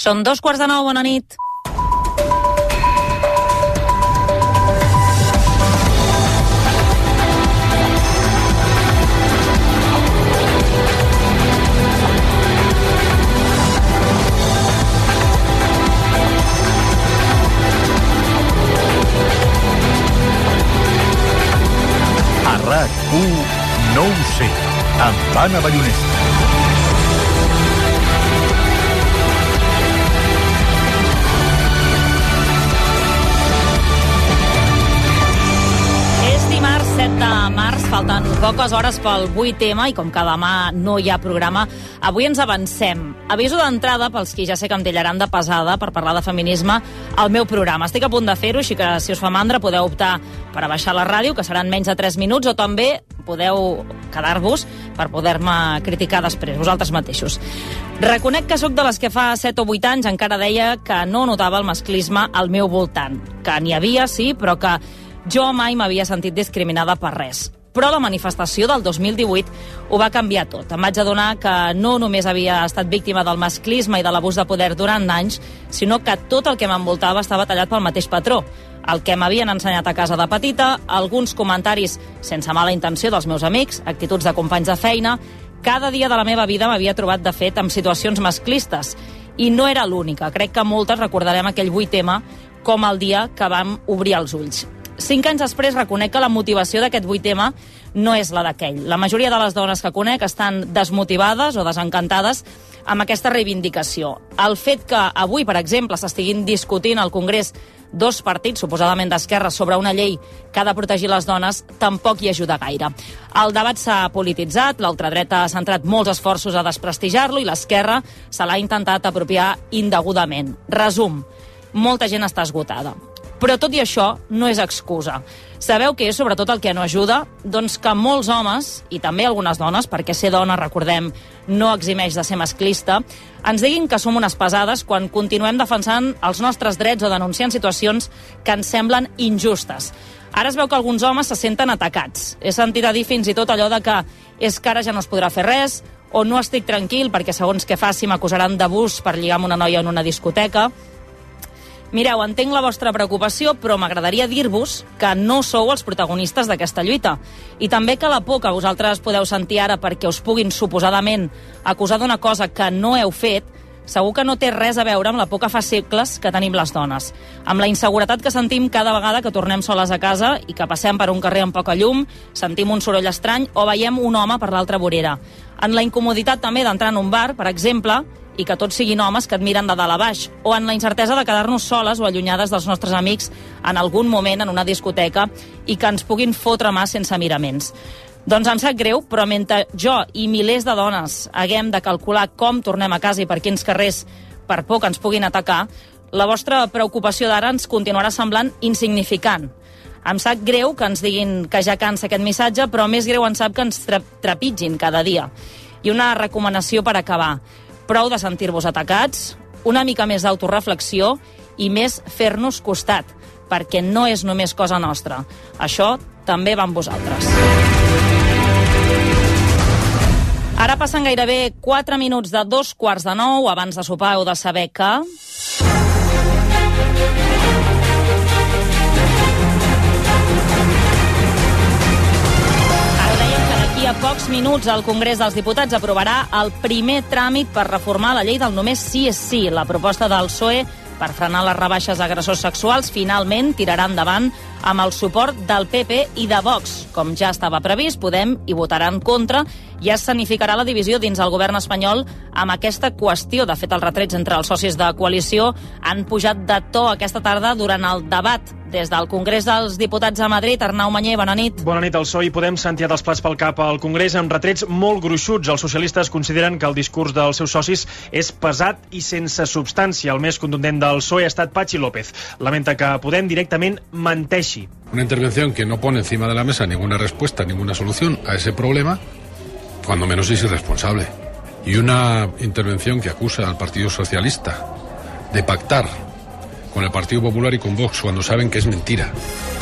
Són dos quarts de nou, bona nit. A RAC1 no ho sé, amb Anna Ballonesta. Poques hores pel 8M i com que demà no hi ha programa, avui ens avancem. Aviso d'entrada pels qui ja sé que em dillaran de pesada per parlar de feminisme al meu programa. Estic a punt de fer-ho, així que si us fa mandra podeu optar per a baixar la ràdio, que seran menys de 3 minuts, o també podeu quedar-vos per poder-me criticar després, vosaltres mateixos. Reconec que sóc de les que fa 7 o 8 anys encara deia que no notava el masclisme al meu voltant, que n'hi havia, sí, però que jo mai m'havia sentit discriminada per res. Però la manifestació del 2018 ho va canviar tot. Em vaig adonar que no només havia estat víctima del masclisme i de l'abús de poder durant anys, sinó que tot el que m'envoltava estava tallat pel mateix patró. El que m'havien ensenyat a casa de petita, alguns comentaris sense mala intenció dels meus amics, actituds de companys de feina... Cada dia de la meva vida m'havia trobat, de fet, amb situacions masclistes. I no era l'única. Crec que moltes recordarem aquell 8M com el dia que vam obrir els ulls. Cinc anys després reconec que la motivació d'aquest 8M no és la d'aquell. La majoria de les dones que conec estan desmotivades o desencantades amb aquesta reivindicació. El fet que avui, per exemple, s'estiguin discutint al Congrés dos partits, suposadament d'esquerra, sobre una llei que ha de protegir les dones, tampoc hi ajuda gaire. El debat s'ha polititzat, l'ultradreta ha centrat molts esforços a desprestigiar-lo i l'esquerra se l'ha intentat apropiar indegudament. Resum, molta gent està esgotada. Però tot i això no és excusa. Sabeu què és sobretot el que no ajuda? Doncs que molts homes, i també algunes dones, perquè ser dona, recordem, no eximeix de ser masclista, ens diguin que som unes pesades quan continuem defensant els nostres drets o denunciant situacions que ens semblen injustes. Ara es veu que alguns homes se senten atacats. He sentit a dir fins i tot allò de que és que ara ja no es podrà fer res, o no estic tranquil perquè segons què faci m'acusaran d'abús per lligar amb una noia en una discoteca. Mireu, entenc la vostra preocupació, però m'agradaria dir-vos que no sou els protagonistes d'aquesta lluita. I també que la por que vosaltres podeu sentir ara perquè us puguin suposadament acusar d'una cosa que no heu fet, segur que no té res a veure amb la por que fa segles que tenim les dones. Amb la inseguretat que sentim cada vegada que tornem soles a casa i que passem per un carrer amb poca llum, sentim un soroll estrany o veiem un home per l'altra vorera. En la incomoditat també d'entrar en un bar, per exemple, i que tots siguin homes que et miren de dalt a baix, o en la incertesa de quedar-nos soles o allunyades dels nostres amics en algun moment en una discoteca i que ens puguin fotre mà sense miraments. Doncs em sap greu, però mentre jo i milers de dones haguem de calcular com tornem a casa i per quins carrers per por que ens puguin atacar, la vostra preocupació d'ara ens continuarà semblant insignificant. Em sap greu que ens diguin que ja cansa aquest missatge, però més greu ens sap que ens trepitgin cada dia. I una recomanació per acabar. Prou de sentir-vos atacats, una mica més d'autoreflexió i més fer-nos costat, perquè no és només cosa nostra. Això també va amb vosaltres. Ara passen gairebé 4 minuts de dos quarts de nou. Abans de sopar heu de saber que... d'aquí a pocs minuts el Congrés dels Diputats aprovarà el primer tràmit per reformar la llei del només sí és sí. La proposta del PSOE per frenar les rebaixes a agressors sexuals finalment tirarà endavant amb el suport del PP i de Vox. Com ja estava previst, Podem hi votarà en contra i es sanificarà la divisió dins el govern espanyol amb aquesta qüestió. De fet, els retrets entre els socis de coalició han pujat de to aquesta tarda durant el debat des del Congrés dels Diputats a Madrid. Arnau Manyer, bona nit. Bona nit. El PSOE i Podem s'han tirat els plats pel cap al Congrés amb retrets molt gruixuts. Els socialistes consideren que el discurs dels seus socis és pesat i sense substància. El més contundent del PSOE ha estat Pachi López. Lamenta que Podem directament menteixi. Una intervención que no pone encima de la mesa ninguna respuesta, ninguna solución a ese problema, cuando menos es irresponsable. Y una intervención que acusa al Partido Socialista de pactar con el Partido Popular y con Vox cuando saben que es mentira.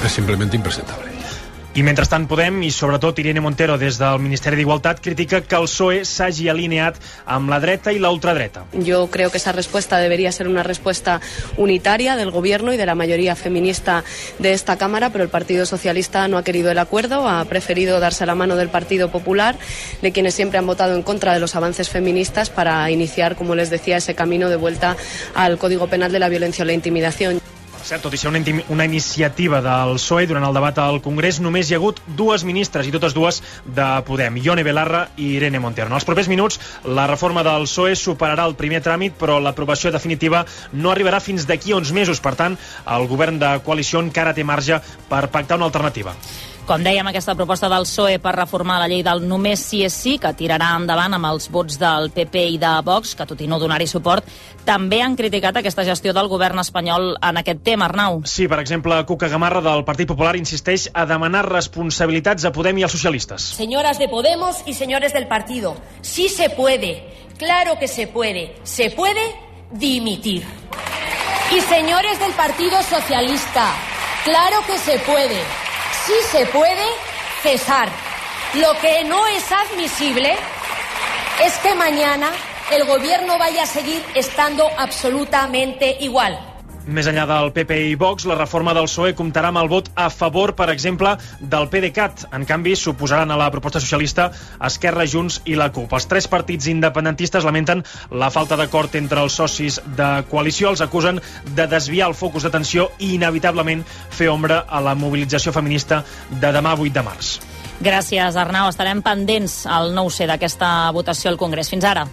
Es simplemente impresentable. I mentrestant Podem i sobretot Irene Montero des del Ministeri d'Igualtat critica que el PSOE s'hagi alineat amb la dreta i la ultradreta. Yo creo que esa respuesta debería ser una respuesta unitaria del Gobierno y de la mayoría feminista de esta Cámara, el Partido Socialista no ha querido el acuerdo, ha preferido darse la mano del Partido Popular, de quienes siempre han votado en contra de los avances feministas para iniciar, como les decía, ese camino de vuelta al Código Penal de la violencia o la intimidación. Cert, tot i ser una, una iniciativa del PSOE durant el debat al Congrés, només hi ha hagut dues ministres, i totes dues de Podem, Ione Belarra i Irene Montero. En els propers minuts, la reforma del PSOE superarà el primer tràmit, però l'aprovació definitiva no arribarà fins d'aquí a uns mesos. Per tant, el govern de coalició encara té marge per pactar una alternativa. Com dèiem, aquesta proposta del PSOE per reformar la llei del només sí és sí, que tirarà endavant amb els vots del PP i de Vox, que tot i no donar-hi suport, també han criticat aquesta gestió del govern espanyol en aquest tema, Arnau. Sí, per exemple, Cuca Gamarra del Partit Popular insisteix a demanar responsabilitats a Podem i als socialistes. Señoras de Podemos y señores del partido, sí se puede, claro que se puede, se puede dimitir. Y señores del Partido Socialista, claro que se puede, sí se puede cesar. Lo que no es admisible es que mañana el gobierno vaya a seguir estando absolutamente igual. Més enllà del PP i Vox, la reforma del PSOE comptarà amb el vot a favor, per exemple, del PDeCAT. En canvi, s'oposaran a la proposta socialista Esquerra, Junts i la CUP. Els tres partits independentistes lamenten la falta d'acord entre els socis de coalició. Els acusen de desviar el focus d'atenció i, inevitablement, fer ombra a la mobilització feminista de demà 8 de març. Gràcies, Arnau. Estarem pendents al nou c d'aquesta votació al Congrés. Fins ara.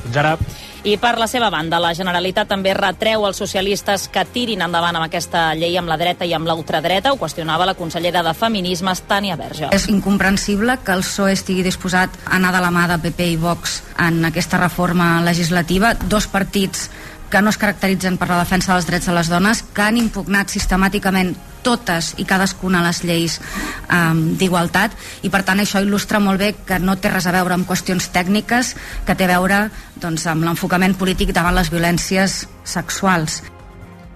Fins ara. I per la seva banda, la Generalitat també retreu als socialistes que tirin endavant amb aquesta llei amb la dreta i amb la ultradreta. Ho qüestionava la consellera de Feminismes, Tània Verge. És incomprensible que el PSOE estigui disposat a anar de la mà de PP i Vox en aquesta reforma legislativa. Dos partits que no es caracteritzen per la defensa dels drets de les dones, que han impugnat sistemàticament totes i cadascuna les lleis um, d'igualtat i per tant això il·lustra molt bé que no té res a veure amb qüestions tècniques que té a veure doncs, amb l'enfocament polític davant les violències sexuals.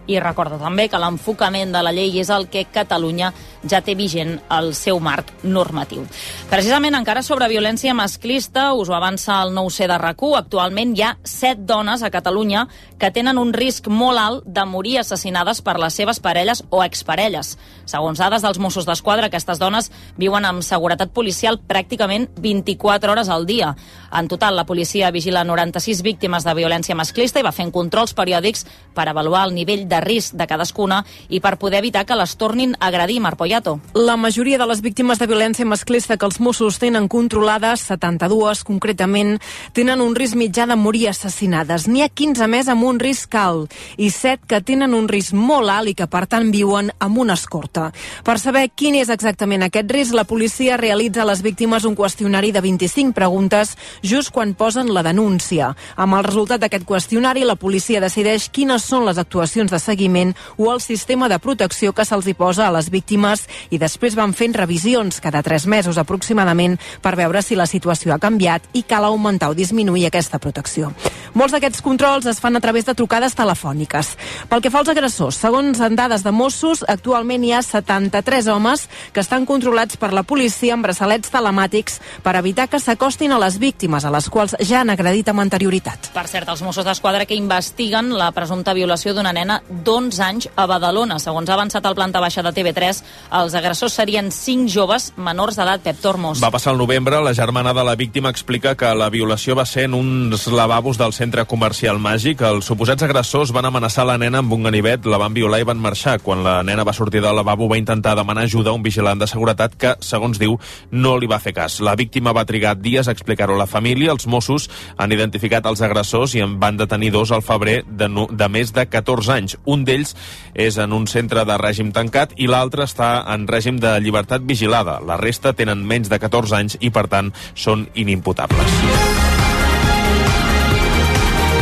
I recorda també que l'enfocament de la llei és el que Catalunya ja té vigent el seu marc normatiu. Precisament encara sobre violència masclista, us ho avança el nou c de rac actualment hi ha set dones a Catalunya que tenen un risc molt alt de morir assassinades per les seves parelles o exparelles. Segons dades dels Mossos d'Esquadra, aquestes dones viuen amb seguretat policial pràcticament 24 hores al dia. En total, la policia vigila 96 víctimes de violència masclista i va fent controls periòdics per avaluar el nivell de risc de cadascuna i per poder evitar que les tornin a agredir, Marc Poyato. La majoria de les víctimes de violència masclista que els Mossos tenen controlades, 72 concretament, tenen un risc mitjà de morir assassinades. N'hi ha 15 més amb un risc alt i 7 que tenen un risc molt alt i que per tant viuen amb una escorta. Per saber quin és exactament aquest risc, la policia realitza a les víctimes un qüestionari de 25 preguntes just quan posen la denúncia. Amb el resultat d'aquest qüestionari, la policia decideix quines són les actuacions de seguiment o el sistema de protecció que se'ls hi posa a les víctimes i després van fent revisions cada 3 mesos aproximadament per veure si la situació ha canviat i cal augmentar o disminuir aquesta protecció. Molts d'aquests controls es fan a través de trucades telefòniques. Pel que fa als agressors, segons en dades de Mossos, actualment hi ha 73 homes que estan controlats per la policia amb braçalets telemàtics per evitar que s'acostin a les víctimes, a les quals ja han agredit amb anterioritat. Per cert, els Mossos d'Esquadra que investiguen la presumpta violació d'una nena d'11 anys a Badalona. Segons ha avançat el planta baixa de TV3, els agressors serien 5 joves menors d'edat. Pep Tormos. Va passar el novembre, la germana de la víctima explica que la violació va ser en uns lavabos del centre comercial màgic. Els suposats agressors van amenaçar la nena amb un ganivet, la van violar i van marxar. Quan la nena va sortir del lavabo va intentar demanar ajuda a un vigilant de seguretat que, segons diu, no li va fer cas. La víctima va trigar dies a explicar-ho a la família. Els Mossos han identificat els agressors i en van detenir dos al febrer de, no, de més de 14 anys. Un d'ells és en un centre de règim tancat i l'altre està en règim de llibertat vigilada. La resta tenen menys de 14 anys i, per tant, són inimputables.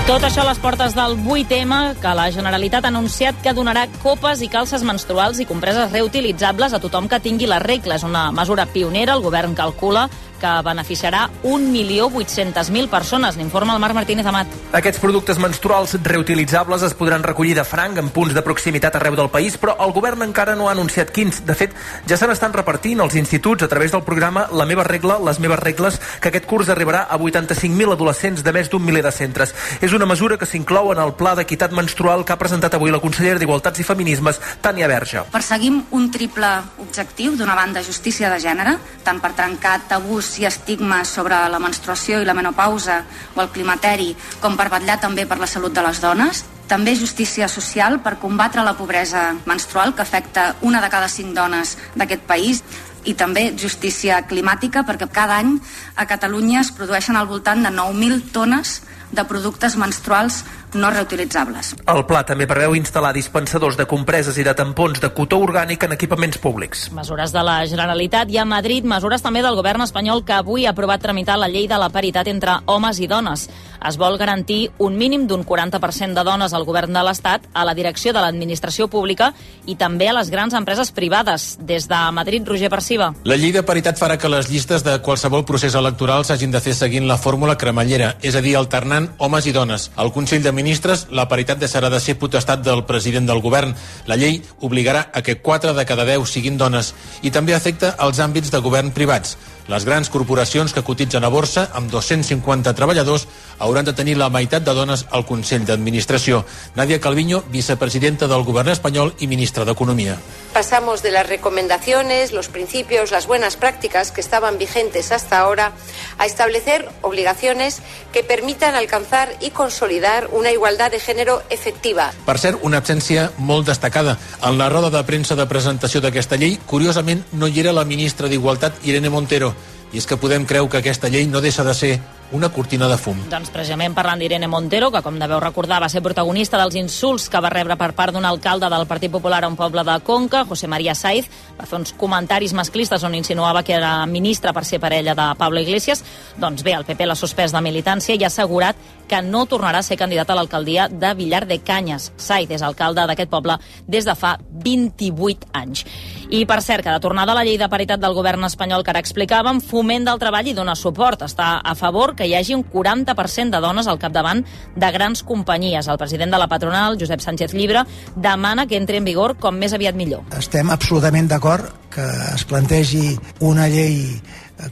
Tot això a les portes del 8M, que la Generalitat ha anunciat que donarà copes i calces menstruals i compreses reutilitzables a tothom que tingui la regla. És una mesura pionera. El govern calcula que beneficiarà 1.800.000 persones, n'informa el Marc Martínez Amat. Aquests productes menstruals reutilitzables es podran recollir de franc en punts de proximitat arreu del país, però el govern encara no ha anunciat quins. De fet, ja se n'estan repartint als instituts a través del programa La meva regla, les meves regles, que aquest curs arribarà a 85.000 adolescents de més d'un miler de centres. És una mesura que s'inclou en el Pla d'Equitat Menstrual que ha presentat avui la consellera d'Igualtats i Feminismes, Tània Verge. Perseguim un triple objectiu, d'una banda justícia de gènere, tant per trencar tabús i estigmes sobre la menstruació i la menopausa o el climateri, com per vetllar també per la salut de les dones, també justícia social per combatre la pobresa menstrual que afecta una de cada cinc dones d'aquest país. I també justícia climàtica perquè cada any a Catalunya es produeixen al voltant de 9.000 tones de productes menstruals no reutilitzables. El pla també preveu instal·lar dispensadors de compreses i de tampons de cotó orgànic en equipaments públics. Mesures de la Generalitat i a Madrid, mesures també del govern espanyol que avui ha aprovat tramitar la llei de la paritat entre homes i dones. Es vol garantir un mínim d'un 40% de dones al govern de l'Estat, a la direcció de l'administració pública i també a les grans empreses privades. Des de Madrid, Roger Perciba. La llei de paritat farà que les llistes de qualsevol procés electoral s'hagin de fer seguint la fórmula cremallera, és a dir, alternant homes i dones. Al Consell de Ministres, la paritat deixarà de ser potestat del president del govern. La llei obligarà a que 4 de cada 10 siguin dones i també afecta els àmbits de govern privats. Les grans corporacions que cotitzen a borsa, amb 250 treballadors, hauran de tenir la meitat de dones al Consell d'Administració. Nadia Calviño, vicepresidenta del Govern espanyol i ministra d'Economia. Pasamos de las recomendaciones, los principios, las buenas prácticas que estaban vigentes hasta ahora a establecer obligaciones que permitan alcanzar y consolidar una igualdad de género efectiva. Per cert, una absència molt destacada. En la roda de premsa de presentació d'aquesta llei, curiosament, no hi era la ministra d'Igualtat, Irene Montero. I és que podem creu que aquesta llei no deixa de ser una cortina de fum. Doncs precisament parlant d'Irene Montero, que com deveu recordar va ser protagonista dels insults que va rebre per part d'un alcalde del Partit Popular a un poble de Conca, José María Saiz, va fer uns comentaris masclistes on insinuava que era ministra per ser parella de Pablo Iglesias. Doncs bé, el PP l'ha suspès de militància i ha assegurat que no tornarà a ser candidat a l'alcaldia de Villar de Canyes. Saiz és alcalde d'aquest poble des de fa 28 anys. I per cert, que de tornada a la llei de paritat del govern espanyol que ara explicàvem, Foment del Treball i dona suport. Està a favor que hi hagi un 40% de dones al capdavant de grans companyies. El president de la patronal, Josep Sánchez Llibre, demana que entri en vigor com més aviat millor. Estem absolutament d'acord que es plantegi una llei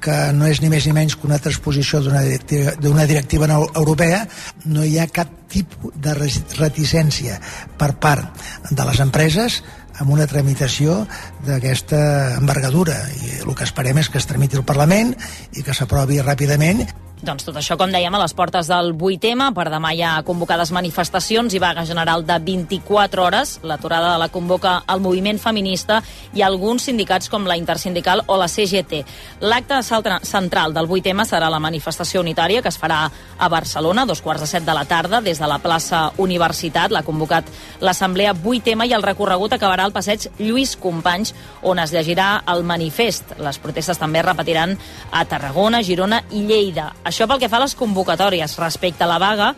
que no és ni més ni menys que una transposició d'una directiva, directiva europea, no hi ha cap tipus de reticència per part de les empreses amb una tramitació d'aquesta envergadura. I el que esperem és que es tramiti al Parlament i que s'aprovi ràpidament doncs tot això, com dèiem, a les portes del 8M. Per demà hi ha convocades manifestacions i vaga general de 24 hores. L'aturada la convoca el moviment feminista i alguns sindicats com la Intersindical o la CGT. L'acte central del 8M serà la manifestació unitària que es farà a Barcelona, dos quarts de set de la tarda, des de la plaça Universitat. L'ha convocat l'Assemblea 8M i el recorregut acabarà al passeig Lluís Companys, on es llegirà el manifest. Les protestes també repetiran a Tarragona, Girona i Lleida. Això pel que fa a les convocatòries. Respecte a la vaga,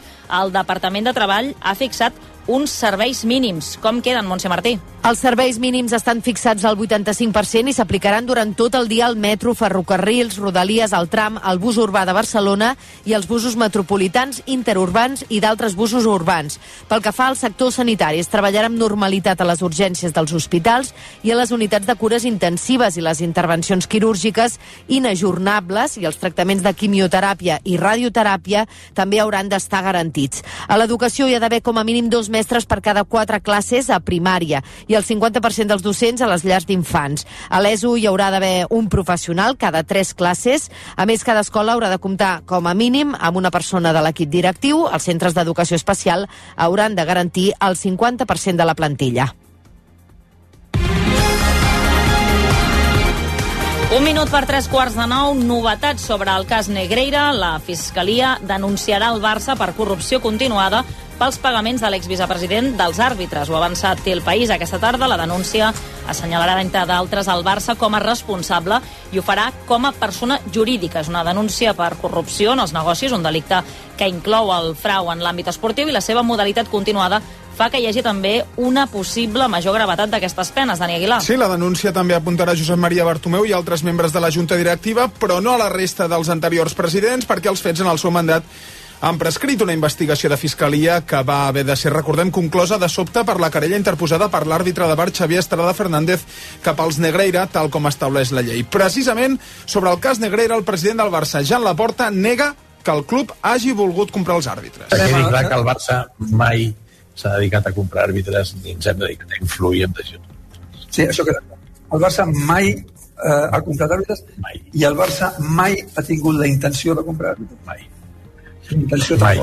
el Departament de Treball ha fixat uns serveis mínims. Com queden, Montse Martí? Els serveis mínims estan fixats al 85% i s'aplicaran durant tot el dia al metro, ferrocarrils, rodalies, al tram, al bus urbà de Barcelona i els busos metropolitans, interurbans i d'altres busos urbans. Pel que fa al sector sanitari, es treballarà amb normalitat a les urgències dels hospitals i a les unitats de cures intensives i les intervencions quirúrgiques inajornables i els tractaments de quimioteràpia i radioteràpia també hauran d'estar garantits. A l'educació hi ha d'haver com a mínim dos mestres per cada quatre classes a primària i el 50% dels docents a les llars d'infants. A l'ESO hi haurà d'haver un professional cada tres classes. A més, cada escola haurà de comptar com a mínim amb una persona de l'equip directiu. Els centres d'educació especial hauran de garantir el 50% de la plantilla. Un minut per tres quarts de nou, novetats sobre el cas Negreira. La Fiscalia denunciarà el Barça per corrupció continuada pels pagaments de l'exvicepresident dels àrbitres. Ho ha avançat el País aquesta tarda. La denúncia assenyalarà, entre d'altres, el Barça com a responsable i ho farà com a persona jurídica. És una denúncia per corrupció en els negocis, un delicte que inclou el frau en l'àmbit esportiu i la seva modalitat continuada fa que hi hagi també una possible major gravetat d'aquestes penes, Dani Aguilar. Sí, la denúncia també apuntarà Josep Maria Bartomeu i altres membres de la Junta Directiva, però no a la resta dels anteriors presidents, perquè els fets en el seu mandat han prescrit una investigació de Fiscalia que va haver de ser, recordem, conclosa de sobte per la querella interposada per l'àrbitre de bar Xavier Estrada Fernández cap als Negreira, tal com estableix la llei. Precisament, sobre el cas Negreira, el president del Barça, Jan Laporta, nega que el club hagi volgut comprar els àrbitres. Que quedi clar que el Barça mai s'ha dedicat a comprar àrbitres ni ens hem dedicat a influir en decisions. Sí, això queda clar. El Barça mai eh, ha comprat àrbitres mai. i el Barça mai ha tingut la intenció de comprar àrbitres. Mai. Intenció Mai.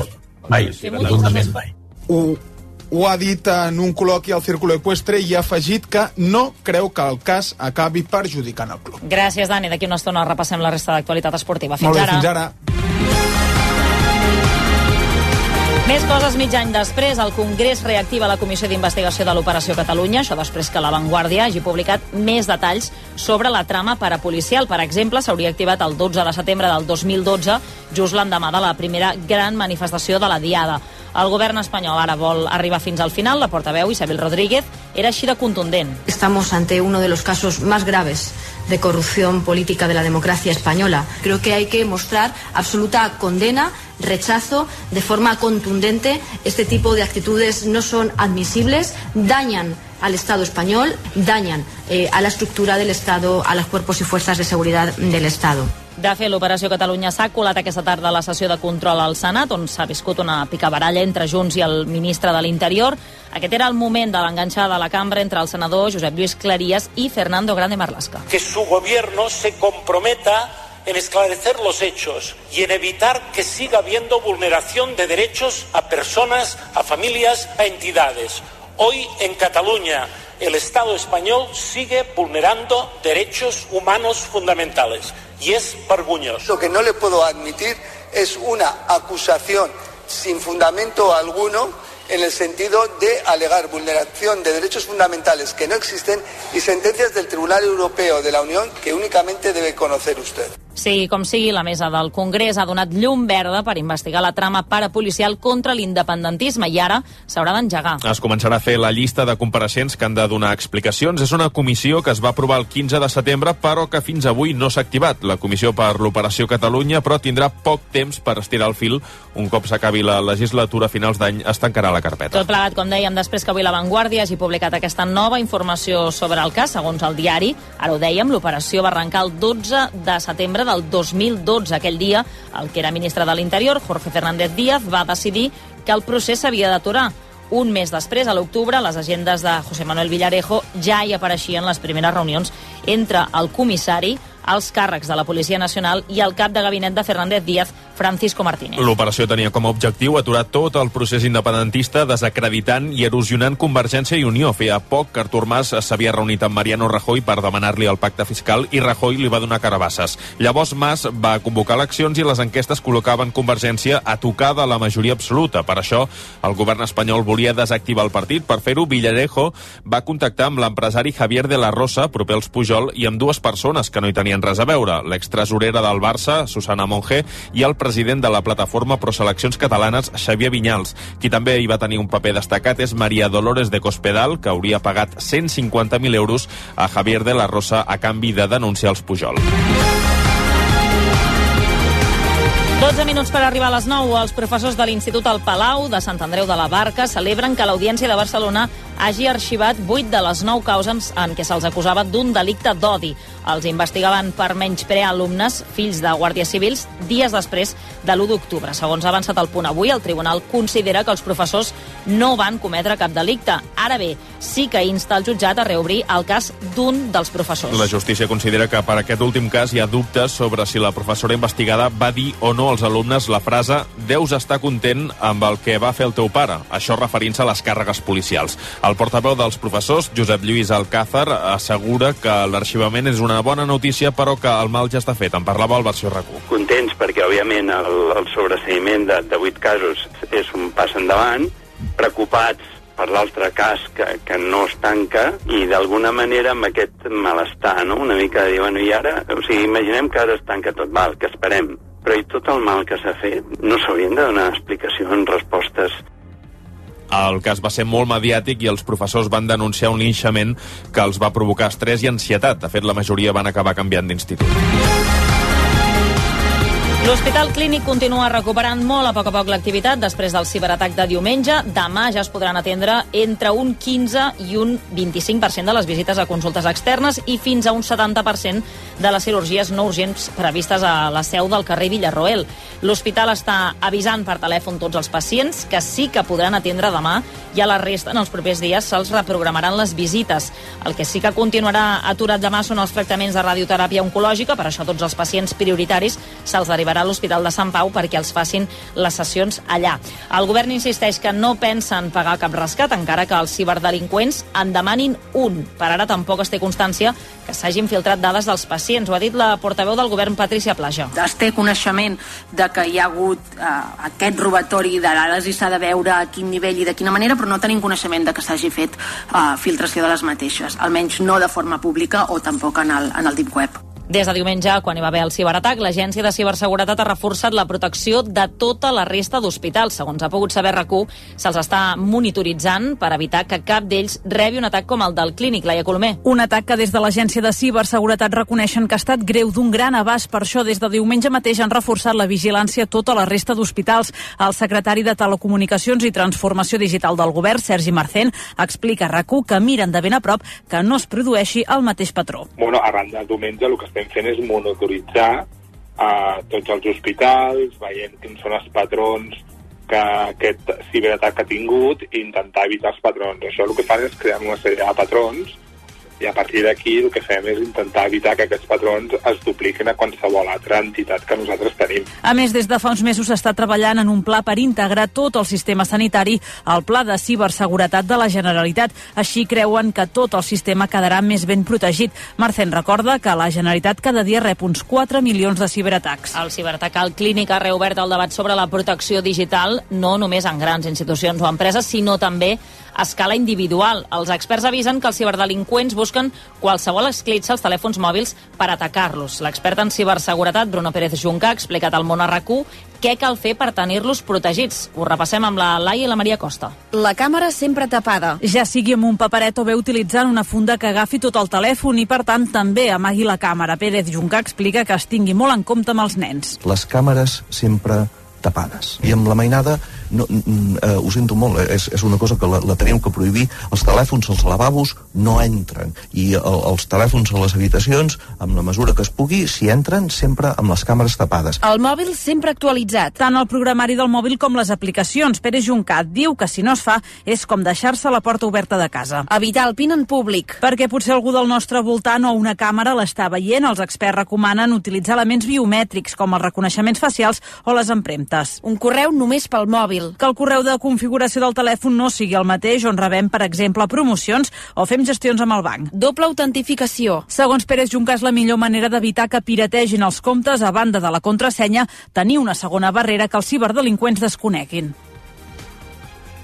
Mai. Rotundament mai. Ho, ho ha dit en un col·loqui al Círculo Equestre i ha afegit que no creu que el cas acabi perjudicant el club. Gràcies, Dani. D'aquí una estona repassem la resta d'actualitat esportiva. Fins Molt bé, ara. fins ara. Més coses mig any després, el Congrés reactiva la Comissió d'Investigació de l'Operació Catalunya, això després que La Vanguardia hagi publicat més detalls sobre la trama parapolicial. Per exemple, s'hauria activat el 12 de setembre del 2012, just l'endemà de la primera gran manifestació de la Diada. El govern espanyol ara vol arribar fins al final. La portaveu Isabel Rodríguez era així de contundent. Estamos ante uno de los casos más graves de corrupción política de la democracia española. Creo que hay que mostrar absoluta condena, rechazo de forma contundente. Este tipo de actitudes no son admisibles, dañan al Estado español, dañan eh, a la estructura del Estado, a los cuerpos y fuerzas de seguridad del Estado. De fet, l'Operació Catalunya s'ha colat aquesta tarda a la sessió de control al Senat, on s'ha viscut una picabaralla entre Junts i el ministre de l'Interior. Aquest era el moment de l'enganxada a la cambra entre el senador Josep Lluís Clarías i Fernando Grande Marlasca. que su gobierno se comprometa en esclarecer los hechos y en evitar que siga habiendo vulneración de derechos a personas, a familias, a entidades. Hoy en Cataluña el Estado español sigue vulnerando derechos humanos fundamentales y es vergonzoso. Lo que no le puedo admitir es una acusación sin fundamento alguno en el sentido de alegar vulneración de derechos fundamentales que no existen y sentencias del Tribunal Europeo de la Unión que únicamente debe conocer usted. Sí, com sigui, la mesa del Congrés ha donat llum verda per investigar la trama parapolicial contra l'independentisme i ara s'haurà d'engegar. Es començarà a fer la llista de compareixents que han de donar explicacions. És una comissió que es va aprovar el 15 de setembre, però que fins avui no s'ha activat. La comissió per l'Operació Catalunya, però tindrà poc temps per estirar el fil. Un cop s'acabi la legislatura a finals d'any, es tancarà la carpeta. Tot plegat, com dèiem, després que avui La Vanguardia hagi publicat aquesta nova informació sobre el cas, segons el diari, ara ho dèiem, l'operació va arrencar el 12 de setembre del 2012. Aquell dia, el que era ministre de l'Interior, Jorge Fernández Díaz, va decidir que el procés s'havia d'aturar. Un mes després, a l'octubre, les agendes de José Manuel Villarejo ja hi apareixien les primeres reunions entre el comissari, els càrrecs de la Policia Nacional i el cap de gabinet de Fernández Díaz, Francisco Martínez. L'operació tenia com a objectiu aturar tot el procés independentista desacreditant i erosionant Convergència i Unió. Feia poc que Artur Mas s'havia reunit amb Mariano Rajoy per demanar-li el pacte fiscal i Rajoy li va donar carabasses. Llavors Mas va convocar eleccions i les enquestes col·locaven Convergència a tocar de la majoria absoluta. Per això, el govern espanyol volia desactivar el partit. Per fer-ho, Villarejo va contactar amb l'empresari Javier de la Rosa, proper als Pujol, i amb dues persones que no hi tenien res a veure, l'extresorera del Barça, Susana Monge, i el president de la plataforma Pro Seleccions Catalanes, Xavier Vinyals. Qui també hi va tenir un paper destacat és Maria Dolores de Cospedal, que hauria pagat 150.000 euros a Javier de la Rosa a canvi de denunciar els Pujol. 12 minuts per arribar a les 9. Els professors de l'Institut El Palau de Sant Andreu de la Barca celebren que l'Audiència de Barcelona hagi arxivat 8 de les 9 causes en què se'ls acusava d'un delicte d'odi. Els investigaven per menysprear alumnes, fills de guàrdies civils, dies després de l'1 d'octubre. Segons ha avançat el punt avui, el tribunal considera que els professors no van cometre cap delicte. Ara bé, sí que insta el jutjat a reobrir el cas d'un dels professors. La justícia considera que per aquest últim cas hi ha dubtes sobre si la professora investigada va dir o no als alumnes la frase «Deus estar content amb el que va fer el teu pare», això referint-se a les càrregues policials. El portaveu dels professors, Josep Lluís Alcázar, assegura que l'arxivament és una bona notícia, però que el mal ja està fet. En parlava el versió RAC1. contents perquè, òbviament, el, el sobreseïment de, de 8 casos és un pas endavant preocupats per l'altre cas que, que no es tanca i d'alguna manera amb aquest malestar, no? una mica de dir, bueno, i ara, o sigui, imaginem que ara es tanca tot, val, que esperem, però i tot el mal que s'ha fet, no s'haurien de donar explicacions, respostes el cas va ser molt mediàtic i els professors van denunciar un linxament que els va provocar estrès i ansietat. De fet, la majoria van acabar canviant d'institut. L'Hospital Clínic continua recuperant molt a poc a poc l'activitat després del ciberatac de diumenge. Demà ja es podran atendre entre un 15 i un 25% de les visites a consultes externes i fins a un 70% de les cirurgies no urgents previstes a la seu del carrer Villarroel. L'hospital està avisant per telèfon tots els pacients que sí que podran atendre demà i a la resta en els propers dies se'ls reprogramaran les visites. El que sí que continuarà aturat demà són els tractaments de radioteràpia oncològica, per això tots els pacients prioritaris se'ls derivarà a l'Hospital de Sant Pau perquè els facin les sessions allà. El govern insisteix que no pensen pagar cap rescat, encara que els ciberdelinqüents en demanin un. Per ara tampoc es té constància que s'hagin filtrat dades dels pacients. Ho ha dit la portaveu del govern, Patricia Plaja. Es té coneixement de que hi ha hagut eh, aquest robatori de dades i s'ha de veure a quin nivell i de quina manera, però no tenim coneixement de que s'hagi fet eh, filtració de les mateixes, almenys no de forma pública o tampoc en el, en el Deep Web. Des de diumenge, quan hi va haver el ciberatac, l'Agència de Ciberseguretat ha reforçat la protecció de tota la resta d'hospitals. Segons ha pogut saber RAC1, se'ls està monitoritzant per evitar que cap d'ells rebi un atac com el del clínic, Laia Colomer. Un atac que des de l'Agència de Ciberseguretat reconeixen que ha estat greu d'un gran abast. Per això, des de diumenge mateix han reforçat la vigilància a tota la resta d'hospitals. El secretari de Telecomunicacions i Transformació Digital del Govern, Sergi Marcén, explica a RAC1 que miren de ben a prop que no es produeixi el mateix patró. Bueno, arran de diumenge el que estem fent és monitoritzar a tots els hospitals, veient quins són els patrons que aquest ciberatac ha tingut i intentar evitar els patrons. Això el que fan és crear una sèrie de patrons i a partir d'aquí el que fem és intentar evitar que aquests patrons es dupliquin a qualsevol altra entitat que nosaltres tenim. A més, des de fa uns mesos s'està treballant en un pla per integrar tot el sistema sanitari al pla de ciberseguretat de la Generalitat. Així creuen que tot el sistema quedarà més ben protegit. Marcen recorda que la Generalitat cada dia rep uns 4 milions de ciberatacs. El ciberatac al clínic ha reobert el debat sobre la protecció digital no només en grans institucions o empreses, sinó també a escala individual. Els experts avisen que els ciberdelinqüents busquen qualsevol esclitxa als telèfons mòbils per atacar-los. L'expert en ciberseguretat, Bruno Pérez Junca, ha explicat al món RAC1 què cal fer per tenir-los protegits. Ho repassem amb la Laia i la Maria Costa. La càmera sempre tapada. Ja sigui amb un paperet o bé utilitzant una funda que agafi tot el telèfon i, per tant, també amagui la càmera. Pérez Junca explica que es tingui molt en compte amb els nens. Les càmeres sempre tapades. I amb la mainada, no, eh, ho sento molt, eh, és, és una cosa que la, la tenim que prohibir. Els telèfons als lavabos no entren. I el, els telèfons a les habitacions, amb la mesura que es pugui, si entren, sempre amb les càmeres tapades. El mòbil sempre actualitzat. Tant el programari del mòbil com les aplicacions. Pere Juncat diu que si no es fa és com deixar-se la porta oberta de casa. Evitar el PIN en públic. Perquè potser algú del nostre voltant o una càmera l'està veient. Els experts recomanen utilitzar elements biomètrics com els reconeixements facials o les empremtes. Un correu només pel mòbil. Que el correu de configuració del telèfon no sigui el mateix on rebem, per exemple, promocions o fem gestions amb el banc. Doble autentificació. Segons Pérez Junca és la millor manera d'evitar que pirategin els comptes a banda de la contrasenya, tenir una segona barrera que els ciberdelinqüents desconeguin.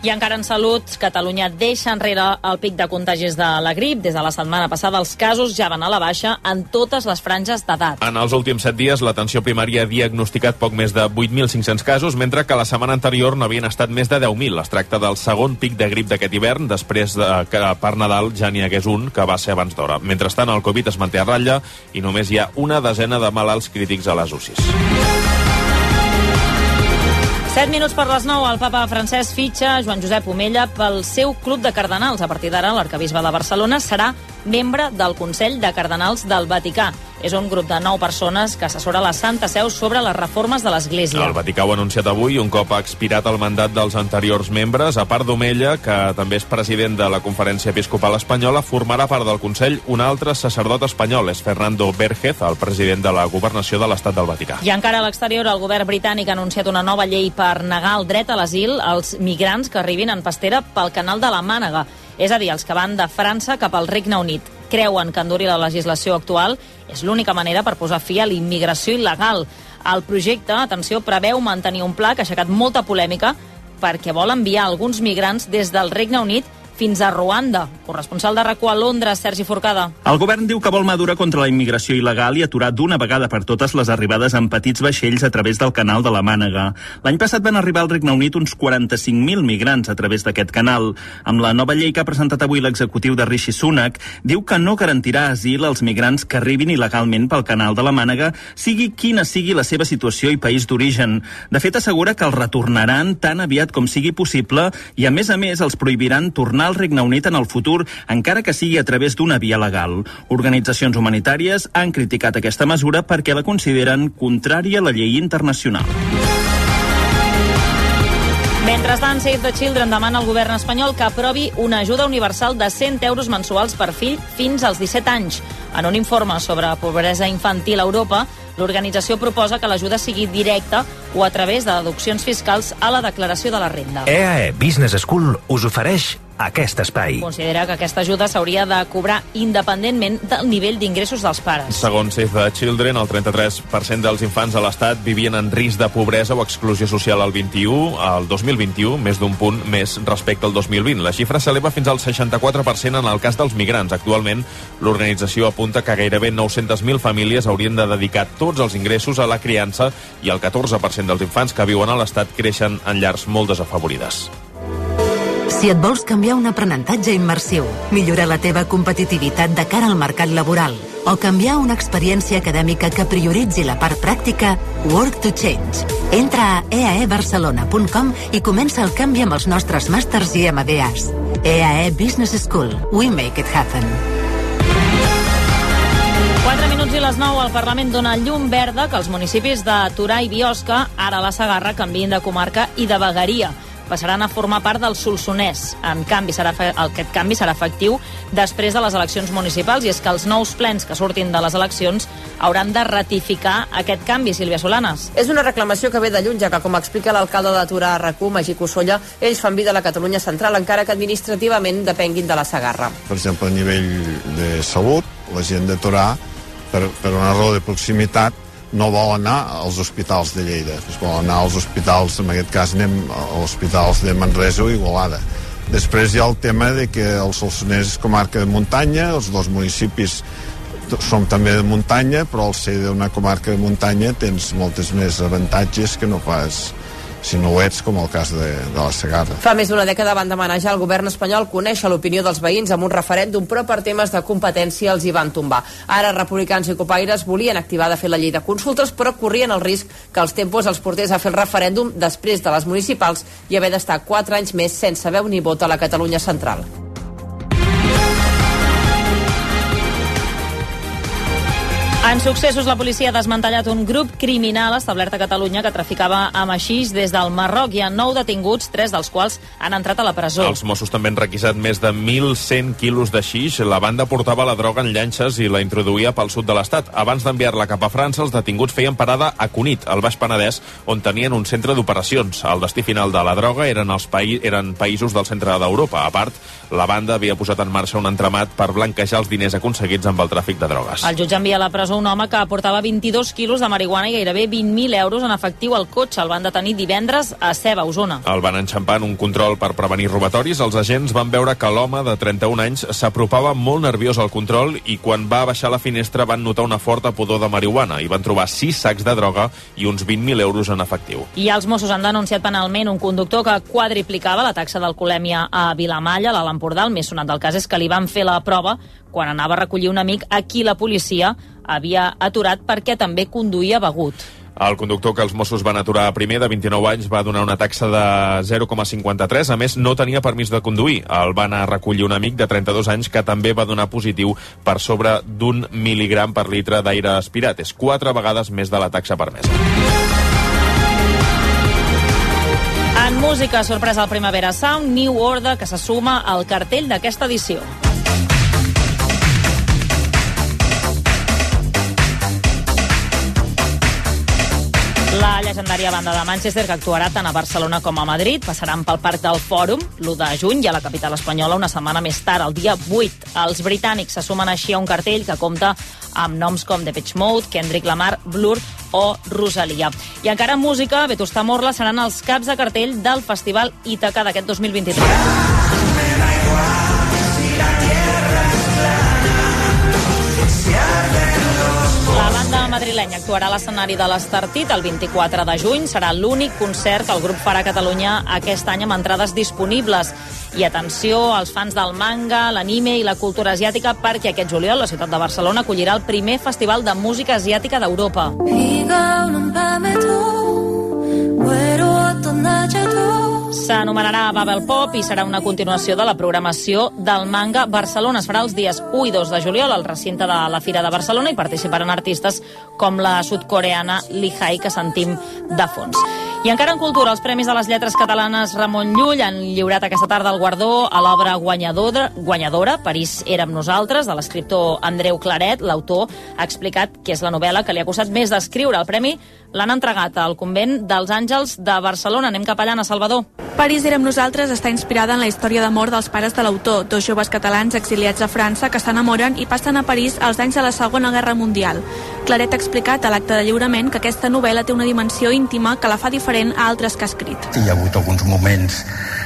I encara en salut, Catalunya deixa enrere el pic de contagis de la grip. Des de la setmana passada els casos ja van a la baixa en totes les franges d'edat. En els últims set dies, l'atenció primària ha diagnosticat poc més de 8.500 casos, mentre que la setmana anterior n'havien estat més de 10.000. Es tracta del segon pic de grip d'aquest hivern, després de que per Nadal ja n'hi hagués un, que va ser abans d'hora. Mentrestant, el Covid es manté a ratlla i només hi ha una desena de malalts crítics a les UCIs. 7 minuts per les 9, el papa francès fitxa Joan Josep Omella pel seu club de cardenals. A partir d'ara, l'arcabisbe de Barcelona serà membre del Consell de Cardenals del Vaticà. És un grup de nou persones que assessora la Santa Seu sobre les reformes de l'Església. El Vaticà ho ha anunciat avui, un cop ha expirat el mandat dels anteriors membres. A part d'Omella, que també és president de la Conferència Episcopal Espanyola, formarà part del Consell un altre sacerdot espanyol, és Fernando Bergez, el president de la governació de l'Estat del Vaticà. I encara a l'exterior, el govern britànic ha anunciat una nova llei per negar el dret a l'asil als migrants que arribin en pastera pel canal de la Mànega és a dir, els que van de França cap al Regne Unit. Creuen que endurir la legislació actual és l'única manera per posar fi a l'immigració il·legal. El projecte, atenció, preveu mantenir un pla que ha aixecat molta polèmica perquè vol enviar alguns migrants des del Regne Unit fins a Ruanda. Corresponsal de RACU a Londres, Sergi Forcada. El govern diu que vol madurar contra la immigració il·legal i aturar d'una vegada per totes les arribades en petits vaixells a través del canal de la Mànega. L'any passat van arribar al Regne Unit uns 45.000 migrants a través d'aquest canal. Amb la nova llei que ha presentat avui l'executiu de Rishi Sunak, diu que no garantirà asil als migrants que arribin il·legalment pel canal de la Mànega, sigui quina sigui la seva situació i país d'origen. De fet, assegura que els retornaran tan aviat com sigui possible i, a més a més, els prohibiran tornar al Regne Unit en el futur, encara que sigui a través d'una via legal. Organitzacions humanitàries han criticat aquesta mesura perquè la consideren contrària a la llei internacional. Mentrestant, Save the Children demana al govern espanyol que aprovi una ajuda universal de 100 euros mensuals per fill fins als 17 anys. En un informe sobre pobresa infantil a Europa, l'organització proposa que l'ajuda sigui directa o a través de deduccions fiscals a la declaració de la renda. EAE Business School us ofereix aquest espai. Considera que aquesta ajuda s'hauria de cobrar independentment del nivell d'ingressos dels pares. Segons Save the Children, el 33% dels infants a l'Estat vivien en risc de pobresa o exclusió social al 21, al 2021, més d'un punt més respecte al 2020. La xifra s'eleva fins al 64% en el cas dels migrants. Actualment, l'organització apunta que gairebé 900.000 famílies haurien de dedicar tots els ingressos a la criança i el 14% dels infants que viuen a l'Estat creixen en llars molt desafavorides. Si et vols canviar un aprenentatge immersiu, millorar la teva competitivitat de cara al mercat laboral o canviar una experiència acadèmica que prioritzi la part pràctica, Work to Change. Entra a eaebarcelona.com i comença el canvi amb els nostres màsters i MBAs. EAE Business School. We make it happen. 4 minuts i les 9 al Parlament dona llum verda que els municipis de Torà i Biosca, ara la Sagarra, canvien de comarca i de vegueria passaran a formar part del Solsonès. En canvi, serà fe... aquest canvi serà efectiu després de les eleccions municipals i és que els nous plens que surtin de les eleccions hauran de ratificar aquest canvi, Sílvia Solanes. És una reclamació que ve de lluny, ja que, com explica l'alcalde de Torà a RAC1, Magí Cossolla, ells fan vida a la Catalunya central, encara que administrativament depenguin de la Sagarra. Per exemple, a nivell de salut, la gent de Torà, per, per una raó de proximitat, no vol anar als hospitals de Lleida, es vol anar als hospitals, en aquest cas anem als hospitals de Manresa o Igualada. Després hi ha el tema de que el Solsonès és comarca de muntanya, els dos municipis som també de muntanya, però al ser d'una comarca de muntanya tens moltes més avantatges que no pas si no ho ets, com el cas de, de la Segarra. Fa més d'una dècada van demanar ja al govern espanyol conèixer l'opinió dels veïns amb un referèndum, però per temes de competència els hi van tombar. Ara republicans i copaires volien activar de fer la llei de consultes, però corrien el risc que els tempos els portés a fer el referèndum després de les municipals i haver d'estar 4 anys més sense veu ni vot a la Catalunya central. En successos, la policia ha desmantellat un grup criminal establert a Catalunya que traficava amb aixís des del Marroc. Hi ha nou detinguts, tres dels quals han entrat a la presó. Els Mossos també han requisat més de 1.100 quilos de xix. La banda portava la droga en llanxes i la introduïa pel sud de l'Estat. Abans d'enviar-la cap a França, els detinguts feien parada a Cunit, al Baix Penedès, on tenien un centre d'operacions. El destí final de la droga eren, els paï eren països del centre d'Europa. A part, la banda havia posat en marxa un entramat per blanquejar els diners aconseguits amb el tràfic de drogues. El jutge envia a la presó un home que portava 22 quilos de marihuana i gairebé 20.000 euros en efectiu al cotxe. El van detenir divendres a Ceba, Osona. El van enxampar en un control per prevenir robatoris. Els agents van veure que l'home de 31 anys s'apropava molt nerviós al control i quan va baixar la finestra van notar una forta pudor de marihuana i van trobar 6 sacs de droga i uns 20.000 euros en efectiu. I els Mossos han denunciat penalment un conductor que quadriplicava la taxa d'alcoholèmia a Vilamalla, a l'Alt Empordà. El més sonat del cas és que li van fer la prova quan anava a recollir un amic a qui la policia havia aturat perquè també conduïa begut. El conductor que els Mossos van aturar primer, de 29 anys, va donar una taxa de 0,53. A més, no tenia permís de conduir. El va anar a recollir un amic de 32 anys que també va donar positiu per sobre d'un mil·ligram per litre d'aire aspirat. És quatre vegades més de la taxa permesa. En música, sorpresa al Primavera Sound, New Order, que se suma al cartell d'aquesta edició. La legendària banda de Manchester, que actuarà tant a Barcelona com a Madrid, passaran pel Parc del Fòrum l'1 de juny i a la capital espanyola una setmana més tard, el dia 8. Els britànics se sumen així a un cartell que compta amb noms com Depeche Mode, Kendrick Lamar, Blur o Rosalia. I encara en música, Vetusta Morla seran els caps de cartell del Festival Ítaca d'aquest 2023. La banda madrilenya actuarà a l'escenari de l'Estartit el 24 de juny. Serà l'únic concert que el grup farà a Catalunya aquest any amb entrades disponibles. I atenció als fans del manga, l'anime i la cultura asiàtica perquè aquest juliol la ciutat de Barcelona acollirà el primer festival de música asiàtica d'Europa. S'anomenarà Babel Pop i serà una continuació de la programació del manga Barcelona. Es farà els dies 1 i 2 de juliol al recinte de la Fira de Barcelona i participaran artistes com la sudcoreana Lee Hai, que sentim de fons. I encara en cultura, els Premis de les Lletres Catalanes Ramon Llull han lliurat aquesta tarda el guardó a l'obra guanyadora, guanyadora, París érem nosaltres, de l'escriptor Andreu Claret. L'autor ha explicat que és la novel·la que li ha costat més d'escriure. El premi l'han entregat al convent dels Àngels de Barcelona. Anem cap allà, a Salvador. París érem nosaltres està inspirada en la història d'amor dels pares de l'autor, dos joves catalans exiliats a França que s'enamoren i passen a París als anys de la Segona Guerra Mundial. Claret ha explicat a l'acte de lliurament que aquesta novel·la té una dimensió íntima que la fa diferent a altres que ha escrit. Hi ha hagut alguns moments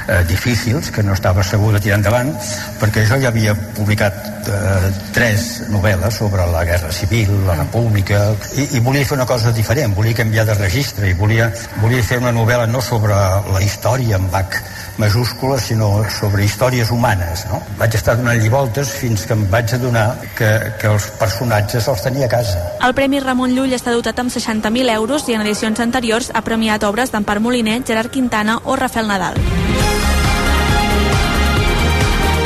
eh, difícils que no estava segur de tirar endavant perquè jo ja havia publicat eh, tres novel·les sobre la Guerra Civil, la República i, i volia fer una cosa diferent, volia canviar de registre i volia, volia fer una novel·la no sobre la història amb H majúscula, sinó sobre històries humanes. No? Vaig estar donant-li voltes fins que em vaig adonar que, que els personatges els tenia a casa. El Premi Ramon Llull està dotat amb 60.000 euros i en edicions anteriors ha premiat obres d'Empar Moliner, Gerard Quintana o Rafael Nadal.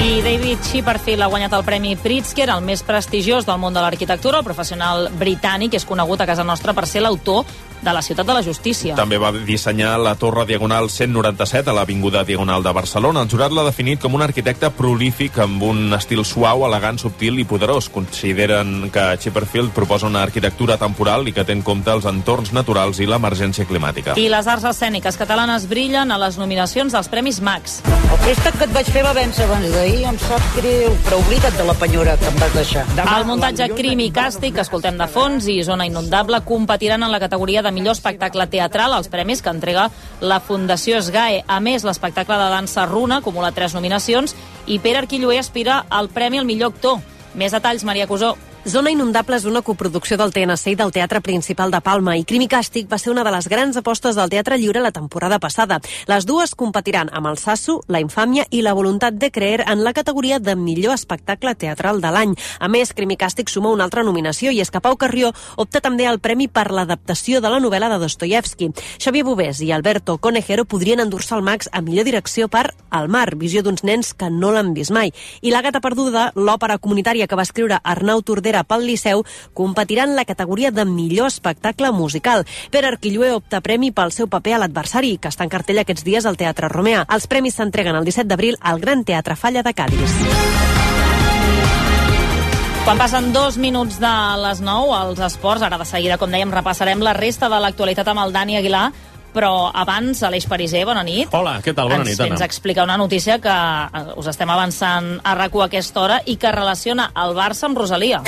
I David Chipperfield ha guanyat el Premi Pritzker, el més prestigiós del món de l'arquitectura. El professional britànic és conegut a casa nostra per ser l'autor de la Ciutat de la Justícia. També va dissenyar la Torre Diagonal 197 a l'Avinguda Diagonal de Barcelona. El jurat l'ha definit com un arquitecte prolífic amb un estil suau, elegant, subtil i poderós. Consideren que Chipperfield proposa una arquitectura temporal i que té en compte els entorns naturals i l'emergència climàtica. I les arts escèniques catalanes brillen a les nominacions dels Premis Max. El préstec que et vaig fer va vèncer abans d'ahir, em sap greu, però oblida't de la penyora que em vas deixar. El muntatge Crim i Càstig, que escoltem de fons, i Zona Inundable competiran en la categoria de millor espectacle teatral als premis que entrega la Fundació SGAE. A més, l'espectacle de dansa Runa acumula tres nominacions i Pere Arquilloé aspira al Premi al millor actor. Més detalls, Maria Cusó. Zona Inundable és una coproducció del TNC i del Teatre Principal de Palma i Crim i Càstig va ser una de les grans apostes del Teatre Lliure la temporada passada. Les dues competiran amb el Sasso, La Infàmia i La Voluntat de Creer en la categoria de millor espectacle teatral de l'any. A més, Crim i Càstig suma una altra nominació i és que Pau Carrió opta també al premi per l'adaptació de la novel·la de Dostoyevsky. Xavier Bovés i Alberto Conejero podrien endur-se el Max a millor direcció per El mar, visió d'uns nens que no l'han vist mai. I La gata perduda, l'òpera comunitària que va escriure Arnau Tordera pel Liceu, competirà en la categoria de millor espectacle musical. Pere Arquillué opta premi pel seu paper a l'adversari, que està en cartell aquests dies al Teatre Romea. Els premis s'entreguen el 17 d'abril al Gran Teatre Falla de Cádiz. Quan passen dos minuts de les 9 als esports, ara de seguida, com dèiem, repassarem la resta de l'actualitat amb el Dani Aguilar, però abans, Aleix Pariser, bona nit. Hola, què tal? Bona ens, nit, Anna. Ens explica una notícia que eh, us estem avançant a rac a aquesta hora i que relaciona el Barça amb Rosalia.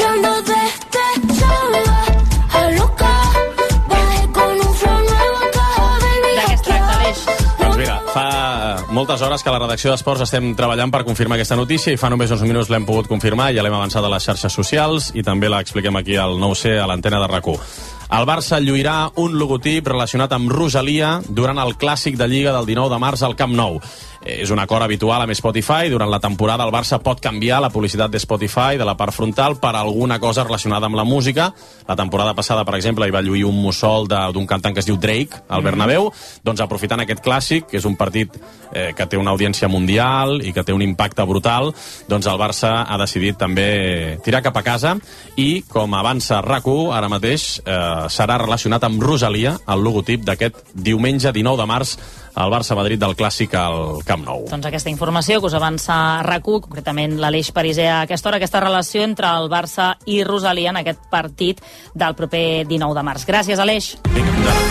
Doncs mira, fa moltes hores que a la redacció d'Esports estem treballant per confirmar aquesta notícia i fa només uns minuts l'hem pogut confirmar, ja l'hem avançat a les xarxes socials i també l'expliquem aquí al 9C a l'antena de rac el Barça lluirà un logotip relacionat amb Rosalia durant el clàssic de Lliga del 19 de març al Camp Nou. És un acord habitual amb Spotify. Durant la temporada el Barça pot canviar la publicitat de Spotify de la part frontal per alguna cosa relacionada amb la música. La temporada passada, per exemple, hi va lluir un mussol d'un cantant que es diu Drake al Bernabéu. Doncs aprofitant aquest clàssic, que és un partit eh, que té una audiència mundial i que té un impacte brutal, doncs el Barça ha decidit també tirar cap a casa i, com avança rac ara mateix eh, serà relacionat amb Rosalia, el logotip d'aquest diumenge 19 de març al Barça-Madrid del Clàssic al Camp Nou. Doncs aquesta informació que us avança rac concretament l'Aleix Pariser a aquesta hora, aquesta relació entre el Barça i Rosalia en aquest partit del proper 19 de març. Gràcies, Aleix. Vinga,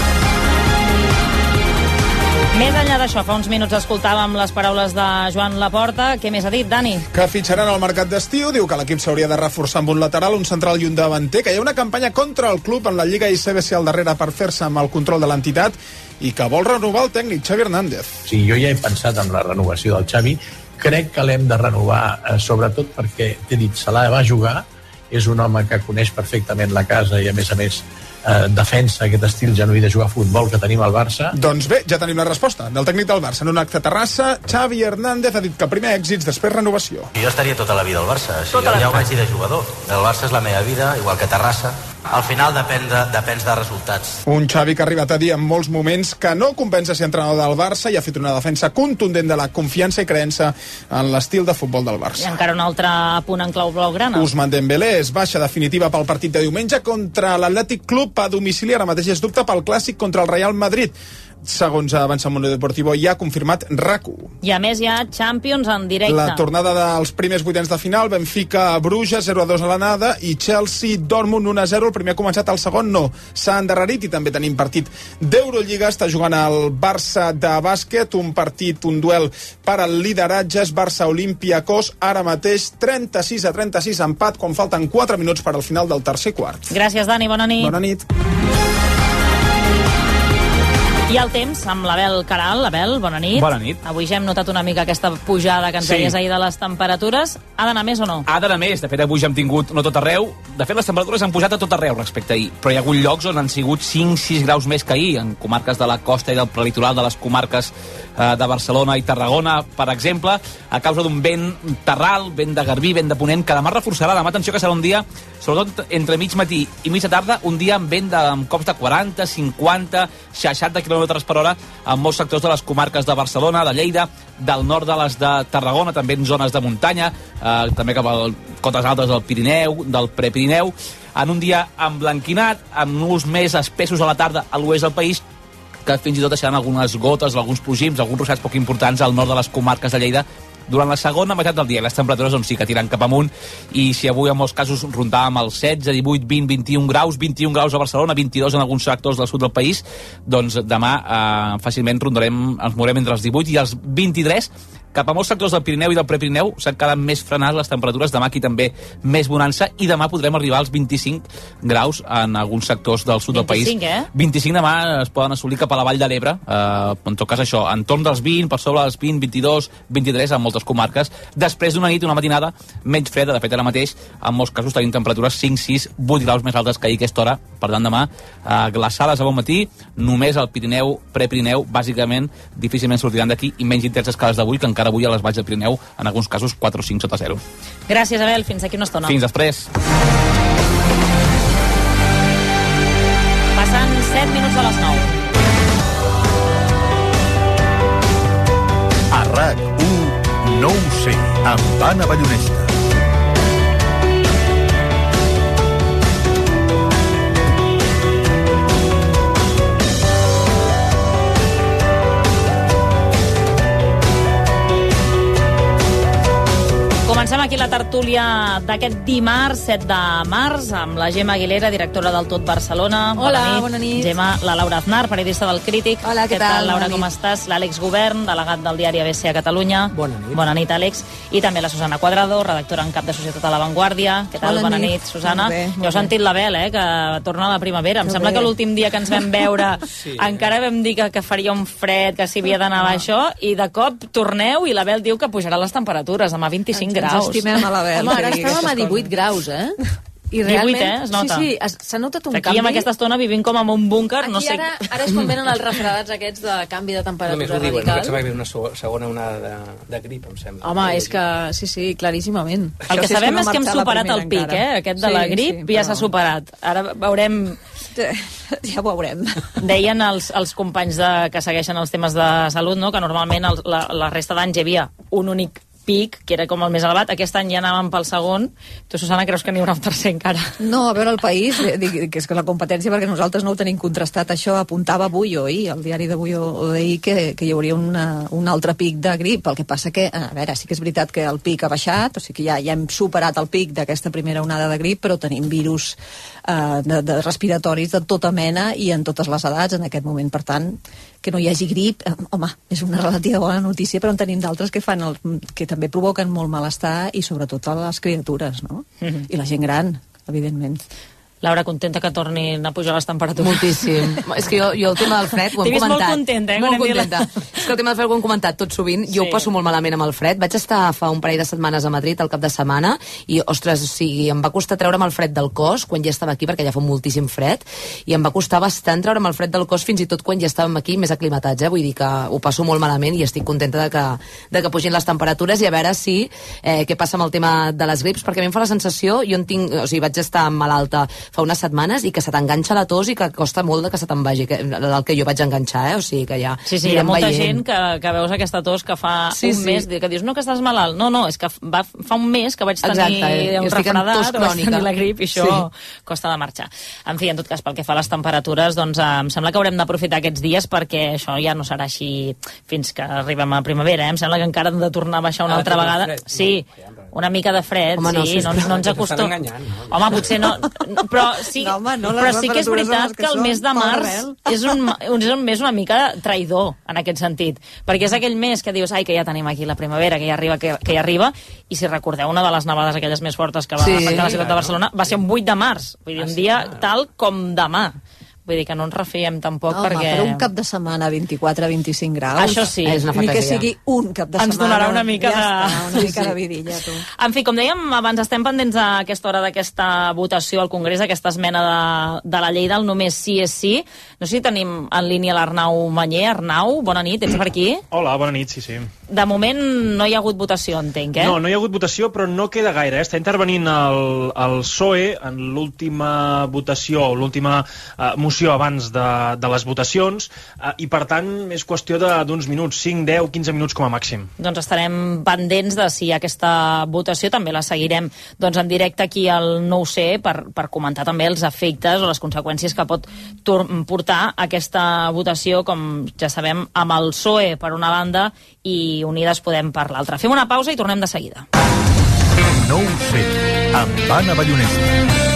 Més enllà d'això, fa uns minuts escoltàvem les paraules de Joan Laporta. Què més ha dit, Dani? Que fitxaran al mercat d'estiu, diu que l'equip s'hauria de reforçar amb un lateral, un central i un davanter, que hi ha una campanya contra el club en la Lliga ICBC al darrere per fer-se amb el control de l'entitat i que vol renovar el tècnic Xavi Hernández. Sí, jo ja he pensat en la renovació del Xavi. Crec que l'hem de renovar, eh, sobretot perquè, t'he dit, se la va jugar, és un home que coneix perfectament la casa i, a més a més, eh, defensa aquest estil genuí de jugar a futbol que tenim al Barça. Doncs bé, ja tenim la resposta del tècnic del Barça. En un acte a Terrassa, Xavi Hernández ha dit que primer èxits, després renovació. Jo estaria tota la vida al Barça, si Tota jo ja ho vaig dir de jugador. El Barça és la meva vida, igual que Terrassa. Al final depèn de, depèn de resultats. Un Xavi que ha arribat a dir en molts moments que no compensa ser entrenador del Barça i ha fet una defensa contundent de la confiança i creença en l'estil de futbol del I Barça. encara un altre punt en clau blaugrana. Usman Dembélé és baixa definitiva pel partit de diumenge contra l'Atlètic Club a domicili. Ara mateix és dubte pel clàssic contra el Real Madrid. Segons Avança Mundo Deportivo, ja ha confirmat RAC1. I a més hi ha Champions en directe. La tornada dels primers vuitens de final, Benfica, Bruges, 0-2 a l'anada, i Chelsea, Dortmund, 1-0. El primer ha començat, el segon no. S'ha endarrerit i també tenim partit d'Eurolliga. Està jugant el Barça de bàsquet, un partit, un duel per al lideratges. Barça-Olímpiacos, ara mateix 36 a 36, empat, quan falten 4 minuts per al final del tercer quart. Gràcies, Dani. Bona nit. Bona nit. I el temps amb l'Abel Caral. Abel, bona nit. Bona nit. Avui ja hem notat una mica aquesta pujada que ens Sí. deies ahir de les temperatures. Ha d'anar més o no? Ha d'anar més, de fet avui ja hem tingut no tot arreu, de fet les temperatures han pujat a tot arreu respecte a ahir, però hi ha hagut llocs on han sigut 5-6 graus més que ahir, en comarques de la costa i del prelitoral de les comarques eh, de Barcelona i Tarragona, per exemple, a causa d'un vent terral, vent de garbí, vent de ponent, que demà reforçarà, demà atenció que serà un dia, sobretot entre mig matí i mitja tarda, un dia amb vent de, amb cops de 40, 50, 60 km per hora en molts sectors de les comarques de Barcelona, de Lleida, del nord de les de Tarragona, també en zones de muntanya, eh, també cap a cotes altes del Pirineu, del Prepirineu, en un dia emblanquinat, amb núvols més espessos a la tarda a l'oest del país, que fins i tot deixaran algunes gotes, alguns plogims, alguns ruixats poc importants al nord de les comarques de Lleida durant la segona meitat del dia. Les temperatures doncs, sí que tiren cap amunt i si avui en molts casos rondàvem els 16, 18, 20, 21 graus, 21 graus a Barcelona, 22 en alguns sectors del sud del país, doncs demà eh, fàcilment rondarem, ens mourem entre els 18 i els 23 cap a molts sectors del Pirineu i del Prepirineu s'han quedat més frenades les temperatures, demà aquí també més bonança i demà podrem arribar als 25 graus en alguns sectors del sud del país. 25, eh? 25 demà es poden assolir cap a la Vall de l'Ebre, eh, en tot cas això, entorn dels 20, per sobre dels 20, 22, 23 en moltes comarques, després d'una nit, una matinada menys freda, de fet ara mateix en molts casos tenim temperatures 5, 6, 8 graus més altes que ahir a aquesta hora, per tant demà eh, glaçades a bon matí, només al Pirineu, Prepirineu, bàsicament difícilment sortiran d'aquí i menys intenses que les d'avui, que encara avui a les valls del Pirineu en alguns casos 4 o 5 sota 0. Gràcies, Abel. Fins aquí una estona. Fins després. Passen 7 minuts de les 9. A RAC1, no ho sé, amb Anna Ballonesta. Comencem aquí la tertúlia d'aquest dimarts, 7 de març, amb la Gemma Aguilera, directora del Tot Barcelona. Hola, bona nit. Gemma, la Laura Aznar, periodista del Crític. Hola, què tal? Laura, Bona com nit. estàs? L'Àlex Govern, delegat del diari ABC a Catalunya. Bona nit. Bona nit, Àlex. I també la Susana Quadrado, redactora en cap de Societat a La Vanguardia. Què tal? Bona Bona nit. nit, Susana. Molt bé, molt jo he sentit la Bel, eh, que torna a la primavera. Em Que sembla bé. que l'últim dia que ens vam veure Sí. encara vam dir que, que faria un fred, que s'hi havia d'anar a això, i de cop torneu i la Bel diu que pujaran les temperatures, demà 25 Ens- graus. ens estimem a la Bel, Home, que ara estàvem a aquestes 18 graus, eh? I 18, realment, eh? Es nota. Sí, sí, s'ha notat un Aquí canvi. amb aquesta estona vivim com en un búnquer, Aquí no sé... ara, ara és quan venen els refredats aquests de canvi de Només temperatura ho diuen, no? que radical. sembla que ve una segona onada de, de grip, em sembla. Home, és que, sí, sí, claríssimament. El que sabem és que hem superat el pic, eh? Aquest de la grip ja s'ha superat. Ara veurem... Ja ho veurem. Deien els, els companys de, que segueixen els temes de salut no? que normalment el, la, la resta d'anys hi havia un únic pic, que era com el més elevat. Aquest any ja anàvem pel segon. Tu, Susana, creus que n'hi haurà un tercer encara? No, a veure, el país, eh, que és que la competència, perquè nosaltres no ho tenim contrastat, això apuntava avui o ahir, el diari d'avui o d'ahir, que, que hi hauria una, un altre pic de grip. El que passa que, a veure, sí que és veritat que el pic ha baixat, o sigui que ja, ja hem superat el pic d'aquesta primera onada de grip, però tenim virus eh, de, de respiratoris de tota mena i en totes les edats en aquest moment. Per tant, que no hi hagi grip, eh, home, és una relativa bona notícia, però en tenim d'altres que, fan el, que també provoquen molt malestar i sobretot a les criatures, no? Mm -hmm. I la gent gran, evidentment. Laura, contenta que tornin a pujar les temperatures. Moltíssim. és que jo, jo el tema del fred ho hem comentat. molt contenta, eh, Molt contenta. És que el tema del fred ho hem comentat tot sovint. Jo Sí. ho passo molt malament amb el fred. Vaig estar fa un parell de setmanes a Madrid al cap de setmana i, ostres, o sigui, em va costar treure'm el fred del cos quan ja estava aquí, perquè ja fa moltíssim fred, i em va costar bastant treure'm el fred del cos fins i tot quan ja estàvem aquí més aclimatats, eh? Vull dir que ho passo molt malament i estic contenta de que, de que pugin les temperatures i a veure si eh, què passa amb el tema de les grips, perquè a mi em fa la sensació, jo en tinc, o sigui, vaig estar malalta fa unes setmanes i que se t'enganxa la tos i que costa molt de que se te'n vagi, que, el que jo vaig enganxar, eh? O sigui que ja Sí, sí, hi ha molta veient. gent que, que veus aquesta tos que fa Sí, un sí. mes, que dius, no, que estàs malalt. No, no, és que va, fa un mes que vaig tenir Exacte, eh? un refredat, vaig crònica. tenir la grip, i això Sí. costa de marxar. En fi, en tot cas, pel que fa a les temperatures, doncs eh, em sembla que haurem d'aprofitar aquests dies perquè això ja no serà així fins que arribem a primavera, eh? Em sembla que encara hem de tornar a baixar una Ah, altra vegada. fred. Sí, una mica de fred, Home, no, sí, no, no ens acostum... no? Home, potser no... Però sí, No, home, no, però sí que és veritat que, que el mes de març és un, és un mes una mica traïdor, en aquest sentit. Perquè és aquell mes que dius, ai, que ja tenim aquí la primavera, que ja arriba, que, que ja arriba, i si recordeu, una de les nevades aquelles més fortes que va Sí. afectar la ciutat de Barcelona va ser un 8 de març, vull dir, Ah, un sí, dia tal com demà. Vull dir que no ens refiem tampoc Home, perquè... per un cap de setmana 24-25 graus. Això sí. És una Ni que fantasia. sigui un cap de Ens setmana. donarà una mica ja de- Està, una Sí, mica sí. de vidilla, tu. En fi, com dèiem abans, estem pendents a aquesta hora d'aquesta votació al Congrés, aquesta esmena de, de la llei del només sí és sí. No sé si tenim en línia l'Arnau Manyer. Arnau, bona nit, ets per aquí? Hola, bona nit, sí, sí. De moment no hi ha hagut votació, entenc, eh? No, no hi ha hagut votació, però no queda gaire. Eh? Està intervenint el, el PSOE en l'última votació, l'última eh, moció abans de, de les votacions, eh, i per tant és qüestió d'uns minuts, 5, 10, 15 minuts com a màxim. Doncs estarem pendents de si aquesta votació. També la seguirem doncs, en directe aquí al Nou C per, per comentar també els efectes o les conseqüències que pot portar aquesta votació, com ja sabem, amb el PSOE per una banda i Unides Podem per l'altra. Fem una pausa i tornem de seguida. No ho sé, amb Anna Ballonesta.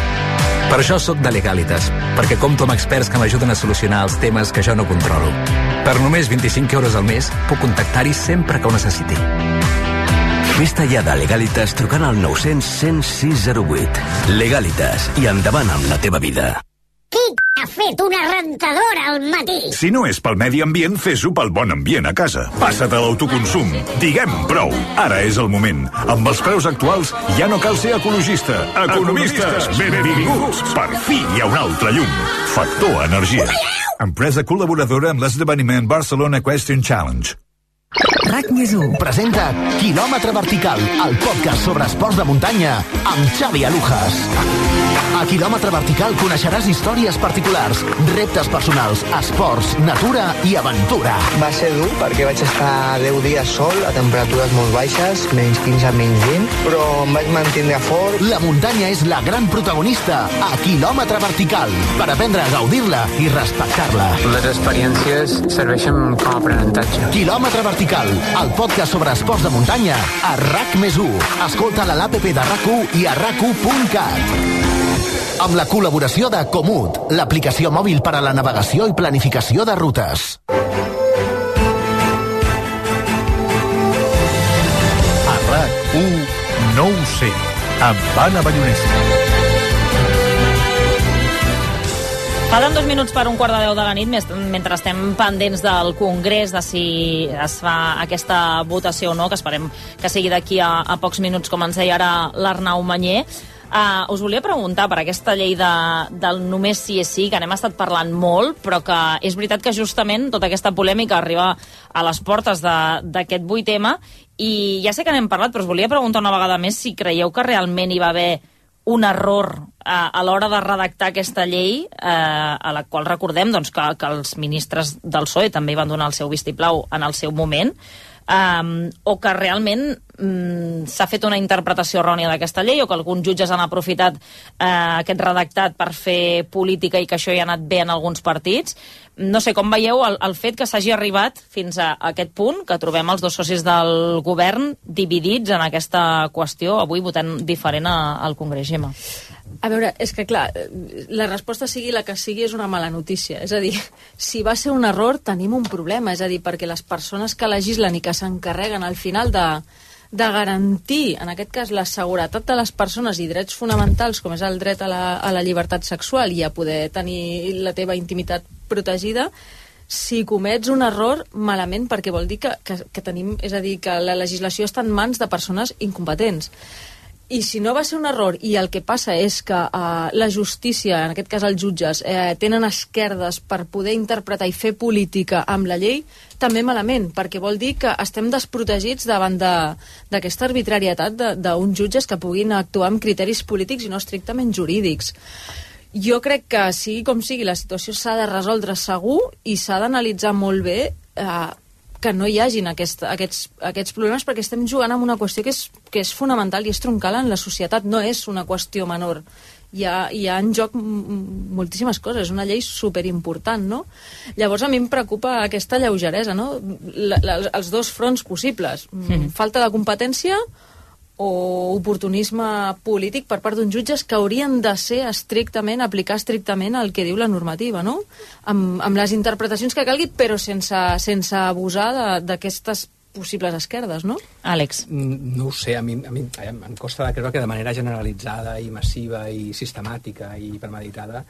Per això sóc de Legalitas, perquè compto amb experts que m'ajuden a solucionar els temes que jo no controlo. Per només 25 euros al mes, puc contactar-hi sempre que ho necessiti. Fes-te ja de Legalitas trucant al 900 106 08. Legalitas i endavant amb la teva vida. Qui ha fet una rentadora al matí? Si no és pel medi ambient, fes-ho pel bon ambient a casa. Passa't a l'autoconsum. Diguem prou. Ara és el moment. Amb els preus actuals ja no cal ser ecologista. Economistes, benvinguts. Per fi hi ha un altre llum. Factor Energia. Empresa col·laboradora amb l'esdeveniment Barcelona Question Challenge. RAC més 1 presenta Kilòmetre Vertical, el podcast sobre esports de muntanya amb Xavi Alujas. A Kilòmetre Vertical coneixeràs històries particulars, reptes personals, esports, natura i aventura. Va ser dur perquè vaig estar 10 dies sol a temperatures molt baixes, menys 15, menys 20, però em vaig mantenir fort. La muntanya és la gran protagonista a Kilòmetre Vertical per aprendre a gaudir-la i respectar-la. Les experiències serveixen com a aprenentatge. Kilòmetre Vertical, el podcast sobre esports de muntanya a RAC més 1. Escolta a l'APP de RAC1 i a RAC1.cat. Amb la col·laboració de Comut, l'aplicació mòbil per a la navegació i planificació de rutes. A RAC1, no ho sé, amb Anna Ballonesta. Falten dos minuts per un quart de deu de la nit, més- mentre estem pendents del Congrés de si es fa aquesta votació o no, que esperem que sigui d'aquí a, a pocs minuts, com ens deia ara l'Arnau Manyer. Uh, us volia preguntar per aquesta llei de, del només sí és sí, que n'hem estat parlant molt, però que és veritat que justament tota aquesta polèmica arriba a les portes d'aquest 8M, i ja sé que n'hem parlat, però us volia preguntar una vegada més si creieu que realment hi va haver un error eh, a l'hora de redactar aquesta llei, eh, a la qual recordem doncs, que, que els ministres del PSOE també hi van donar el seu vistiplau en el seu moment. um, o que realment um, s'ha fet una interpretació errònia d'aquesta llei o que alguns jutges han aprofitat uh, aquest redactat per fer política i que això ja ha anat bé en alguns partits. No sé, com veieu el, el fet que s'hagi arribat fins a aquest punt, que trobem els dos socis del govern dividits en aquesta qüestió, avui votant diferent a, al Congrés, Gemma? A veure, és que clar, la resposta sigui la que sigui és una mala notícia. És a dir, si va ser un error tenim un problema, és a dir, perquè les persones que legislen i que s'encarreguen al final de, de garantir, en aquest cas, la seguretat de les persones i drets fonamentals, com és el dret a la, a la llibertat sexual i a poder tenir la teva intimitat protegida, si comets un error, malament, perquè vol dir que, que, que tenim... És a dir, que la legislació està en mans de persones incompetents. I si no va ser un error i el que passa és que uh, la justícia, en aquest cas els jutges, eh, tenen esquerdes per poder interpretar i fer política amb la llei, també malament, perquè vol dir que estem desprotegits davant d'aquesta de, arbitrarietat d'uns jutges que puguin actuar amb criteris polítics i no estrictament jurídics. Jo crec que, sigui com sigui, la situació s'ha de resoldre segur i s'ha d'analitzar molt bé eh, que no hi hagin aquest, aquests, aquests problemes perquè estem jugant amb una qüestió que és, que és fonamental i és troncal en la societat, no és una qüestió menor. Hi ha, hi ha en joc moltíssimes coses, és una llei superimportant, no? Llavors a mi em preocupa aquesta lleugeresa, no? La, la, els dos fronts possibles. Mm. Falta de competència o oportunisme polític per part d'uns jutges que haurien de ser estrictament, aplicar estrictament el que diu la normativa, no? Amb, amb les interpretacions que calgui, però sense, sense abusar d'aquestes possibles esquerdes, no? Àlex. Mm, no ho sé, a mi, a mi em, em costa de creure que de manera generalitzada i massiva i sistemàtica i premeditada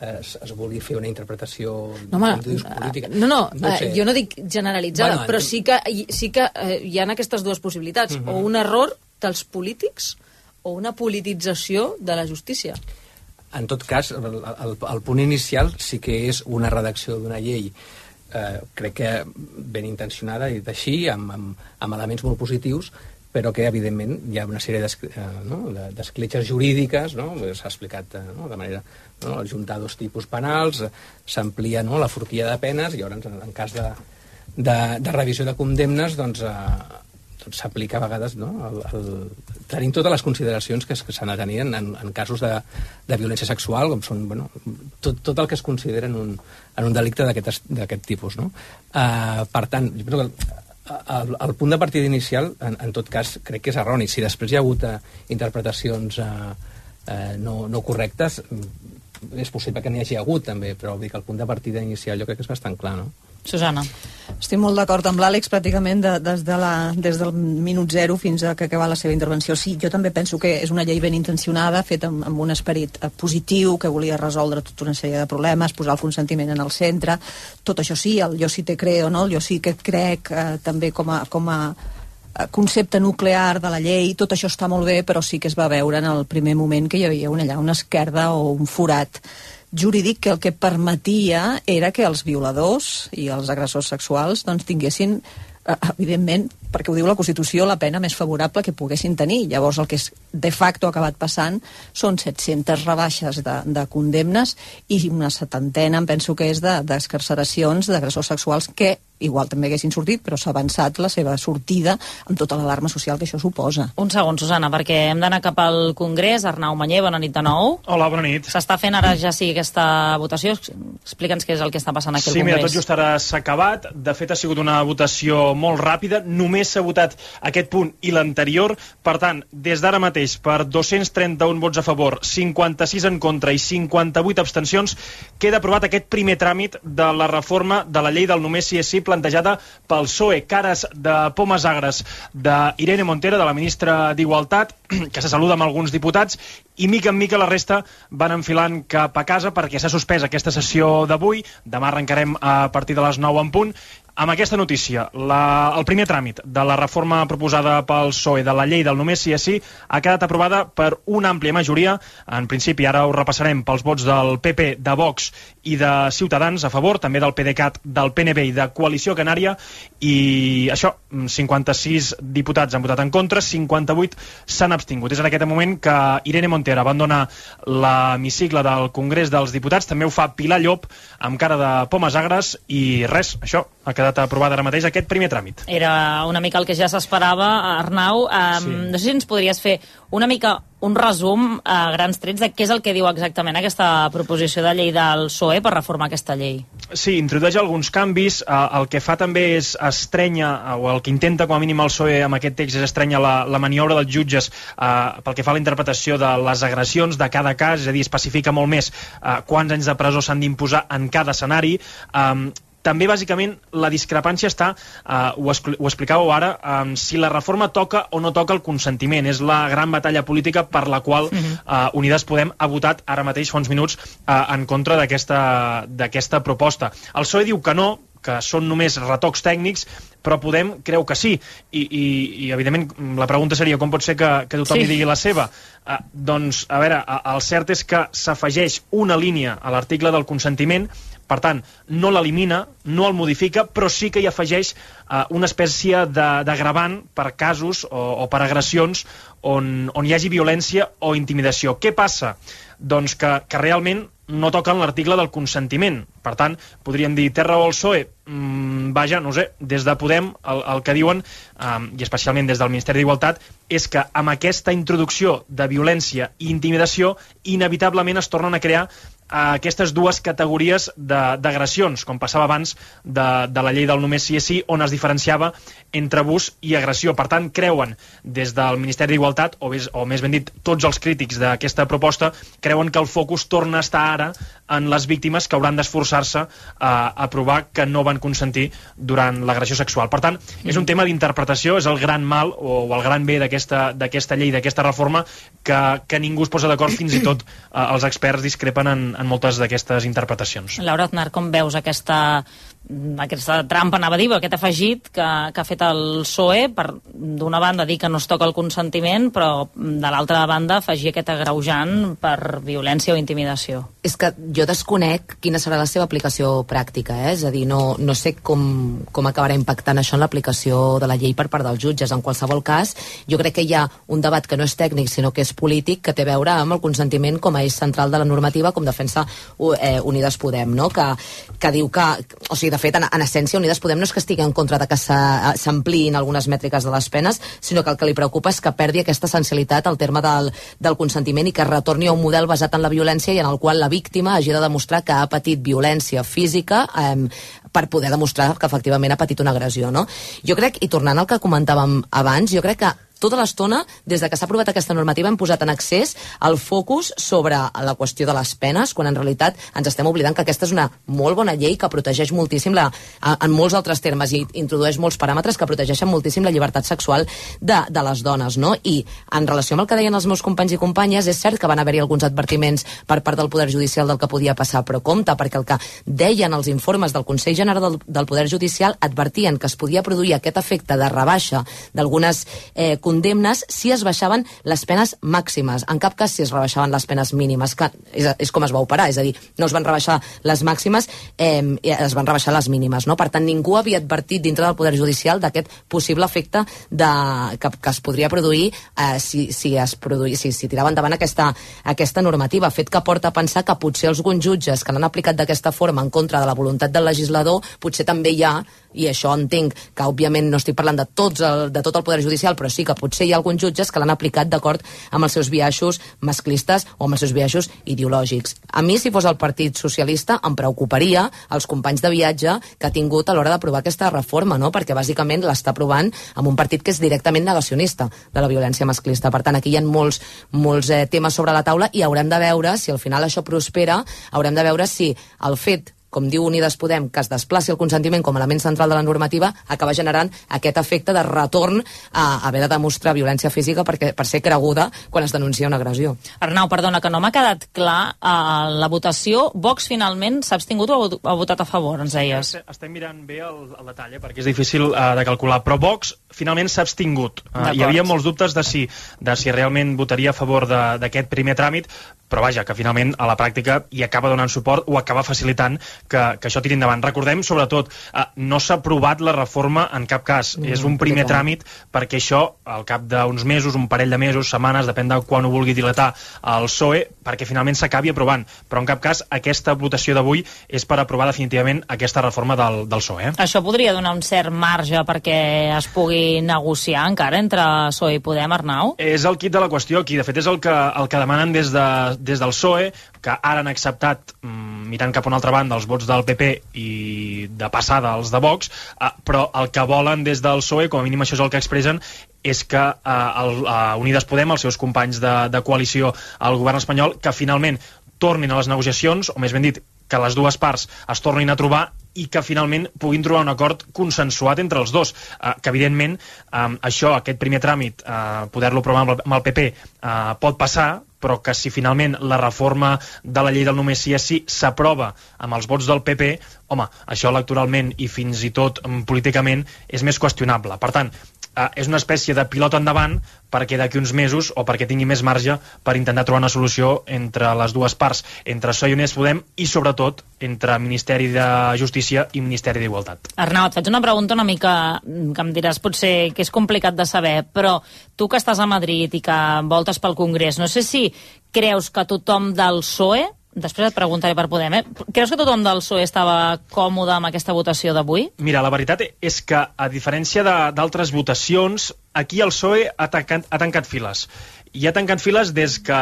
es, es vulgui fer una interpretació no, home, política. No, no, no eh, jo no dic generalitzada, bueno, però sí que, sí que eh, hi ha aquestes dues possibilitats. Uh -huh. O un error dels polítics o una politització de la justícia? En tot cas, el, el, el punt inicial sí que és una redacció d'una llei eh, crec que ben intencionada i d'així, amb, amb, amb elements molt positius, però que, evidentment, hi ha una sèrie d'escletxes eh, no? jurídiques, no? s'ha explicat eh, no? de manera... No? Juntar dos tipus penals, s'amplia no? la forquilla de penes, i llavors, en, en cas de, de, de revisió de condemnes, doncs, eh, s'aplica a vegades no? el, el, tenim totes les consideracions que, que s'han de tenir en, en casos de, de violència sexual com són bueno, tot, tot el que es considera en un, en un delicte d'aquest tipus no? uh, per tant jo penso que el, el punt de partida inicial en, en tot cas crec que és erroni si després hi ha hagut uh, interpretacions uh, uh, no, no correctes és possible que n'hi hagi hagut també però vull dir que el punt de partida inicial jo crec que és bastant clar no? Susana. Estic molt d'acord amb l'Àlex pràcticament de, des, de la, des del minut zero fins a que acaba la seva intervenció. Sí, jo també penso que és una llei ben intencionada, feta amb, amb un esperit eh, positiu, que volia resoldre tota una sèrie de problemes, posar el consentiment en el centre. Tot això sí, el jo sí te creo, no? el jo sí que crec eh, també com a, com a eh, concepte nuclear de la llei, tot això està molt bé, però sí que es va veure en el primer moment que hi havia una, allà una esquerda o un forat jurídic que el que permetia era que els violadors i els agressors sexuals doncs, tinguessin, eh, evidentment, perquè ho diu la Constitució, la pena més favorable que poguessin tenir. Llavors el que és de facto ha acabat passant són 700 rebaixes de, de condemnes i una setantena, em penso que és, d'escarceracions de, d'agressors sexuals que igual també haguessin sortit, però s'ha avançat la seva sortida amb tota l'alarma social que això suposa. Un segon, Susana, perquè hem d'anar cap al Congrés. Arnau Manyer, bona nit de nou. Hola, bona nit. S'està fent ara ja sí aquesta votació. Explica'ns què és el que està passant aquí sí, al Congrés. Sí, mira, tot just ara s'ha acabat. De fet, ha sigut una votació molt ràpida. Només s'ha votat aquest punt i l'anterior. Per tant, des d'ara mateix, per 231 vots a favor, 56 en contra i 58 abstencions, queda aprovat aquest primer tràmit de la reforma de la llei del només si és sí plantejada pel PSOE, cares de pomes agres d'Irene Montero, de la ministra d'Igualtat, que se saluda amb alguns diputats, i mica en mica la resta van enfilant cap a casa perquè s'ha suspès aquesta sessió d'avui. Demà arrencarem a partir de les 9 en punt amb aquesta notícia, la, el primer tràmit de la reforma proposada pel PSOE de la llei del només sí és sí ha quedat aprovada per una àmplia majoria. En principi, ara ho repassarem pels vots del PP, de Vox i de Ciutadans a favor, també del PDeCAT, del PNB i de Coalició Canària, i això, 56 diputats han votat en contra, 58 s'han abstingut. És en aquest moment que Irene Montero abandona l'hemicicle del Congrés dels Diputats, també ho fa Pilar Llop, amb cara de pomes agres, i res, això, ha quedat aprovat ara mateix aquest primer tràmit. Era una mica el que ja s'esperava, Arnau. Um, sí. No sé si ens podries fer una mica un resum a grans trets de què és el que diu exactament aquesta proposició de llei del PSOE per reformar aquesta llei. Sí, introdueix alguns canvis. Eh, el que fa també és estrenya, eh, o el que intenta com a mínim el PSOE amb aquest text és estrenya la, la maniobra dels jutges eh, pel que fa a la interpretació de les agressions de cada cas, és a dir, especifica molt més eh, quants anys de presó s'han d'imposar en cada escenari. Eh, també, bàsicament, la discrepància està, eh, ho, ho explicàveu ara, eh, si la reforma toca o no toca el consentiment. És la gran batalla política per la qual -huh. eh, Unides Podem ha votat ara mateix fa uns minuts eh, en contra d'aquesta proposta. El PSOE diu que no, que són només retocs tècnics, però Podem creu que sí. I, i, i evidentment, la pregunta seria com pot ser que, que tothom sí. hi digui la seva? Uh, doncs, a veure, el cert és que s'afegeix una línia a l'article del consentiment per tant, no l'elimina, no el modifica, però sí que hi afegeix eh, una espècie d'agravant per casos o, o per agressions on, on hi hagi violència o intimidació. Què passa? Doncs que, que realment no toquen l'article del consentiment. Per tant, podríem dir terra o el PSOE? Mm, vaja, no sé, des de Podem el, el que diuen, eh, i especialment des del Ministeri d'Igualtat, és que amb aquesta introducció de violència i intimidació inevitablement es tornen a crear a aquestes dues categories d'agressions, com passava abans de, de la llei del només sí és sí, on es diferenciava entre abús i agressió. Per tant, creuen des del Ministeri d'Igualtat, o, més, o més ben dit, tots els crítics d'aquesta proposta, creuen que el focus torna a estar ara en les víctimes que hauran d'esforçar-se a, a provar que no van consentir durant l'agressió sexual. Per tant, és un tema d'interpretació, és el gran mal o, o el gran bé d'aquesta llei, d'aquesta reforma, que, que ningú es posa d'acord, fins i tot eh, els experts discrepen en, en moltes d'aquestes interpretacions. Laura Aznar, com veus aquesta aquesta trampa, anava a dir, aquest afegit que, que ha fet el PSOE per, d'una banda, dir que no es toca el consentiment, però de l'altra banda afegir aquest agreujant per violència o intimidació. És que jo desconec quina serà la seva aplicació pràctica, eh? és a dir, no, no sé com, com acabarà impactant això en l'aplicació de la llei per part dels jutges. En qualsevol cas, jo crec que hi ha un debat que no és tècnic, sinó que és polític, que té a veure amb el consentiment com a eix central de la normativa, com defensa eh, Unides Podem, no? que, que diu que, o sigui, de fet, en, en essència, Unides Podem no és que estigui en contra de que s'ampliïn algunes mètriques de les penes, sinó que el que li preocupa és que perdi aquesta essencialitat al terme del, del consentiment i que retorni a un model basat en la violència i en el qual la víctima hagi de demostrar que ha patit violència física eh, per poder demostrar que efectivament ha patit una agressió, no? Jo crec, i tornant al que comentàvem abans, jo crec que tota l'estona, des de que s'ha aprovat aquesta normativa, hem posat en accés el focus sobre la qüestió de les penes, quan en realitat ens estem oblidant que aquesta és una molt bona llei que protegeix moltíssim la, en molts altres termes i introdueix molts paràmetres que protegeixen moltíssim la llibertat sexual de, de les dones, no? I en relació amb el que deien els meus companys i companyes, és cert que van haver-hi alguns advertiments per part del Poder Judicial del que podia passar, però compte, perquè el que deien els informes del Consell General del, del Poder Judicial advertien que es podia produir aquest efecte de rebaixa d'algunes eh, condemnes si es baixaven les penes màximes, en cap cas si es rebaixaven les penes mínimes, que és, és com es va operar, és a dir, no es van rebaixar les màximes, eh, es van rebaixar les mínimes, no? Per tant, ningú havia advertit dintre del Poder Judicial d'aquest possible efecte de, que, que es podria produir eh, si, si es produï, si, si tirava endavant aquesta, aquesta normativa, fet que porta a pensar que potser alguns jutges que l'han aplicat d'aquesta forma en contra de la voluntat del legislador, potser també hi ha i això entenc que òbviament no estic parlant de, tots el, de tot el Poder Judicial, però sí que potser hi ha alguns jutges que l'han aplicat d'acord amb els seus biaixos masclistes o amb els seus biaixos ideològics. A mi, si fos el Partit Socialista, em preocuparia els companys de viatge que ha tingut a l'hora d'aprovar aquesta reforma, no? perquè bàsicament l'està aprovant amb un partit que és directament negacionista de la violència masclista. Per tant, aquí hi ha molts, molts eh, temes sobre la taula i haurem de veure si al final això prospera, haurem de veure si el fet com diu Unides Podem, que es desplaci el consentiment com a element central de la normativa, acaba generant aquest efecte de retorn a haver de demostrar violència física perquè, per ser creguda quan es denuncia una agressió. Arnau, perdona, que no m'ha quedat clar uh, la votació. Vox finalment s'ha abstingut o ha votat a favor, ens deies? Estem mirant bé el, el detall, eh, perquè és difícil uh, de calcular, però Vox finalment s'ha abstingut. Uh, hi havia molts dubtes de si, de si realment votaria a favor d'aquest primer tràmit, però vaja, que finalment a la pràctica hi acaba donant suport o acaba facilitant que, que això tiri endavant. Recordem, sobretot, eh, no s'ha aprovat la reforma en cap cas. No, és un primer tràmit perquè això, al cap d'uns mesos, un parell de mesos, setmanes, depèn de quan ho vulgui dilatar el PSOE, perquè finalment s'acabi aprovant. Però en cap cas aquesta votació d'avui és per aprovar definitivament aquesta reforma del, del PSOE. Eh? Això podria donar un cert marge perquè es pugui negociar encara entre PSOE i Podem, Arnau? És el kit de la qüestió aquí. De fet, és el que, el que demanen des, de, des del PSOE, que ara han acceptat, mm, mirant cap a una altra banda, els vots del PP i de passada els de Vox, eh, però el que volen des del PSOE, com a mínim això és el que expressen, és que eh, el, eh, Unides Podem, els seus companys de, de coalició al govern espanyol, que finalment tornin a les negociacions, o més ben dit, que les dues parts es tornin a trobar i que finalment puguin trobar un acord consensuat entre els dos. Eh, que evidentment eh, això, aquest primer tràmit, eh, poder-lo aprovar amb el, amb el PP, eh, pot passar, però que si finalment la reforma de la llei del només sí és sí s'aprova amb els vots del PP, home, això electoralment i fins i tot mm, políticament és més qüestionable. Per tant, eh, és una espècie de pilot endavant perquè d'aquí uns mesos o perquè tingui més marge per intentar trobar una solució entre les dues parts, entre PSOE i Units Podem i sobretot entre Ministeri de Justícia i Ministeri d'Igualtat. Arnau, et faig una pregunta una mica que em diràs potser que és complicat de saber, però tu que estàs a Madrid i que voltes pel Congrés, no sé si creus que tothom del PSOE després et preguntaré per Podem, eh? Creus que tothom del PSOE estava còmode amb aquesta votació d'avui? Mira, la veritat és que, a diferència d'altres votacions, aquí el PSOE ha tancat, ha tancat files. I ha tancat files des que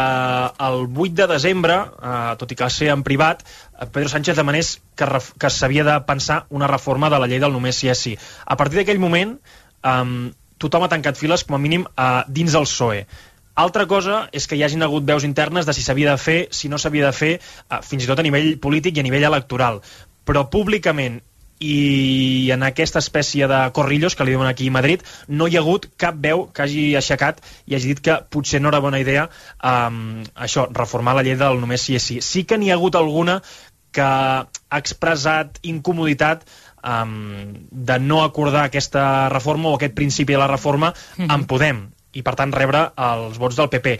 el 8 de desembre, eh, tot i que va ser en privat, eh, Pedro Sánchez demanés que, que s'havia de pensar una reforma de la llei del només sí és sí. A partir d'aquell moment, eh, tothom ha tancat files, com a mínim, eh, dins el PSOE. Altra cosa és que hi hagin hagut veus internes de si s'havia de fer, si no s'havia de fer, eh, fins i tot a nivell polític i a nivell electoral. Però públicament i en aquesta espècie de corrillos que li diuen aquí a Madrid, no hi ha hagut cap veu que hagi aixecat i hagi dit que potser no era bona idea um, això, reformar la llei del només sí és sí. Sí que n'hi ha hagut alguna que ha expressat incomoditat um, de no acordar aquesta reforma o aquest principi de la reforma en Podem i per tant rebre els vots del PP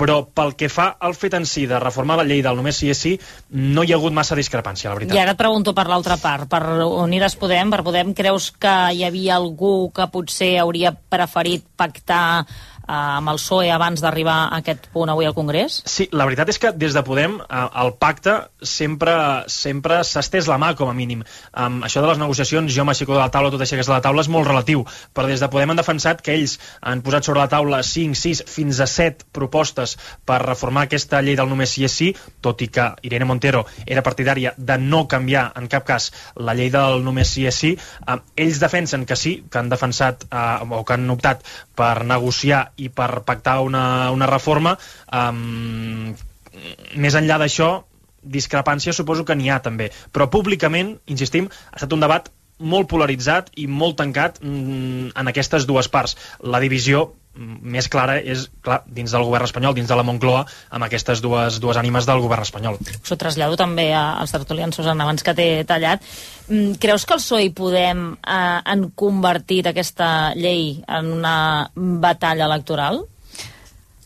però pel que fa al fet en si de reformar la llei del només sí és sí, no hi ha hagut massa discrepància, la veritat. I ara et pregunto per l'altra part, per Unides Podem, per Podem, creus que hi havia algú que potser hauria preferit pactar amb el PSOE abans d'arribar a aquest punt avui al Congrés? Sí, la veritat és que des de Podem eh, el pacte sempre sempre s'ha estès la mà, com a mínim. Um, això de les negociacions, jo m'aixeco de la taula, tot això que és de la taula, és molt relatiu, però des de Podem han defensat que ells han posat sobre la taula 5, 6, fins a 7 propostes per reformar aquesta llei del només sí és sí, tot i que Irene Montero era partidària de no canviar en cap cas la llei del només sí és sí, um, ells defensen que sí, que han defensat uh, o que han optat per negociar i per pactar una, una reforma um, més enllà d'això discrepància suposo que n'hi ha també. Però públicament, insistim, ha estat un debat molt polaritzat i molt tancat mm, en aquestes dues parts. La divisió més clara és clar, dins del govern espanyol, dins de la Moncloa amb aquestes dues, dues ànimes del govern espanyol Us ho trasllado també als tertulians, Susana, abans que t'he tallat. Mm, Creus que el PSOE i Podem eh, han convertit aquesta llei en una batalla electoral?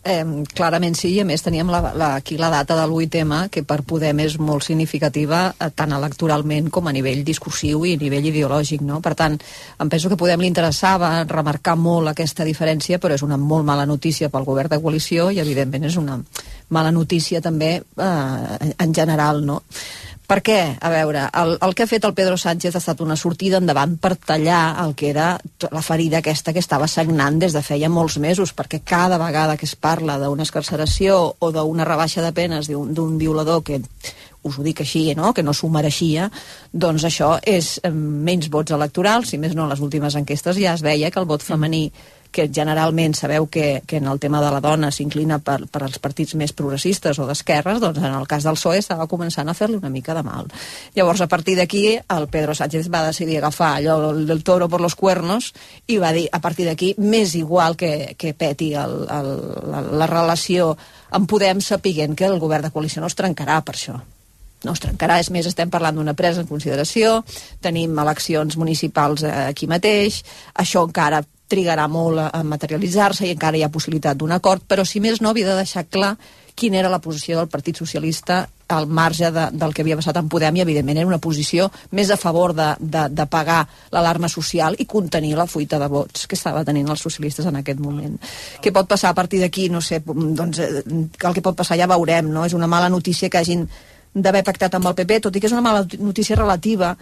Eh, clarament sí, i a més teníem la, la, aquí la data de l'8M, que per Podem és molt significativa eh, tant electoralment com a nivell discursiu i a nivell ideològic. No? Per tant, em penso que Podem li interessava remarcar molt aquesta diferència, però és una molt mala notícia pel govern de coalició i, evidentment, és una mala notícia també eh, en general. No? Per què? A veure, el, el que ha fet el Pedro Sánchez ha estat una sortida endavant per tallar el que era la ferida aquesta que estava sagnant des de feia molts mesos, perquè cada vegada que es parla d'una escarceració o d'una rebaixa de penes d'un violador que us ho dic així, no? que no s'ho mereixia, doncs això és eh, menys vots electorals, si més no, en les últimes enquestes ja es veia que el vot femení que generalment sabeu que, que en el tema de la dona s'inclina per, per als partits més progressistes o d'esquerres, doncs en el cas del PSOE estava començant a fer-li una mica de mal. Llavors, a partir d'aquí, el Pedro Sánchez va decidir agafar allò del toro por los cuernos i va dir, a partir d'aquí, més igual que, que peti el, el, la, la relació amb Podem sapiguent que el govern de coalició no es trencarà per això no es trencarà, és més, estem parlant d'una presa en consideració, tenim eleccions municipals eh, aquí mateix, això encara trigarà molt a materialitzar-se i encara hi ha possibilitat d'un acord, però si més no havia de deixar clar quina era la posició del Partit Socialista al marge de, del que havia passat en Podem i evidentment era una posició més a favor de, de, de pagar l'alarma social i contenir la fuita de vots que estava tenint els socialistes en aquest moment. Què pot passar a partir d'aquí? No sé, doncs eh, el que pot passar ja veurem, no? És una mala notícia que hagin d'haver pactat amb el PP, tot i que és una mala notícia relativa,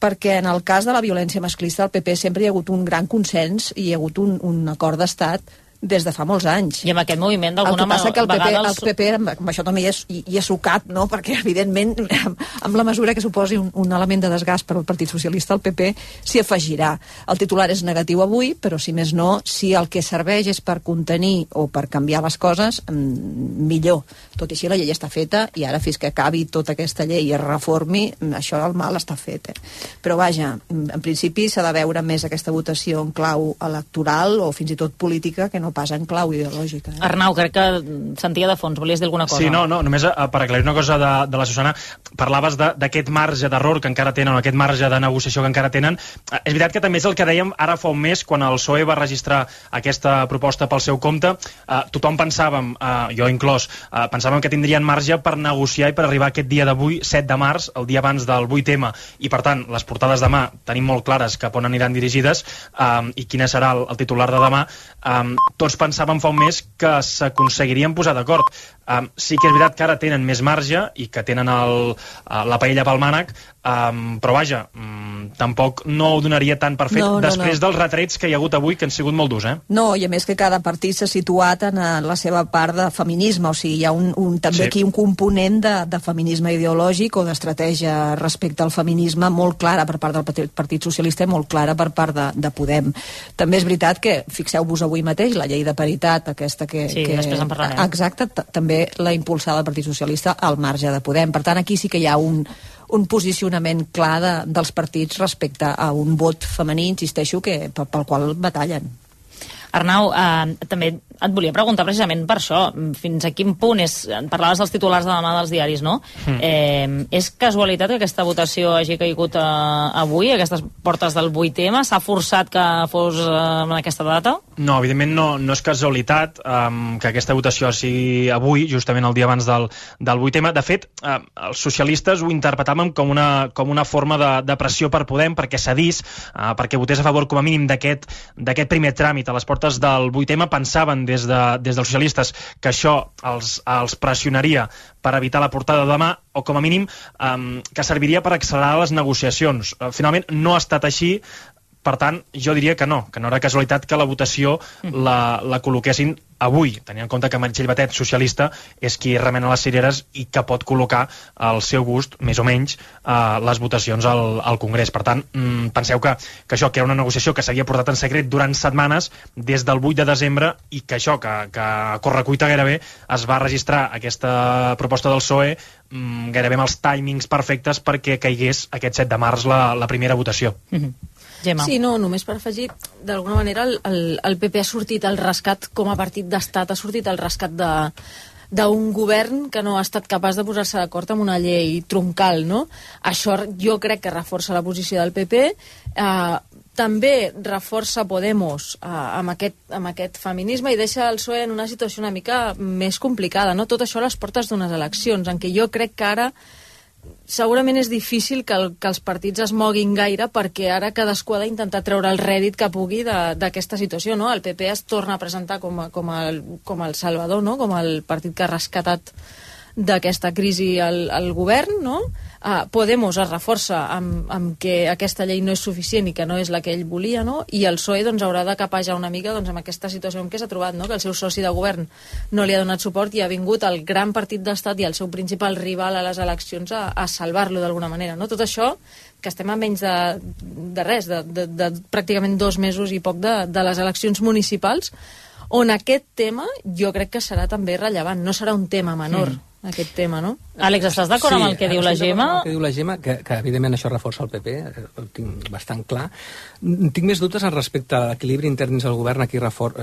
perquè en el cas de la violència masclista al PP sempre hi ha hagut un gran consens i hi ha hagut un, un acord d'estat des de fa molts anys. I amb aquest moviment El d'alguna que passa que el PP, vegada... el PP amb, amb això també hi és, hi, hi és sucat, no? perquè evidentment amb la mesura que suposi un, un element de desgast per al Partit Socialista, el PP s'hi afegirà. El titular és negatiu avui, però si més no, si el que serveix és per contenir o per canviar les coses, mm, millor. Tot i així la llei està feta i ara fins que acabi tota aquesta llei i es reformi, mm, això el mal està fet. Eh? Però vaja, mm, en principi s'ha de veure més aquesta votació en clau electoral o fins i tot política que no pas en clau ideològica. Eh? Arnau, crec que sentia de fons, volies dir alguna cosa. Sí, no, no només eh, per aclarir una cosa de, de la Susana, parlaves de- d'aquest marge d'error que encara tenen, o aquest marge de negociació que encara tenen. Eh, És veritat que també és el que dèiem ara fa un mes, quan el PSOE va registrar aquesta proposta pel seu compte, eh, tothom pensàvem, eh, jo inclòs, eh, pensàvem que tindrien marge per negociar i per arribar aquest dia d'avui, 7 de març, el dia abans del 8M, i per tant, les portades demà tenim molt clares cap on aniran dirigides eh, i quin serà el, el titular de demà. Eh, tots pensàvem fa un mes que s'aconseguirien posar d'acord. Um, sí que és veritat que ara tenen més marge i que tenen el, uh, la paella pel mànec, um, però vaja, um, tampoc no ho donaria tant per fet No, no, després no. dels retrets que hi ha hagut avui, que han sigut molt durs, eh? No, i a més que cada partit s'ha situat en eh, la seva part de feminisme, o sigui, hi ha un, un, també Sí. aquí un component de, de feminisme ideològic o d'estratègia respecte al feminisme molt clara per part del Partit, Partit Socialista i molt clara per part de, de Podem. També és veritat que, fixeu-vos avui mateix, la llei de paritat, aquesta que... Sí, que després en parlarem. Exacte, també l'ha impulsada el Partit Socialista al marge de Podem. Per tant, aquí sí que hi ha un, un posicionament clar de, dels partits respecte a un vot femení, insisteixo, que, pel, pel qual batallen. Arnau, eh, també et volia preguntar precisament per això, fins a quin punt és, parlaves dels titulars de demà dels diaris, no? Hmm. Eh, és casualitat que aquesta votació hagi caigut eh, avui, aquestes portes del 8M? S'ha forçat que fos eh, en aquesta data? No, evidentment no, no és casualitat um, que aquesta votació sigui avui, justament el dia abans del, del 8M. De fet, uh, els socialistes ho interpretàvem com una, com una forma de, de pressió per Podem perquè cedís, uh, perquè votés a favor com a mínim d'aquest d'aquest primer tràmit a les portes del 8M. Pensaven des, de, des dels socialistes que això els, els pressionaria per evitar la portada de demà o com a mínim um, que serviria per accelerar les negociacions. Uh, finalment no ha estat així, per tant, jo diria que no, que no era casualitat que la votació la, la col·loquessin avui, tenint en compte que Meritxell Batet, socialista, és qui remena les cireres i que pot col·locar al seu gust, més o menys, eh, les votacions al, al Congrés. Per tant, mm, penseu que, que això, que era una negociació que s'havia portat en secret durant setmanes, des del 8 de desembre, i que això, que, que a correcuita gairebé, es va registrar aquesta proposta del PSOE mm, gairebé amb els timings perfectes perquè caigués aquest 7 de març la, la primera votació. Gemma. Sí, no, només per afegir, d'alguna manera el, el, el PP ha sortit al rescat com a partit d'estat, ha sortit al rescat de d'un govern que no ha estat capaç de posar-se d'acord amb una llei troncal, no? Això jo crec que reforça la posició del PP, eh, també reforça Podemos eh, amb, aquest, amb aquest feminisme i deixa el PSOE en una situació una mica més complicada, no? Tot això a les portes d'unes eleccions, en què jo crec que ara segurament és difícil que, el, que els partits es moguin gaire perquè ara cadascú ha d'intentar treure el rèdit que pugui d'aquesta situació, no? El PP es torna a presentar com, a, com, el, com el salvador, no? Com el partit que ha rescatat d'aquesta crisi al, al govern, no? Uh, Podemos es reforça amb, amb que aquesta llei no és suficient i que no és la que ell volia, no? I el PSOE doncs, haurà de capejar una mica doncs, amb aquesta situació en què s'ha trobat, no? Que el seu soci de govern no li ha donat suport i ha vingut el gran partit d'estat i el seu principal rival a les eleccions a, a salvar-lo d'alguna manera, no? Tot això que estem a menys de, de res, de, de, de pràcticament dos mesos i poc de, de les eleccions municipals, on aquest tema jo crec que serà també rellevant, no serà un tema menor, mm. Aquest tema, no? Àlex, estàs d'acord amb el que diu la Gemma? amb El que diu la Gemma, que, que evidentment això reforça el PP, eh, ho tinc bastant clar. Tinc més dubtes en respecte a l'equilibri intern dins del govern, a qui, refor,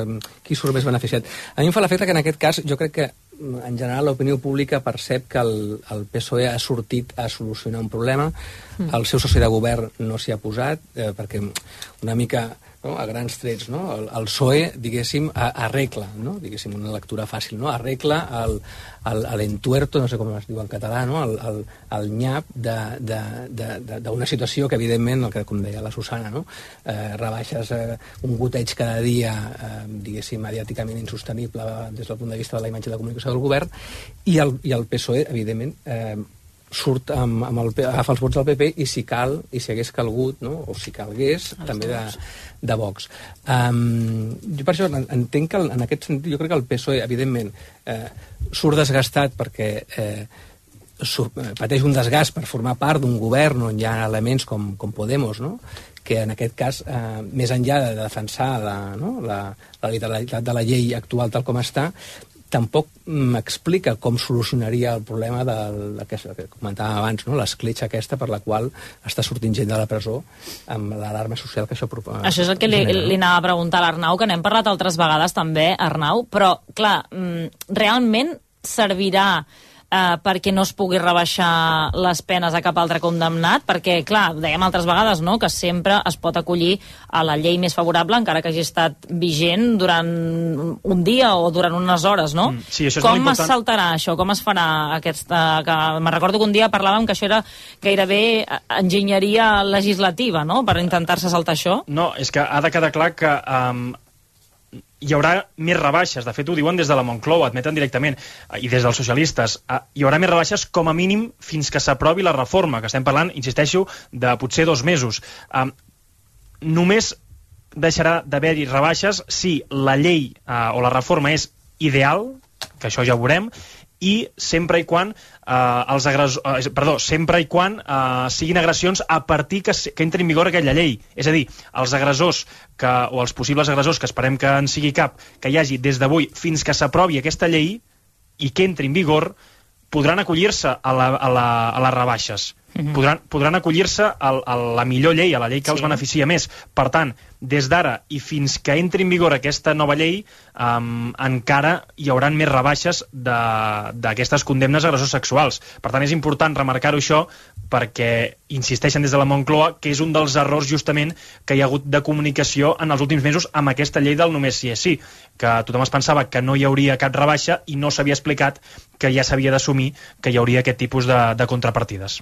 qui surt més beneficiat. A mi em fa l'efecte que en aquest cas jo crec que mm, en general l'opinió pública percep que el, el PSOE ha sortit a solucionar un problema, Mm. el seu soci de govern no s'hi ha posat, eh, perquè una mica no? a grans trets, no? El, el PSOE, diguéssim, arregla, no? diguéssim, una lectura fàcil, no? arregla l'entuerto, no sé com es diu en català, no? el, el, el nyap d'una situació que, evidentment, el que, com deia la Susana, no? eh, rebaixes eh, un goteig cada dia, eh, diguéssim, mediàticament insostenible des del punt de vista de la imatge de la comunicació del govern, i el, i el PSOE, evidentment, eh, surt amb, amb el, agafa els vots del PP i si cal, i si hagués calgut, no? o si calgués, també de, de Vox. Um, jo per això en- entenc que en aquest sentit jo crec que el PSOE, evidentment, eh, surt desgastat perquè eh, surt, eh, pateix un desgast per formar part d'un govern on hi ha elements com, com Podemos, no? que en aquest cas, eh, més enllà de defensar la, no? la, la literalitat de la llei actual tal com està, tampoc m'explica com solucionaria el problema del, del que, que comentàvem abans, no? l'escletxa aquesta per la qual està sortint gent de la presó amb l'alarma social que això proposa. Això és el que li, li anava a preguntar a l'Arnau, que n'hem parlat altres vegades també, Arnau, però, clar, mm, realment servirà eh, perquè no es pugui rebaixar les penes a cap altre condemnat, perquè, clar, dèiem altres vegades, no?, que sempre es pot acollir a la llei més favorable, encara que hagi estat vigent durant un dia o durant unes hores, no? Mm, sí, això és Com es saltarà això? Com es farà aquesta... Que, me recordo que un dia parlàvem que això era gairebé enginyeria legislativa, no?, per intentar-se saltar això. No, és que ha de quedar clar que um, hi haurà més rebaixes. De fet, ho diuen des de la Moncloa, admeten directament, eh, i des dels socialistes. Eh, Hi haurà més rebaixes com a mínim fins que s'aprovi la reforma, que estem parlant, insisteixo, de potser dos mesos. Um, només deixarà d'haver-hi rebaixes si la llei eh, o la reforma és ideal, que això ja ho veurem, i sempre i quan eh, els agressors, eh, perdó, sempre i quan eh, siguin agressions a partir que, que entri en vigor aquella llei. És a dir, els agressors que, o els possibles agressors, que esperem que en sigui cap, que hi hagi des d'avui fins que s'aprovi aquesta llei i que entri en vigor, podran acollir-se a, la, a, la, a les rebaixes. Mhm. Podran, podran acollir-se a, la millor llei, a la llei que Sí. els beneficia més. Per tant, des d'ara i fins que entri en vigor aquesta nova llei, um, encara hi hauran més rebaixes d'aquestes condemnes a agressors sexuals. Per tant, és important remarcar-ho això perquè insisteixen des de la Moncloa que és un dels errors justament que hi ha hagut de comunicació en els últims mesos amb aquesta llei del només sí és sí, que tothom es pensava que no hi hauria cap rebaixa i no s'havia explicat que ja s'havia d'assumir que hi hauria aquest tipus de, de contrapartides.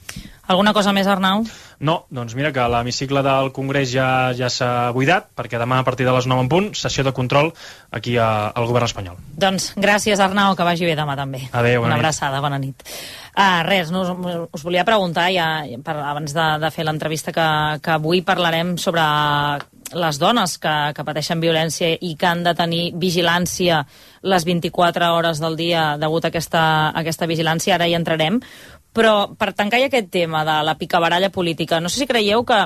Alguna cosa més, Arnau? No, doncs mira que l'hemicicle del Congrés ja ja s'ha buidat, perquè demà a partir de les 9 en punt, sessió de control aquí a, al govern espanyol. Doncs gràcies, Arnau, que vagi bé demà també. Adéu, bona Una nit. abraçada, bona nit. Ah, res, no, us, us volia preguntar, ja, per, abans de, de fer l'entrevista, que, que avui parlarem sobre les dones que, que pateixen violència i que han de tenir vigilància les 24 hores del dia degut a aquesta, a aquesta vigilància, ara hi entrarem, però per tancar aquest tema de la picabaralla política, no sé si creieu que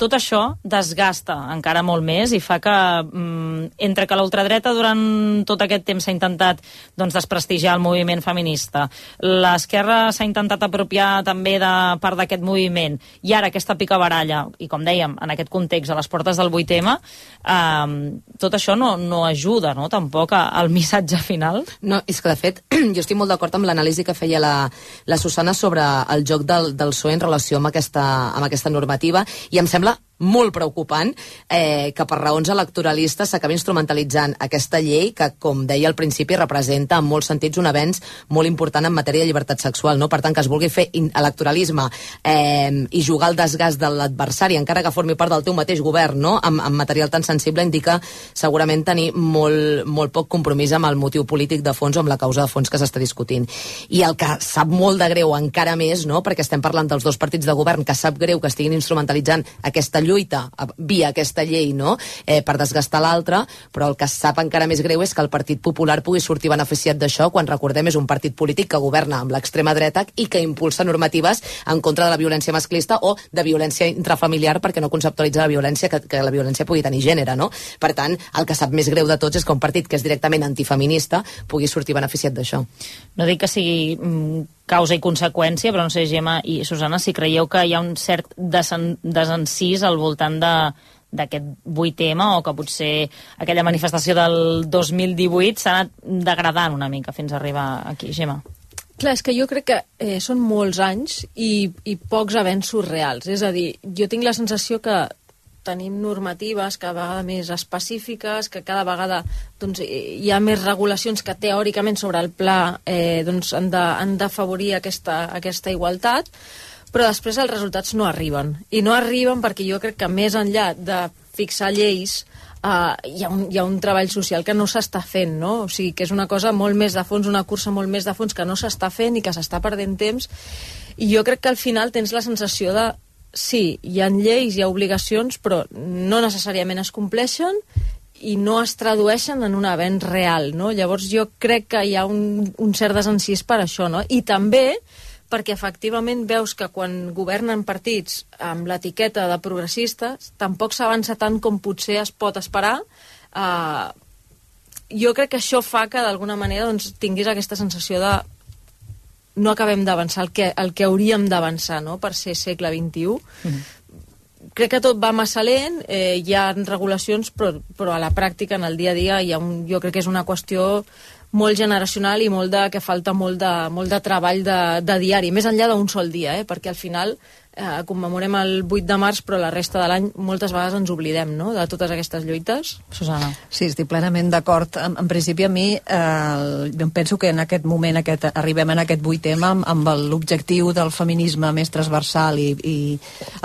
tot això desgasta encara molt més i fa que, mm, entre que l'ultradreta durant tot aquest temps s'ha intentat doncs, desprestigiar el moviment feminista, l'esquerra s'ha intentat apropiar també de part d'aquest moviment, i ara aquesta picabaralla, i com dèiem, en aquest context, a les portes del 8M, eh, tot això no, no ajuda, no?, tampoc al missatge final. No, és que de fet, jo estic molt d'acord amb l'anàlisi que feia la, la Susana sobre el joc del, del PSOE en relació amb aquesta, amb aquesta normativa i em sembla あ molt preocupant eh, que per raons electoralistes s'acabi instrumentalitzant aquesta llei que, com deia al principi, representa en molts sentits un avenç molt important en matèria de llibertat sexual. No? Per tant, que es vulgui fer electoralisme eh, i jugar al desgast de l'adversari, encara que formi part del teu mateix govern, no? amb, amb material tan sensible, indica segurament tenir molt, molt poc compromís amb el motiu polític de fons o amb la causa de fons que s'està discutint. I el que sap molt de greu encara més, no? perquè estem parlant dels dos partits de govern que sap greu que estiguin instrumentalitzant aquesta lluita a- via aquesta llei no? eh, per desgastar l'altra, però el que sap encara més greu és que el Partit Popular pugui sortir beneficiat d'això quan recordem és un partit polític que governa amb l'extrema dreta i que impulsa normatives en contra de la violència masclista o de violència intrafamiliar perquè no conceptualitza la violència que, que la violència pugui tenir gènere, no? Per tant, el que sap més greu de tots és que un partit que és directament antifeminista pugui sortir beneficiat d'això. No dic que sigui mm, causa i conseqüència, però no sé, Gemma i Susana, si creieu que hi ha un cert desen desencís al voltant de d'aquest 8M o que potser aquella manifestació del 2018 s'ha anat degradant una mica fins a arribar aquí, Gemma. Clar, és que jo crec que eh, són molts anys i, i pocs avenços reals. És a dir, jo tinc la sensació que tenim normatives cada vegada més específiques, que cada vegada doncs, hi ha més regulacions que teòricament sobre el pla eh, doncs, han d'afavorir aquesta, aquesta igualtat, però després els resultats no arriben. I no arriben perquè jo crec que més enllà de fixar lleis uh, hi, ha un, hi ha un treball social que no s'està fent, no? O sigui, que és una cosa molt més de fons, una cursa molt més de fons que no s'està fent i que s'està perdent temps. I jo crec que al final tens la sensació de sí, hi ha lleis, hi ha obligacions, però no necessàriament es compleixen i no es tradueixen en un avenç real, no? Llavors jo crec que hi ha un, un cert desencís per això, no? I també perquè efectivament veus que quan governen partits amb l'etiqueta de progressistes tampoc s'avança tant com potser es pot esperar. Uh, jo crec que això fa que d'alguna manera doncs, tinguis aquesta sensació de no acabem d'avançar el, que, el que hauríem d'avançar no? per ser segle XXI. Mm. Crec que tot va massa lent, eh, hi ha regulacions, però, però a la pràctica, en el dia a dia, hi ha un, jo crec que és una qüestió molt generacional i molt de, que falta molt de, molt de treball de, de diari, més enllà d'un sol dia, eh? perquè al final eh, commemorem el 8 de març, però la resta de l'any moltes vegades ens oblidem no? de totes aquestes lluites. Susana. Sí, estic plenament d'acord. En, en principi, a mi, eh, penso que en aquest moment aquest, arribem en aquest 8 tema amb, amb l'objectiu del feminisme més transversal i, i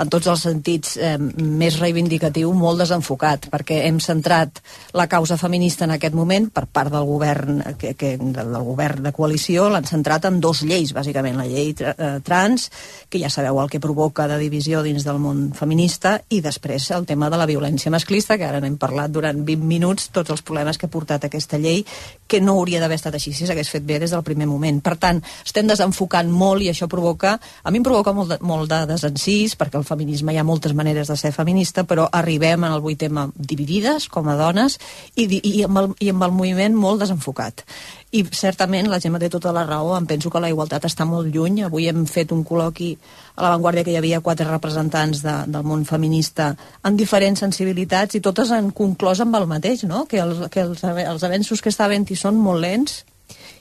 en tots els sentits eh, més reivindicatiu, molt desenfocat, perquè hem centrat la causa feminista en aquest moment per part del govern, que, que, del govern de coalició, l'han centrat en dos lleis, bàsicament, la llei tra, eh, trans, que ja sabeu el que provoca provoca de divisió dins del món feminista i després el tema de la violència masclista, que ara n'hem parlat durant 20 minuts, tots els problemes que ha portat aquesta llei, que no hauria d'haver estat així si s'hagués fet bé des del primer moment. Per tant, estem desenfocant molt i això provoca, a mi em provoca molt de, molt de desencís, perquè el feminisme hi ha moltes maneres de ser feminista, però arribem en el vuit tema dividides com a dones i, i, amb el, i amb el moviment molt desenfocat i certament la Gemma té tota la raó, em penso que la igualtat està molt lluny, avui hem fet un col·loqui a l'avantguàrdia que hi havia quatre representants de, del món feminista amb diferents sensibilitats i totes han conclòs amb el mateix, no? que, els, que els, els avenços que està havent hi són molt lents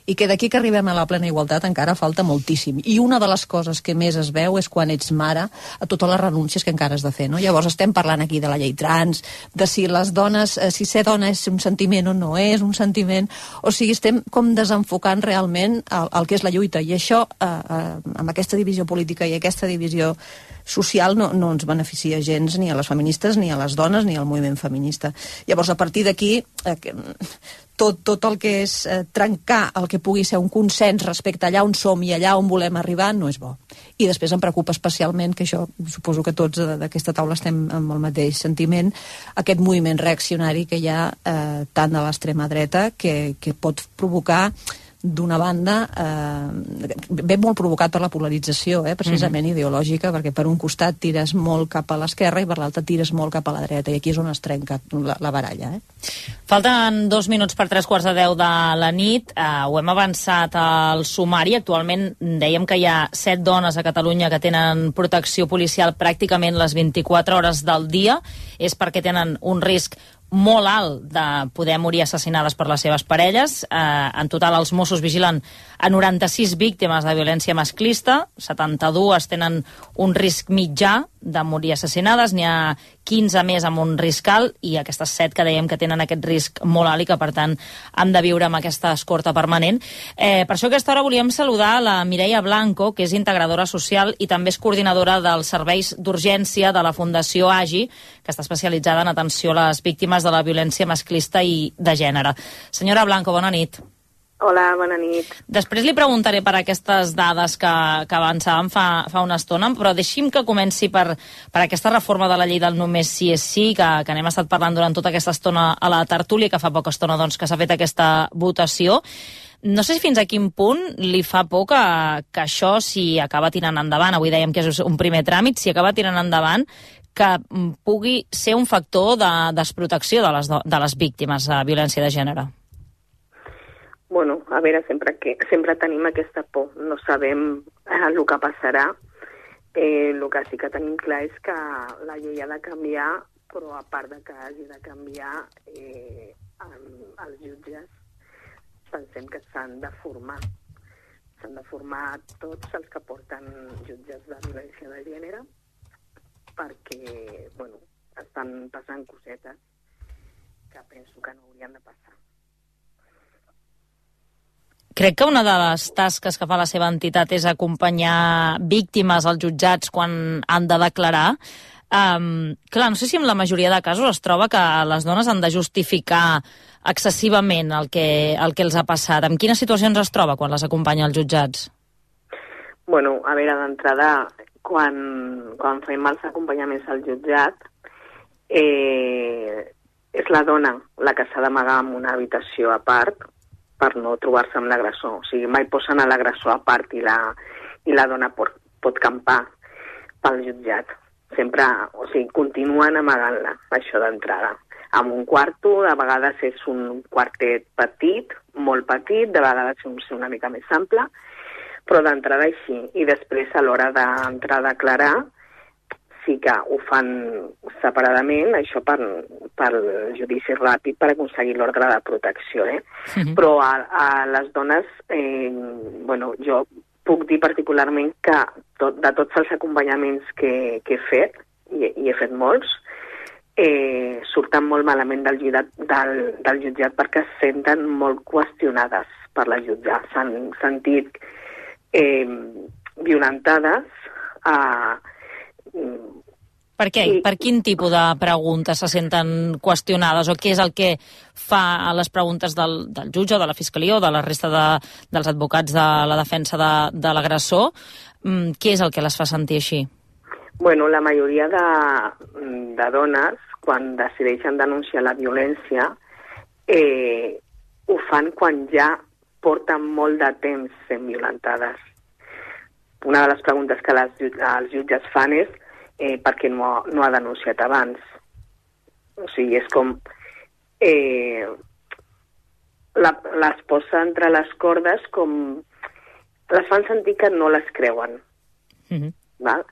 i que d'aquí que arribem a la plena igualtat encara falta moltíssim. I una de les coses que més es veu és quan ets mare a totes les renúncies que encara has de fer. No? Llavors estem parlant aquí de la llei trans, de si les dones, eh, si ser dona és un sentiment o no és un sentiment, o sigui, estem com desenfocant realment el, el que és la lluita. I això, eh, eh, amb aquesta divisió política i aquesta divisió social no, no ens beneficia gens ni a les feministes, ni a les dones, ni al moviment feminista. Llavors, a partir d'aquí, eh, tot, tot el que és eh, trencar el que pugui ser un consens respecte allà on som i allà on volem arribar no és bo. I després em preocupa especialment, que això suposo que tots d'aquesta taula estem amb el mateix sentiment, aquest moviment reaccionari que hi ha eh, tant de l'extrema dreta que, que pot provocar d'una banda eh, ve molt provocat per la polarització, eh, precisament mm -hmm. ideològica, perquè per un costat tires molt cap a l'esquerra i per l'altre tires molt cap a la dreta, i aquí és on es trenca la, la baralla. Eh? Falten dos minuts per tres quarts de deu de la nit, eh, ho hem avançat al sumari, actualment dèiem que hi ha set dones a Catalunya que tenen protecció policial pràcticament les 24 hores del dia, és perquè tenen un risc molt alt de poder morir assassinades per les seves parelles. Eh, en total, els Mossos vigilen a 96 víctimes de violència masclista, 72 tenen un risc mitjà de morir assassinades, n'hi ha 15 més amb un risc alt i aquestes 7 que dèiem que tenen aquest risc molt alt i que per tant han de viure amb aquesta escorta permanent. Eh, per això a aquesta hora volíem saludar la Mireia Blanco, que és integradora social i també és coordinadora dels serveis d'urgència de la Fundació AGI, que està especialitzada en atenció a les víctimes de la violència masclista i de gènere. Senyora Blanco, bona nit. Hola, bona nit. Després li preguntaré per aquestes dades que, que avançàvem fa, fa una estona, però deixi'm que comenci per, per aquesta reforma de la llei del només sí és sí, que, que n'hem estat parlant durant tota aquesta estona a la tertúlia, que fa poca estona doncs, que s'ha fet aquesta votació. No sé si fins a quin punt li fa por que, que això, si acaba tirant endavant, avui dèiem que és un primer tràmit, si acaba tirant endavant, que pugui ser un factor de desprotecció de les, de les víctimes de violència de gènere bueno, a veure, sempre, que, sempre tenim aquesta por, no sabem eh, el que passarà. Eh, el que sí que tenim clar és que la llei ha de canviar, però a part de que hagi de canviar, eh, els jutges pensem que s'han de formar. S'han de formar tots els que porten jutges de violència de gènere perquè, bueno, estan passant cosetes que penso que no haurien de passar. Crec que una de les tasques que fa la seva entitat és acompanyar víctimes als jutjats quan han de declarar. Um, clar, no sé si en la majoria de casos es troba que les dones han de justificar excessivament el que, el que els ha passat. En quines situacions es troba quan les acompanya als jutjats? Bueno, a veure, d'entrada, quan, quan fem els acompanyaments al jutjat, eh, és la dona la que s'ha d'amagar en una habitació a part per no trobar-se amb l'agressor. O sigui, mai posen a l'agressor a part i la, i la dona pot, pot campar pel jutjat. Sempre, o sigui, continuen amagant-la, això d'entrada. Amb un quarto, de vegades és un quartet petit, molt petit, de vegades és una mica més ample, però d'entrada així. I després, a l'hora d'entrar a declarar, sí que ho fan separadament, això per, per judici ràpid, per aconseguir l'ordre de protecció. Eh? Mm -hmm. Però a, a les dones, eh, bueno, jo puc dir particularment que tot, de tots els acompanyaments que, que he fet, i, i he fet molts, eh, surten molt malament del jutjat, del, del jutjat perquè es senten molt qüestionades per la jutja. S'han sentit eh, violentades a... Per què? I... Per quin tipus de preguntes se senten qüestionades o què és el que fa a les preguntes del, del jutge o de la fiscalia o de la resta de, dels advocats de la defensa de, de l'agressor? Mm, què és el que les fa sentir així? Bueno, la majoria de, de dones, quan decideixen denunciar la violència, eh, ho fan quan ja porten molt de temps sent violentades. Una de les preguntes que les, els jutges fan és eh, per què no, no ha denunciat abans. O sigui, és com... Eh, la, les posa entre les cordes com... Les fan sentir que no les creuen. Mm -hmm. Val?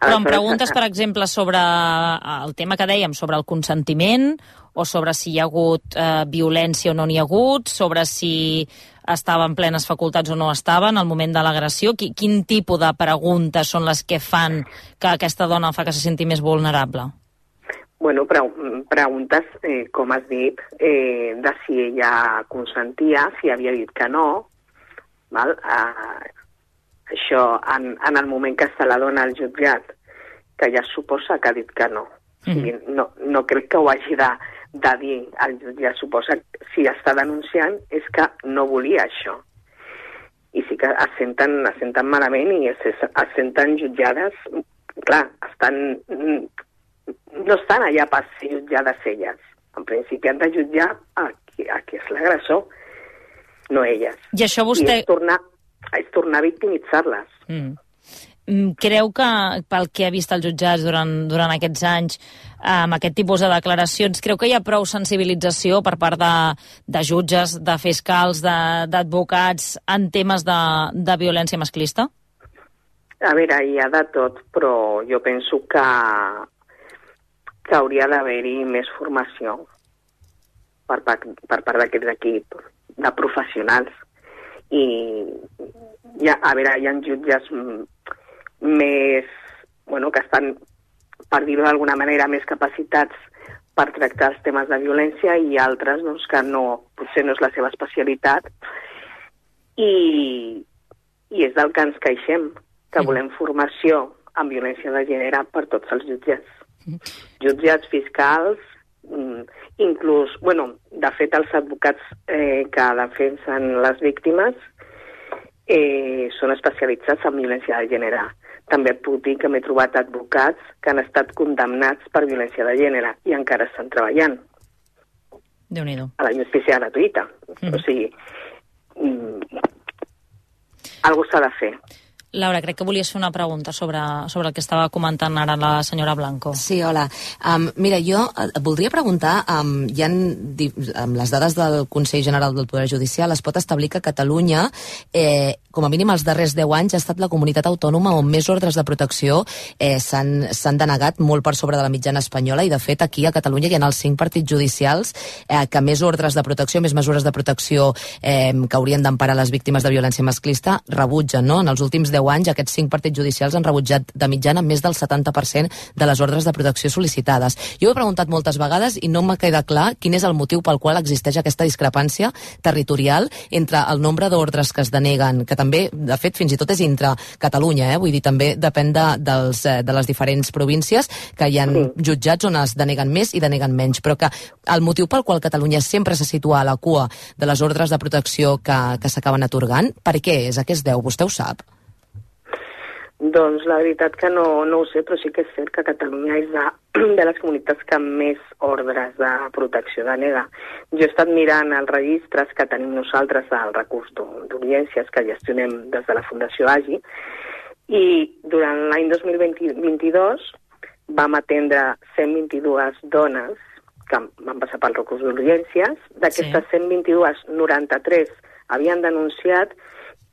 Però em preguntes, per exemple, sobre el tema que dèiem, sobre el consentiment, o sobre si hi ha hagut eh, violència o no n'hi ha hagut, sobre si estava en plenes facultats o no estava en el moment de l'agressió? Quin, quin tipus de preguntes són les que fan que aquesta dona fa que se senti més vulnerable? Bueno, pre preguntes, eh, com has dit, eh, de si ella consentia, si havia dit que no, val? Eh, això, en, en el moment que se la dona al jutjat, que ja suposa que ha dit que no. Mm -hmm. no, no crec que ho hagi de, de dir al jutjat. Suposa que si està denunciant és que no volia això. I sí que es senten, es senten malament i es, es, es senten jutjades, clar, estan, no estan allà per ser jutjades elles. En principi han de jutjar a qui, a qui és l'agressor, no elles. I això vostè... I és tornar, és tornar a victimitzar-les. Mm. Creu que, pel que ha vist els jutjats durant, durant aquests anys, amb aquest tipus de declaracions, creu que hi ha prou sensibilització per part de, de jutges, de fiscals, d'advocats en temes de, de violència masclista? A veure, hi ha de tot, però jo penso que, que hauria d'haver-hi més formació per, per, per part d'aquest equip de professionals. I, ja, a veure, hi ha jutges més, bueno, que estan, per dir-ho d'alguna manera, més capacitats per tractar els temes de violència i altres doncs, que no, potser no és la seva especialitat i, i és del que ens queixem, que volem formació en violència de gènere per tots els jutjats. Jutjats fiscals, inclús, bueno, de fet els advocats eh, que defensen les víctimes eh, són especialitzats en violència de gènere. També puc dir que m'he trobat advocats que han estat condemnats per violència de gènere i encara estan treballant. déu nhi A la justícia gratuïta. Mm. O sigui, mm, algú s'ha de fer. Laura, crec que volies fer una pregunta sobre, sobre el que estava comentant ara la senyora Blanco. Sí, hola. Um, mira, jo et voldria preguntar, um, hi ha, amb les dades del Consell General del Poder Judicial es pot establir que Catalunya, eh, com a mínim els darrers 10 anys, ha estat la comunitat autònoma on més ordres de protecció eh, s'han denegat molt per sobre de la mitjana espanyola i, de fet, aquí a Catalunya hi ha els cinc partits judicials eh, que més ordres de protecció, més mesures de protecció eh, que haurien d'emparar les víctimes de violència masclista rebutgen, no? En els últims 10 10 anys, aquests cinc partits judicials han rebutjat de mitjana més del 70% de les ordres de protecció sol·licitades. Jo ho he preguntat moltes vegades i no m'ha quedat clar quin és el motiu pel qual existeix aquesta discrepància territorial entre el nombre d'ordres que es deneguen, que també, de fet, fins i tot és entre Catalunya, eh? vull dir, també depèn de, dels, eh, de les diferents províncies que hi ha jutjats on es deneguen més i deneguen menys, però que el motiu pel qual Catalunya sempre se situa a la cua de les ordres de protecció que, que s'acaben atorgant, per què és? A què es deu? Vostè ho sap? Doncs la veritat que no, no ho sé, però sí que és cert que Catalunya és de, de les comunitats que més ordres de protecció denega. Jo he estat mirant els registres que tenim nosaltres del recurs d'urgències que gestionem des de la Fundació AGI i durant l'any 2022 vam atendre 122 dones que van passar pel recurs d'urgències. D'aquestes sí. 122, 93 havien denunciat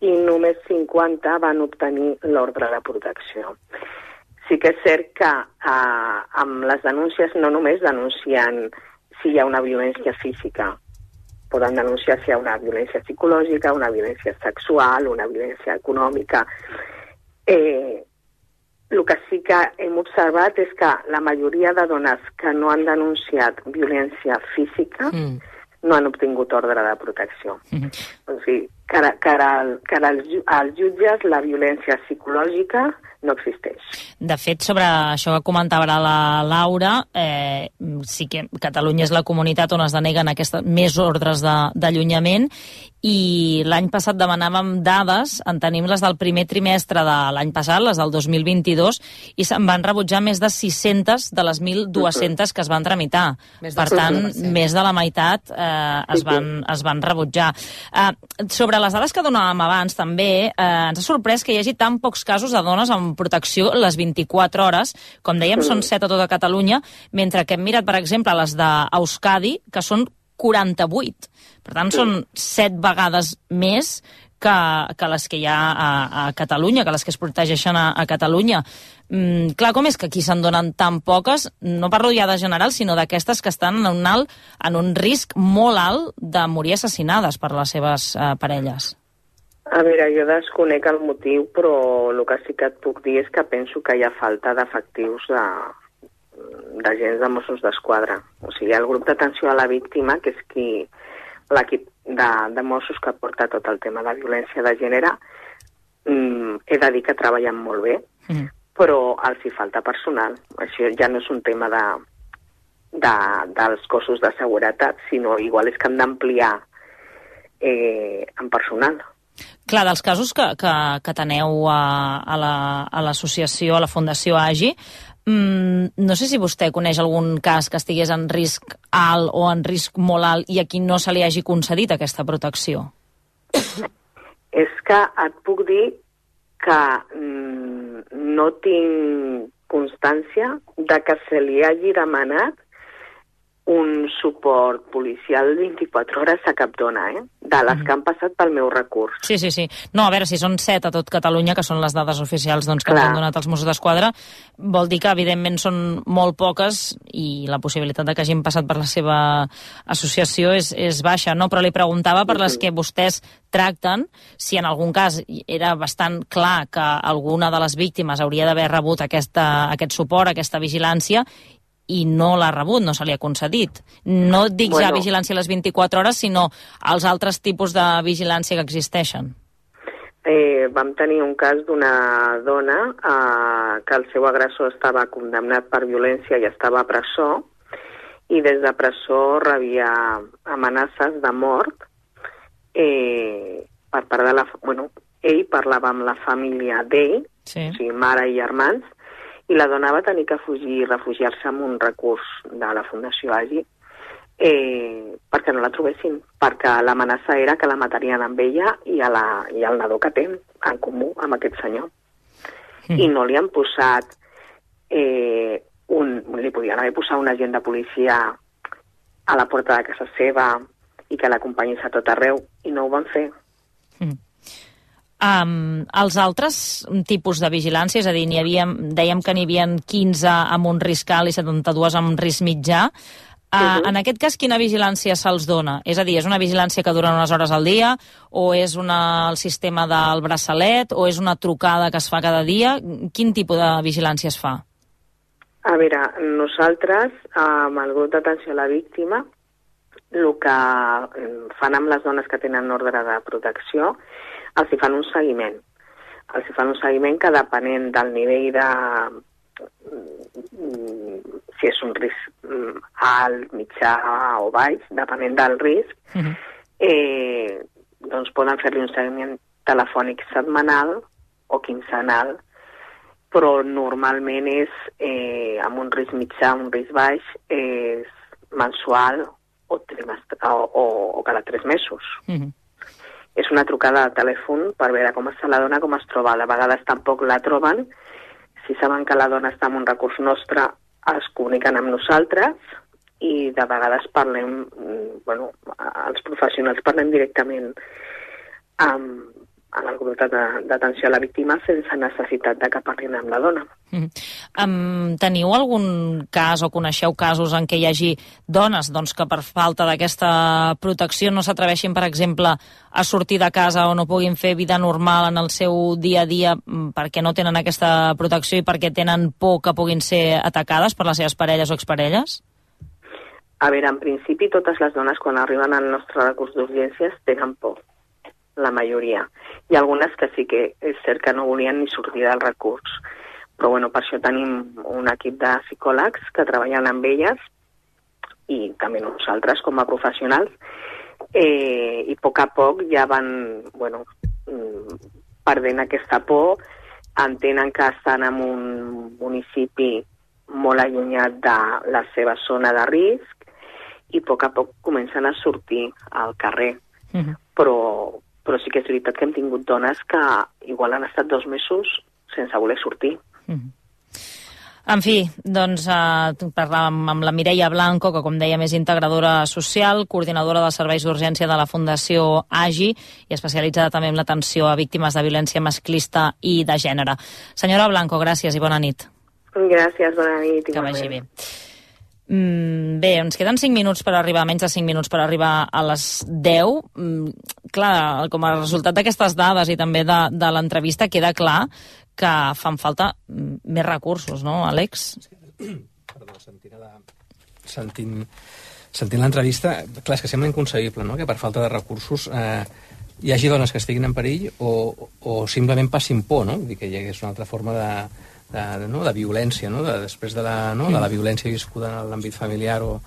i només 50 van obtenir l'ordre de protecció. Sí que és cert que eh, amb les denúncies no només denuncien si hi ha una violència física, poden denunciar si hi ha una violència psicològica, una violència sexual, una violència econòmica. Eh, el que sí que hem observat és que la majoria de dones que no han denunciat violència física mm. no han obtingut ordre de protecció. Mm. O sigui, cara, cara, cara als, als jutges la violència psicològica no existeix. De fet, sobre això que comentava la Laura, eh, sí que Catalunya és la comunitat on es deneguen aquestes més ordres d'allunyament i l'any passat demanàvem dades, en tenim les del primer trimestre de l'any passat, les del 2022, i se'n van rebutjar més de 600 de les 1.200 que es van tramitar. Per tant, més de la meitat eh, es, van, es van rebutjar. Eh, sobre les dades que donàvem abans, també, eh, ens ha sorprès que hi hagi tan pocs casos de dones amb protecció les 24 hores. Com dèiem, són 7 a tota Catalunya, mentre que hem mirat, per exemple, les d'Euskadi, que són 48. Per tant, sí. són set vegades més que, que les que hi ha a, a Catalunya, que les que es protegeixen a, a Catalunya. Mm, clar, com és que aquí se'n donen tan poques? No parlo ja de general, sinó d'aquestes que estan en un, alt, en un risc molt alt de morir assassinades per les seves eh, parelles. A veure, jo desconec el motiu, però el que sí que et puc dir és que penso que hi ha falta d'efectius de, d'agents de Mossos d'Esquadra. O sigui, el grup d'atenció a la víctima, que és qui l'equip de, de Mossos que porta tot el tema de violència de gènere, mm, he de dir que treballen molt bé, mm. però els hi falta personal. Això ja no és un tema de, de, dels cossos de seguretat, sinó igual és que han d'ampliar eh, en personal. Clar, dels casos que, que, que teneu a, a l'associació, la, a la Fundació AGI, Mm, no sé si vostè coneix algun cas que estigués en risc alt o en risc molt alt i a qui no se li hagi concedit aquesta protecció. És que et puc dir que mm, no tinc constància de que se li hagi demanat un suport policial 24 hores a cap dona, eh? de les mm. que han passat pel meu recurs. Sí, sí, sí. No, a veure, si són set a tot Catalunya, que són les dades oficials doncs, que Clar. han donat els Mossos d'Esquadra, vol dir que, evidentment, són molt poques i la possibilitat de que hagin passat per la seva associació és, és baixa, no? Però li preguntava per les que vostès tracten, si en algun cas era bastant clar que alguna de les víctimes hauria d'haver rebut aquesta, aquest suport, aquesta vigilància, i no l'ha rebut, no se li ha concedit. No dic bueno, ja vigilància a les 24 hores, sinó els altres tipus de vigilància que existeixen. Eh, vam tenir un cas d'una dona eh, que el seu agressor estava condemnat per violència i estava a presó i des de presó rebia amenaces de mort eh, per part de la... Bueno, ell parlava amb la família d'ell, sí. o sigui, mare i germans, i la dona va tenir que fugir i refugiar-se en un recurs de la Fundació AGI eh, perquè no la trobessin, perquè l'amenaça era que la matarien amb ella i, a la, i al nadó que té en comú amb aquest senyor. Mm. I no li han posat eh, un, li podien haver posat un agent de policia a la porta de casa seva i que l'acompanyés a tot arreu i no ho van fer. Mm. Um, els altres tipus de vigilància, és a dir, havia, dèiem que n'hi havia 15 amb un risc alt i 72 amb un risc mitjà, Uh, En aquest cas, quina vigilància se'ls dona? És a dir, és una vigilància que dura unes hores al dia, o és una, el sistema del braçalet, o és una trucada que es fa cada dia? Quin tipus de vigilància es fa? A veure, nosaltres, amb el grup d'atenció a la víctima, el que fan amb les dones que tenen ordre de protecció, els hi fan un seguiment. Els hi fan un seguiment que depenent del nivell de... mm, si és un risc mm, alt, mitjà o baix, depenent del risc, eh, doncs poden fer-li un seguiment telefònic setmanal o quinzenal, però normalment és eh, amb un risc mitjà, un risc baix, és mensual o, trimestre, o, o, o cada tres mesos. És una trucada de telèfon per veure com està la dona, com es troba. De vegades tampoc la troben. Si saben que la dona està en un recurs nostre, es comuniquen amb nosaltres i de vegades parlem, mm, bueno, els professionals parlem directament amb, amb el grup d'atenció a la víctima sense necessitat de que parlin amb la dona. Mm. Um, teniu algun cas o coneixeu casos en què hi hagi dones doncs, que per falta d'aquesta protecció no s'atreveixin, per exemple, a sortir de casa o no puguin fer vida normal en el seu dia a dia mm, perquè no tenen aquesta protecció i perquè tenen por que puguin ser atacades per les seves parelles o exparelles? A veure, en principi totes les dones quan arriben al nostre recurs d'urgències tenen por, la majoria. Hi ha algunes que sí que és cert que no volien ni sortir del recurs, però bueno, per això tenim un equip de psicòlegs que treballen amb elles i també nosaltres com a professionals eh, i a poc a poc ja van bueno, mm, perdent aquesta por, entenen que estan en un municipi molt allunyat de la seva zona de risc i a poc a poc comencen a sortir al carrer. Però, però sí que és veritat que hem tingut dones que igual han estat dos mesos sense voler sortir. En fi, doncs eh, parlàvem amb la Mireia Blanco, que com dèiem és integradora social, coordinadora de serveis d'urgència de la Fundació AGI i especialitzada també en l'atenció a víctimes de violència masclista i de gènere. Senyora Blanco, gràcies i bona nit. Gràcies, bona nit. Que vagi bé. Mm, bé, ens queden 5 minuts per arribar, menys de 5 minuts per arribar a les 10. Mm, clar, com a resultat d'aquestes dades i també de, de l'entrevista queda clar que fan falta mm, més recursos, no, Àlex? Perdó, sentint, la... sentint, sentint l'entrevista, clar, és que sembla inconcebible, no?, que per falta de recursos eh, hi hagi dones que estiguin en perill o, o simplement passin por, no? Vull dir que hi hagués una altra forma de, de, no? de violència, no? De, després de la, no? de la violència viscuda en l'àmbit familiar o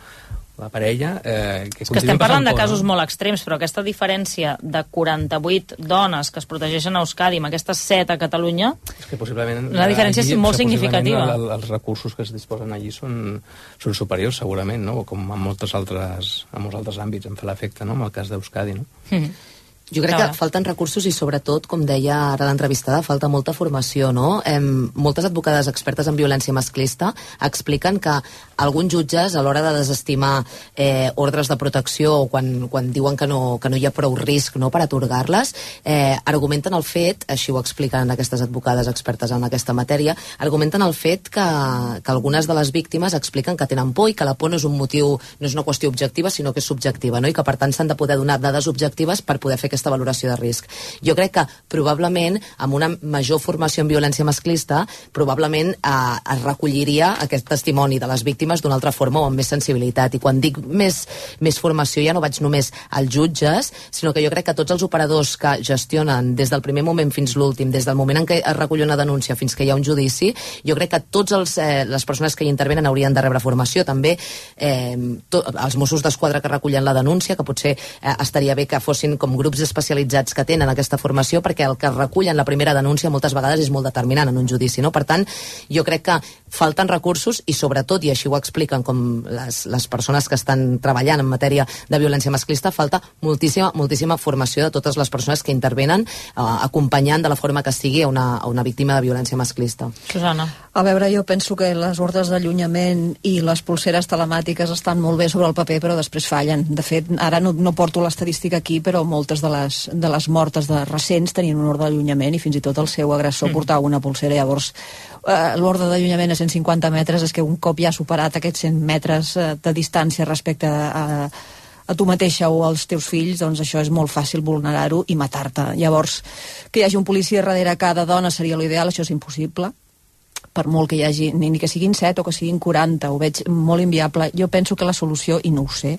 la parella... Eh, que que estem parlant de casos molt extrems, però aquesta diferència de 48 dones que es protegeixen a Euskadi amb aquestes 7 a Catalunya, És que possiblement... La diferència és molt significativa. El, el, els recursos que es disposen allí són, són superiors, segurament, no? Com en moltes altres, en molts altres àmbits em fa l'efecte, no? En el cas d'Euskadi, no? Jo crec que falten recursos i sobretot, com deia ara l'entrevistada, falta molta formació, no? Em, moltes advocades expertes en violència masclista expliquen que alguns jutges a l'hora de desestimar eh, ordres de protecció o quan, quan diuen que no, que no hi ha prou risc no, per atorgar-les, eh, argumenten el fet, així ho expliquen aquestes advocades expertes en aquesta matèria, argumenten el fet que, que algunes de les víctimes expliquen que tenen por i que la por no és un motiu, no és una qüestió objectiva, sinó que és subjectiva, no? i que per tant s'han de poder donar dades objectives per poder fer aquesta valoració de risc. Jo crec que probablement amb una major formació en violència masclista probablement eh, es recolliria aquest testimoni de les víctimes d'una altra forma o amb més sensibilitat. I quan dic més, més formació ja no vaig només als jutges, sinó que jo crec que tots els operadors que gestionen des del primer moment fins l'últim, des del moment en què es recull una denúncia fins que hi ha un judici, jo crec que tots els, eh, les persones que hi intervenen haurien de rebre formació. També eh, to, els Mossos d'Esquadra que recullen la denúncia, que potser eh, estaria bé que fossin com grups especialitzats que tenen aquesta formació, perquè el que recullen la primera denúncia moltes vegades és molt determinant en un judici. No? Per tant, jo crec que falten recursos i sobretot, i així ho expliquen com les, les persones que estan treballant en matèria de violència masclista, falta moltíssima, moltíssima formació de totes les persones que intervenen eh, acompanyant de la forma que sigui a una, a una víctima de violència masclista. Susana. A veure, jo penso que les ordres d'allunyament i les pulseres telemàtiques estan molt bé sobre el paper, però després fallen. De fet, ara no, no porto l'estadística aquí, però moltes de les, de les mortes de recents tenien un ordre d'allunyament i fins i tot el seu agressor mm. portava una pulsera. Llavors, eh, l'ordre d'allunyament a 150 metres és que un cop ja ha superat aquests 100 metres eh, de distància respecte a, a tu mateixa o als teus fills, doncs això és molt fàcil vulnerar-ho i matar-te. Llavors, que hi hagi un policia darrere cada dona seria l'ideal, això és impossible per molt que hi hagi, ni, que siguin 7 o que siguin 40, ho veig molt inviable. Jo penso que la solució, i no ho sé,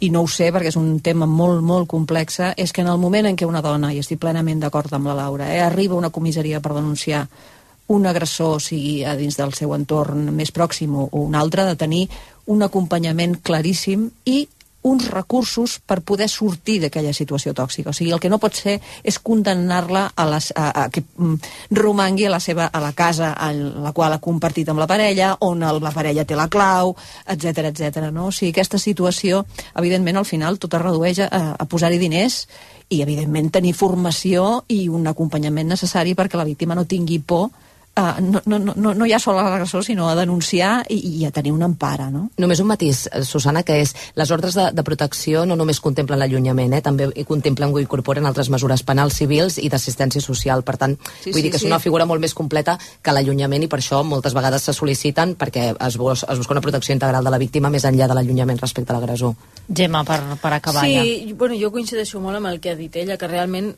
i no ho sé perquè és un tema molt, molt complex, és que en el moment en què una dona, i estic plenament d'acord amb la Laura, eh, arriba a una comissaria per denunciar un agressor, sigui a dins del seu entorn més pròxim o un altre, de tenir un acompanyament claríssim i uns recursos per poder sortir d'aquella situació tòxica. O sigui, el que no pot ser és condemnar-la a, les, a, a que mm, romangui a la, seva, a la casa en la qual ha compartit amb la parella, on el, la parella té la clau, etc etc. no? O sigui, aquesta situació, evidentment, al final tot es redueix a, a posar-hi diners i, evidentment, tenir formació i un acompanyament necessari perquè la víctima no tingui por uh, no, no, no, no hi ha sol a l'agressor, sinó a denunciar i, i a tenir una empara, no? Només un matís, eh, Susana, que és les ordres de, de protecció no només contemplen l'allunyament, eh, també hi contemplen o incorporen altres mesures penals, civils i d'assistència social. Per tant, sí, vull sí, dir que sí. és una figura molt més completa que l'allunyament i per això moltes vegades se sol·liciten perquè es, bus, es busca una protecció integral de la víctima més enllà de l'allunyament respecte a l'agressor. Gemma, per, per acabar sí, ja. Sí, bueno, jo coincideixo molt amb el que ha dit ella, que realment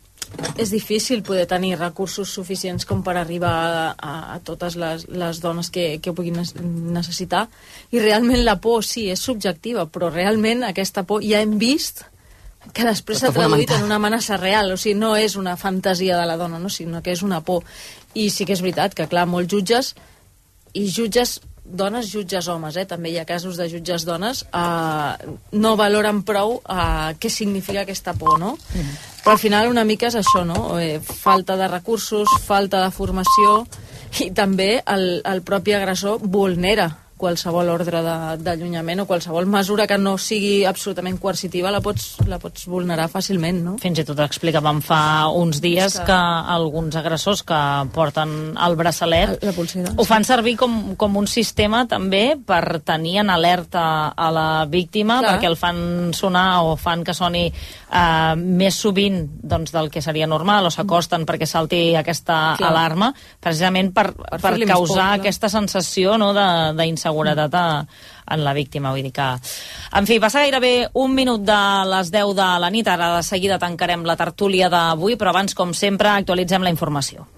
és difícil poder tenir recursos suficients com per arribar a, a, a totes les, les dones que, que ho puguin necessitar i realment la por sí, és subjectiva però realment aquesta por ja hem vist que després s'ha traduït en una amenaça real, o sigui, no és una fantasia de la dona, no? sinó que és una por. I sí que és veritat que, clar, molts jutges i jutges dones, jutges homes, eh? també hi ha casos de jutges dones, eh, no valoren prou eh, què significa aquesta por, no? Mm. Però al final una mica és això, no? Eh, falta de recursos, falta de formació i també el, el propi agressor vulnera qualsevol ordre d'allunyament o qualsevol mesura que no sigui absolutament coercitiva la pots, la pots vulnerar fàcilment, no? Fins i tot explicàvem fa uns dies que... que alguns agressors que porten el braçalet la pulsera, ho fan servir com, com un sistema també per tenir en alerta a la víctima Clar. perquè el fan sonar o fan que soni eh, més sovint doncs, del que seria normal o s'acosten perquè salti aquesta Clar. alarma precisament per, per, per causar por, aquesta sensació no, d'inseguretat seguretat a, en la víctima. Vull dir que... En fi, passa gairebé un minut de les 10 de la nit. Ara de seguida tancarem la tertúlia d'avui, però abans, com sempre, actualitzem la informació.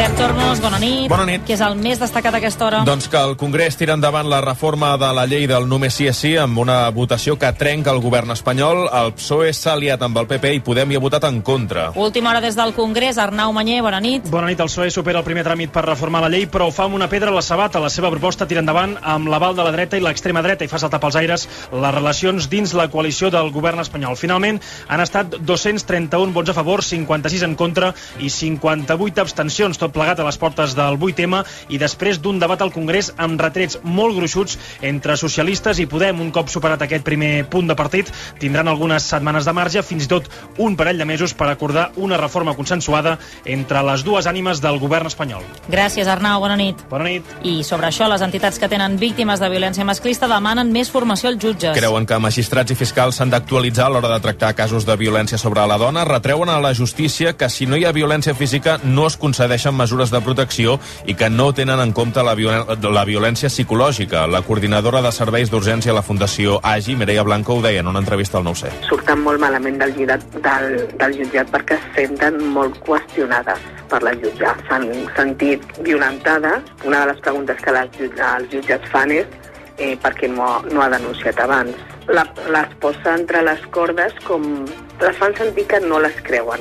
Pep Tormos, bona nit. Bona nit. Què és el més destacat a aquesta hora? Doncs que el Congrés tira endavant la reforma de la llei del només sí és sí amb una votació que trenca el govern espanyol. El PSOE s'ha aliat amb el PP i Podem hi ha votat en contra. Última hora des del Congrés. Arnau Manyer, bona nit. Bona nit. El PSOE supera el primer tràmit per reformar la llei, però ho fa amb una pedra a la sabata. La seva proposta tira endavant amb l'aval de la dreta i l'extrema dreta i fa saltar pels aires les relacions dins la coalició del govern espanyol. Finalment, han estat 231 vots a favor, 56 en contra i 58 abstencions. Tot tot plegat a les portes del 8M i després d'un debat al Congrés amb retrets molt gruixuts entre socialistes i Podem. Un cop superat aquest primer punt de partit, tindran algunes setmanes de marge, fins i tot un parell de mesos per acordar una reforma consensuada entre les dues ànimes del govern espanyol. Gràcies, Arnau. Bona nit. Bona nit. I sobre això, les entitats que tenen víctimes de violència masclista demanen més formació als jutges. Creuen que magistrats i fiscals s'han d'actualitzar a l'hora de tractar casos de violència sobre la dona. Retreuen a la justícia que si no hi ha violència física no es concedeixen mesures de protecció i que no tenen en compte la, viol la violència psicològica. La coordinadora de serveis d'urgència a la Fundació AGI, Mireia Blanco, ho deia en una entrevista al 9C. Surten molt malament del, jutjat, del, del jutjat perquè es senten molt qüestionades per la jutja. S'han sentit violentades. Una de les preguntes que les, els jutjats fan és eh, perquè no, no ha denunciat abans. La, les posa entre les cordes com... Les fan sentir que no les creuen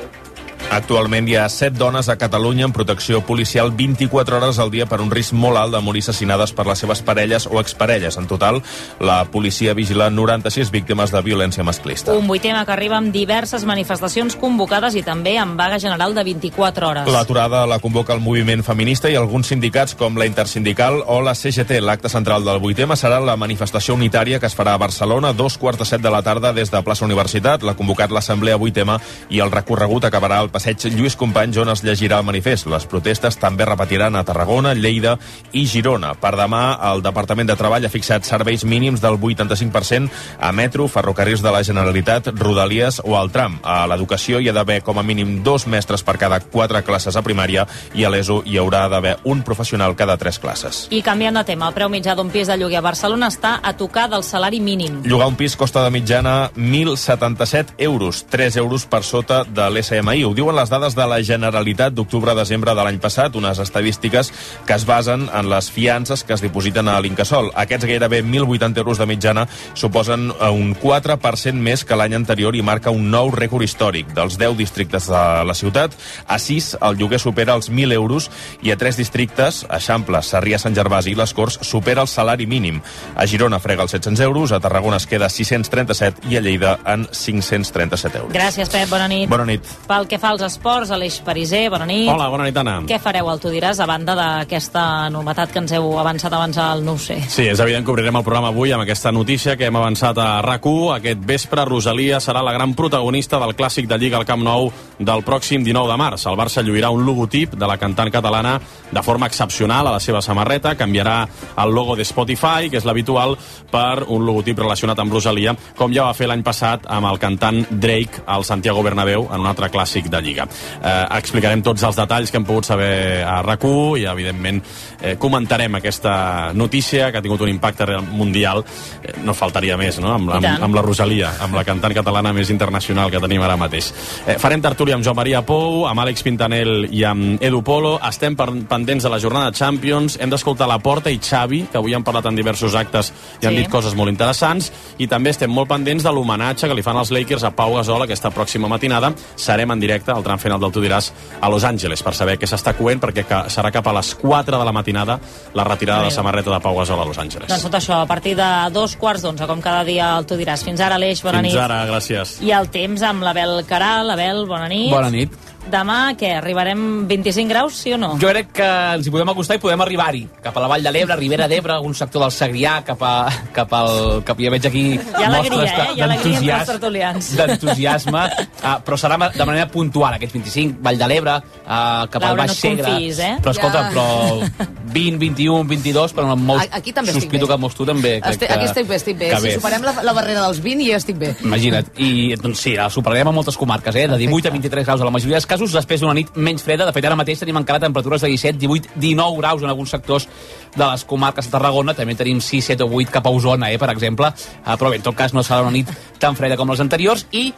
Actualment hi ha 7 dones a Catalunya en protecció policial 24 hores al dia per un risc molt alt de morir assassinades per les seves parelles o exparelles. En total, la policia vigila 96 víctimes de violència masclista. Un vuitema que arriba amb diverses manifestacions convocades i també amb vaga general de 24 hores. L'aturada la convoca el moviment feminista i alguns sindicats com la Intersindical o la CGT. L'acte central del vuitema serà la manifestació unitària que es farà a Barcelona a dos quarts de set de la tarda des de plaça Universitat. L'ha convocat l'Assemblea vuitema i el recorregut acabarà al passeig Lluís Companys on es llegirà el manifest. Les protestes també repetiran a Tarragona, Lleida i Girona. Per demà, el Departament de Treball ha fixat serveis mínims del 85% a metro, ferrocarrils de la Generalitat, Rodalies o al tram. A l'educació hi ha d'haver com a mínim dos mestres per cada quatre classes a primària i a l'ESO hi haurà d'haver un professional cada tres classes. I canviant de tema, el preu mitjà d'un pis de lloguer a Barcelona està a tocar del salari mínim. Llogar un pis costa de mitjana 1.077 euros, 3 euros per sota de l'SMI. Ho diuen les dades de la Generalitat d'octubre-desembre de l'any passat, unes estadístiques que es basen en les fiances que es dipositen a l'Incasol. Aquests gairebé 1.080 euros de mitjana suposen eh, un 4% més que l'any anterior i marca un nou rècord històric. Dels 10 districtes de la ciutat, a 6 el lloguer supera els 1.000 euros i a 3 districtes, Eixample, Sarrià, Sant Gervasi i les Corts, supera el salari mínim. A Girona frega els 700 euros, a Tarragona es queda 637 i a Lleida en 537 euros. Gràcies, Pep, bona nit. Bona nit. Pel que fa als esports, Aleix Pariser, bona nit. Hola, bona nit, Anna. Què fareu al Tu diràs a banda d'aquesta novetat que ens heu avançat abans al No sé? Sí, és evident que obrirem el programa avui amb aquesta notícia que hem avançat a rac Aquest vespre, Rosalia serà la gran protagonista del clàssic de Lliga al Camp Nou del pròxim 19 de març. El Barça lluirà un logotip de la cantant catalana de forma excepcional a la seva samarreta. Canviarà el logo de Spotify, que és l'habitual, per un logotip relacionat amb Rosalia, com ja va fer l'any passat amb el cantant Drake al Santiago Bernabéu en un altre clàssic de Lliga. Eh, explicarem tots els detalls que hem pogut saber a rac i, evidentment, eh, comentarem aquesta notícia que ha tingut un impacte real mundial. Eh, no faltaria més, no?, amb, amb, amb la Rosalia, amb la cantant catalana més internacional que tenim ara mateix. Eh, farem tertúlia amb Joan Maria Pou, amb Àlex Pintanel i amb Edu Polo. Estem pendents de la jornada de Champions. Hem d'escoltar la Porta i Xavi, que avui han parlat en diversos actes i han Sí. dit coses molt interessants. I també estem molt pendents de l'homenatge que li fan els Lakers a Pau Gasol aquesta pròxima matinada. Serem en directe al tram final del Tu diràs a Los Angeles per saber què s'està coent, perquè serà cap a les 4 de la matinada la retirada de la samarreta de Pau Gasol a Los Angeles. Doncs tot això, a partir de dos quarts d'onze, com cada dia el Tu diràs. Fins ara, Aleix, bona Fins nit. ara, gràcies. I el temps amb l'Abel Caral. Abel, bona nit. Bona nit. Demà, què, arribarem 25 graus, sí o no? Jo crec que ens hi podem acostar i podem arribar-hi. Cap a la Vall de l'Ebre, Ribera d'Ebre, algun sector del Segrià, cap a... Cap al, cap, ja veig aquí Hi ha alegria, eh? Hi ha alegria entre els d'entusiasme tertulians. d'entusiasme, uh, però serà de manera puntual, aquests 25, Vall de l'Ebre, uh, cap Laura, al Baix no Segre... confiïs, eh? Però escolta, Ja. però 20, 21, 22, però amb molts... Aquí també estic bé. que molts tu també. crec Estic, que, aquí estic bé, estic bé. que Si superem la, la barrera dels 20 ja estic bé. Imagina't. I doncs sí, la superarem a moltes comarques, eh? De 18 a 23 graus a la majoria casos, després d'una nit menys freda. De fet, ara mateix tenim encara temperatures de 17, 18, 19 graus en alguns sectors de les comarques de Tarragona. També tenim 6, 7 o 8 cap a Osona, eh, per exemple. Uh, però bé, en tot cas no serà una nit tan freda com les anteriors. I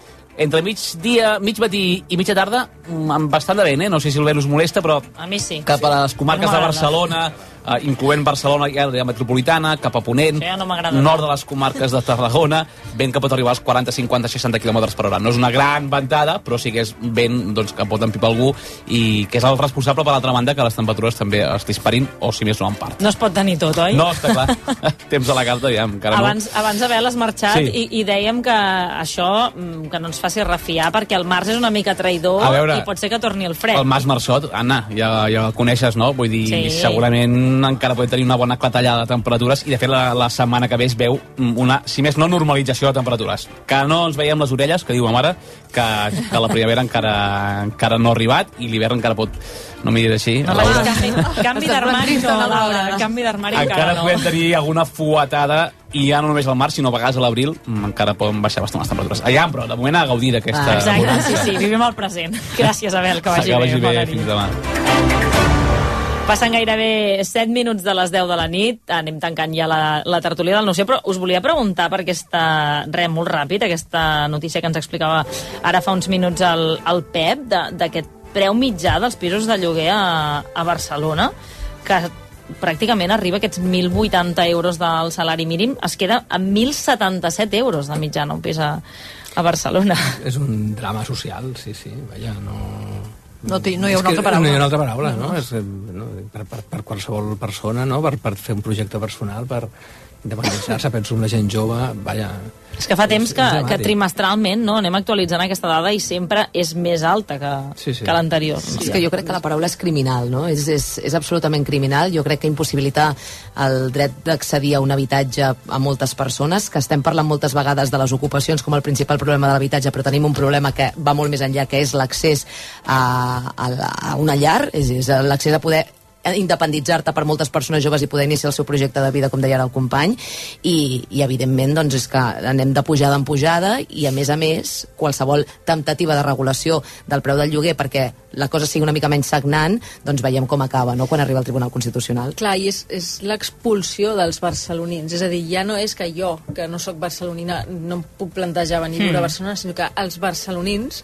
entre mig dia, mig matí i mitja tarda, mm, amb bastant de vent, eh? No sé si el vent us molesta, però A mi sí. cap a les comarques de. Barcelona, eh, incloent Barcelona i àrea metropolitana, cap a Ponent, ja no nord de les comarques de Tarragona, vent que pot arribar als 40, 50, 60 km per hora. No és una gran ventada, però sí que és vent doncs, que pot empipar algú i que és el responsable, per l'altra banda, que les temperatures també es disparin, o si més no en part. No es pot tenir tot, oi? No, està clar. Temps a la carta, ja, encara Abans, no. abans has marxat Sí. i, i dèiem que això mm, que no ens faci refiar perquè el març és una mica traïdor veure, i pot ser que torni el fred. El Mas Marçot, Anna, ja, ja el coneixes, no? Vull dir, Sí. segurament encara pot tenir una bona clatellada de temperatures i, de fet, la, la setmana que ve es veu una, si més no, normalització de temperatures. Que no ens veiem les orelles, que diu ma mare, que, que la primavera encara, encara no ha arribat i l'hivern encara pot... No m'hi diré així. No canvi, d'armari, no, Laura. Canvi d'armari encara encara no. podem tenir alguna fuetada i ja no només al març, sinó a vegades a l'abril mm, encara poden baixar bastant les temperatures. Allà, però de moment a gaudir d'aquesta... Ah, exacte, sí, sí, vivim el present. Gràcies, Abel, que vagi, Que vagi bé, fins nit. demà. Passen gairebé 7 minuts de les 10 de la nit, anem tancant ja la, la tertúlia del Noció, però us volia preguntar per aquesta, res, molt ràpid, aquesta notícia que ens explicava ara fa uns minuts el, el Pep, d'aquest preu mitjà dels pisos de lloguer a, a Barcelona, que pràcticament arriba a aquests 1.080 euros del salari mínim, es queda a 1.077 euros de mitjana un pis a, a Barcelona. És un drama social, sí, sí, vaja, no... No, ti- no hi ha una altra paraula. No hi ha una altra paraula, no? És, eh, no per, per, per qualsevol persona, no? Per, per fer un projecte personal, per indemnitzar-se, penso en la gent jove, vaja... És que fa temps que, que trimestralment no, anem actualitzant aquesta dada i sempre és més alta que, sí, sí. que l'anterior. No? És que jo crec que la paraula és criminal, no? És, és, és absolutament criminal. Jo crec que impossibilitar el dret d'accedir a un habitatge a moltes persones, que estem parlant moltes vegades de les ocupacions com el principal problema de l'habitatge, però tenim un problema que va molt més enllà, que és l'accés a, a, a una llar, és, és l'accés a poder independitzar-te per moltes persones joves i poder iniciar el seu projecte de vida, com deia ara el company, i, i evidentment doncs, és que anem de pujada en pujada i a més a més qualsevol temptativa de regulació del preu del lloguer perquè la cosa sigui una mica menys sagnant, doncs veiem com acaba no? quan arriba al Tribunal Constitucional. Clar, i és, és l'expulsió dels barcelonins. És a dir, ja no és que jo, que no sóc barcelonina, no em puc plantejar venir Mm. a Barcelona, sinó que els barcelonins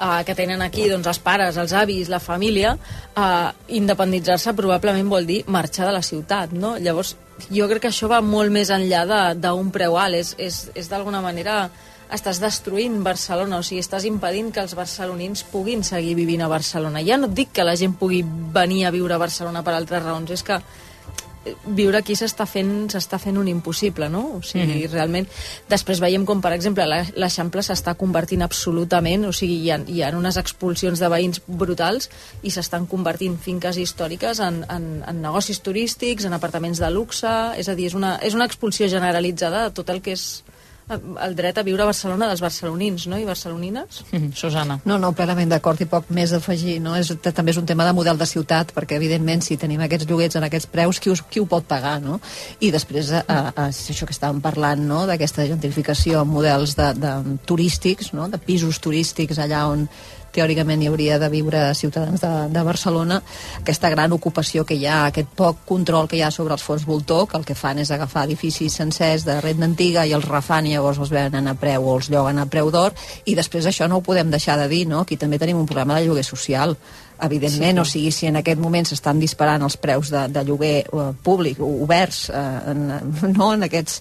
eh, que tenen aquí doncs, els pares, els avis, la família, eh, independitzar-se probablement vol dir marxar de la ciutat, no? Llavors, jo crec que això va molt més enllà d'un preu alt, és, és, és d'alguna manera estàs destruint Barcelona, o sigui, estàs impedint que els barcelonins puguin seguir vivint a Barcelona. Ja no et dic que la gent pugui venir a viure a Barcelona per altres raons, és que viure aquí s'està fent, fent un impossible, no? O sigui, Mhm. realment... Després veiem com, per exemple, l'Eixample s'està convertint absolutament, o sigui, hi ha, hi ha unes expulsions de veïns brutals i s'estan convertint finques històriques en, en, en negocis turístics, en apartaments de luxe... És a dir, és una, és una expulsió generalitzada de tot el que és el dret a viure a Barcelona dels barcelonins, no? I barcelonines. Susana. No, no, plenament d'acord i poc més a afegir. No? És, també és un tema de model de ciutat, perquè evidentment si tenim aquests lloguers en aquests preus, qui, us, qui ho pot pagar? No? I després, eh, és això que estàvem parlant, no? d'aquesta gentrificació amb models de, de turístics, no? de pisos turístics allà on teòricament hi hauria de viure ciutadans de, de Barcelona, aquesta gran ocupació que hi ha, aquest poc control que hi ha sobre els fons voltor, que el que fan és agafar edificis sencers de renda antiga i els refan i llavors els venen a preu o els lloguen a preu d'or, i després això no ho podem deixar de dir, no? Aquí també tenim un problema de lloguer social, evidentment, Sí, o sigui, si en aquest moment s'estan disparant els preus de, de lloguer eh, públic, oberts, eh, en, no en aquests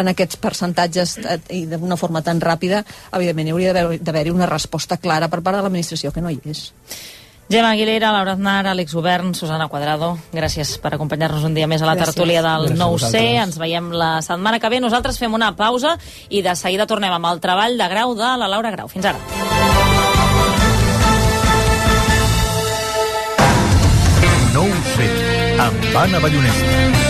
en aquests percentatges eh, i d'una forma tan ràpida, evidentment hi hauria d'haver- d'haver-hi una resposta clara per part de l'administració que no hi és. Gemma Aguilera, Laura Aznar, Àlex Govern, Susana Quadrado, gràcies per acompanyar-nos un dia més a la Gràcies. tertúlia del Gràcies a 9C. vosaltres. Ens veiem la setmana que ve. Nosaltres fem una pausa i de seguida tornem amb el treball de grau de la Laura Grau. Fins ara. No ho sé, amb Anna Ballonesta.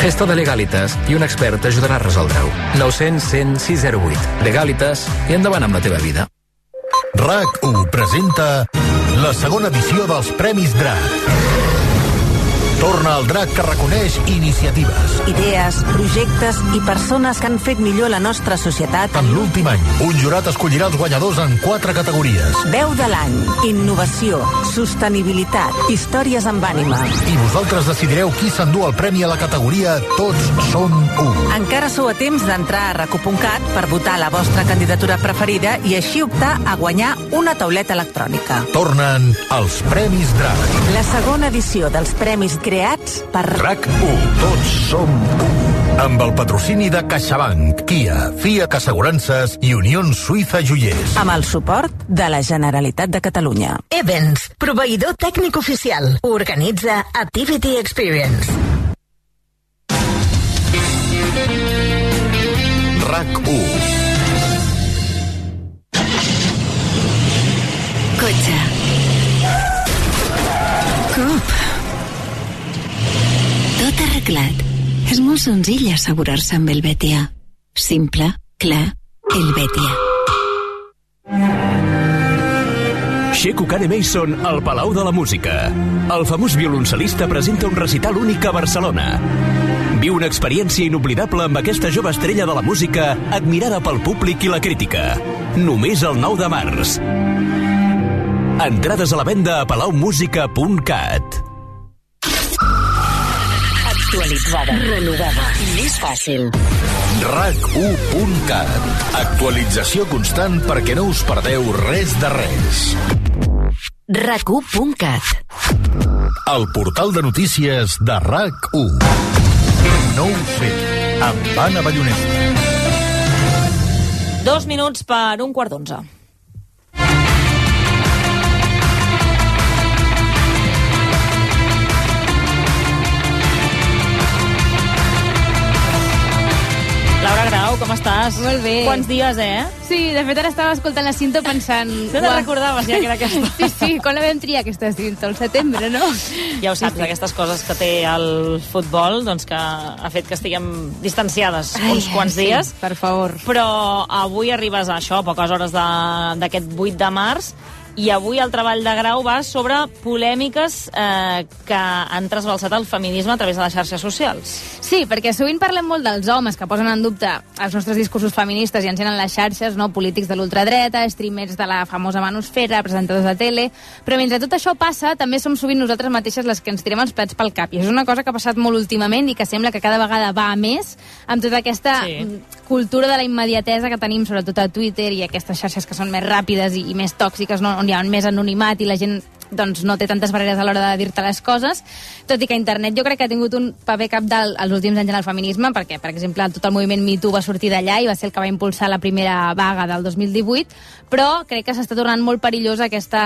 Fes-te de Legalitas i un expert t'ajudarà a resoldre-ho. 900 100 608. Legalitas i endavant amb la teva vida. RAC1 presenta la segona edició dels Premis DRAC. Torna el DRAC que reconeix iniciatives. Idees, projectes i persones que han fet millor la nostra societat. En l'últim any, un jurat escollirà els guanyadors en quatre categories. Veu de l'any, innovació, sostenibilitat, històries amb ànima. I vosaltres decidireu qui s'endú el premi a la categoria Tots som u. Encara sou a temps d'entrar a recu.cat per votar la vostra candidatura preferida i així optar a guanyar una tauleta electrònica. Tornen els Premis DRAC. La segona edició dels premis creats per... RAC1. Tots som u. Amb el patrocini de CaixaBank, Kia, FIAC Assegurances i Unió Suïssa Joiers. amb el suport de la Generalitat de Catalunya. Evans, proveïdor tècnic oficial. Organitza Activity Experience. RAC1. Cotxe. Cop. Arreglat. És molt senzill assegurar-se amb el Betia. Simple, clar, el Betia. Sheku Kane Mason al Palau de la Música. El famós violoncel·lista presenta un recital únic a Barcelona. Viu una experiència inoblidable amb aquesta jove estrella de la música admirada pel públic i la crítica. Només el 9 de març. Entrades a la venda a palaumusica.cat. Actualitzada, renovada, més fàcil. RAC1.cat. Actualització constant perquè no us perdeu res de res. RAC1.cat. El portal de notícies de RAC1. No ho sé, amb Anna Ballonesta. Dos minuts per un quart d'onze. Laura Grau, com estàs? Molt bé. Quants dies, eh? Sí, de fet ara estava escoltant la cinta pensant... No "Uah". recordaves ja que era aquesta? Sí, sí, quan la vam triar aquesta cinta? Al setembre, no? Ja ho saps, aquestes coses que té el futbol, doncs que ha fet que estiguem distanciades Ai, uns quants sí, dies. per favor. Però avui arribes a això, a poques hores d'aquest 8 de març, i avui el treball de Grau va sobre polèmiques eh, que han trasbalsat el feminisme a través de les xarxes socials. Sí, perquè sovint parlem molt dels homes que posen en dubte els nostres discursos feministes i encenen les xarxes, no? polítics de l'ultradreta, streamers de la famosa manusfera, presentadors de tele... Però mentre tot això passa, també som sovint nosaltres mateixes les que ens tirem els plats pel cap. I és una cosa que ha passat molt últimament i que sembla que cada vegada va a més amb tota aquesta Sí. sí. cultura de la immediatesa que tenim, sobretot a Twitter i aquestes xarxes que són més ràpides i, i més tòxiques, no? on hi ha més anonimat i la gent doncs, no té tantes barreres a l'hora de dir-te les coses, tot i que internet jo crec que ha tingut un paper capdalt als últims anys en el feminisme, perquè, per exemple, tot el moviment MeToo va sortir d'allà i va ser el que va impulsar la primera vaga del 2018, però crec que s'està tornant molt perillosa aquesta,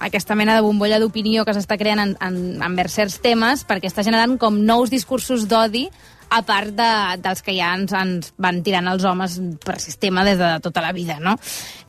aquesta mena de bombolla d'opinió que s'està creant en, en, envers certs temes, perquè està generant com nous discursos d'odi a part de, dels que ja ens, ens van tirant els homes per sistema des de tota la vida, no?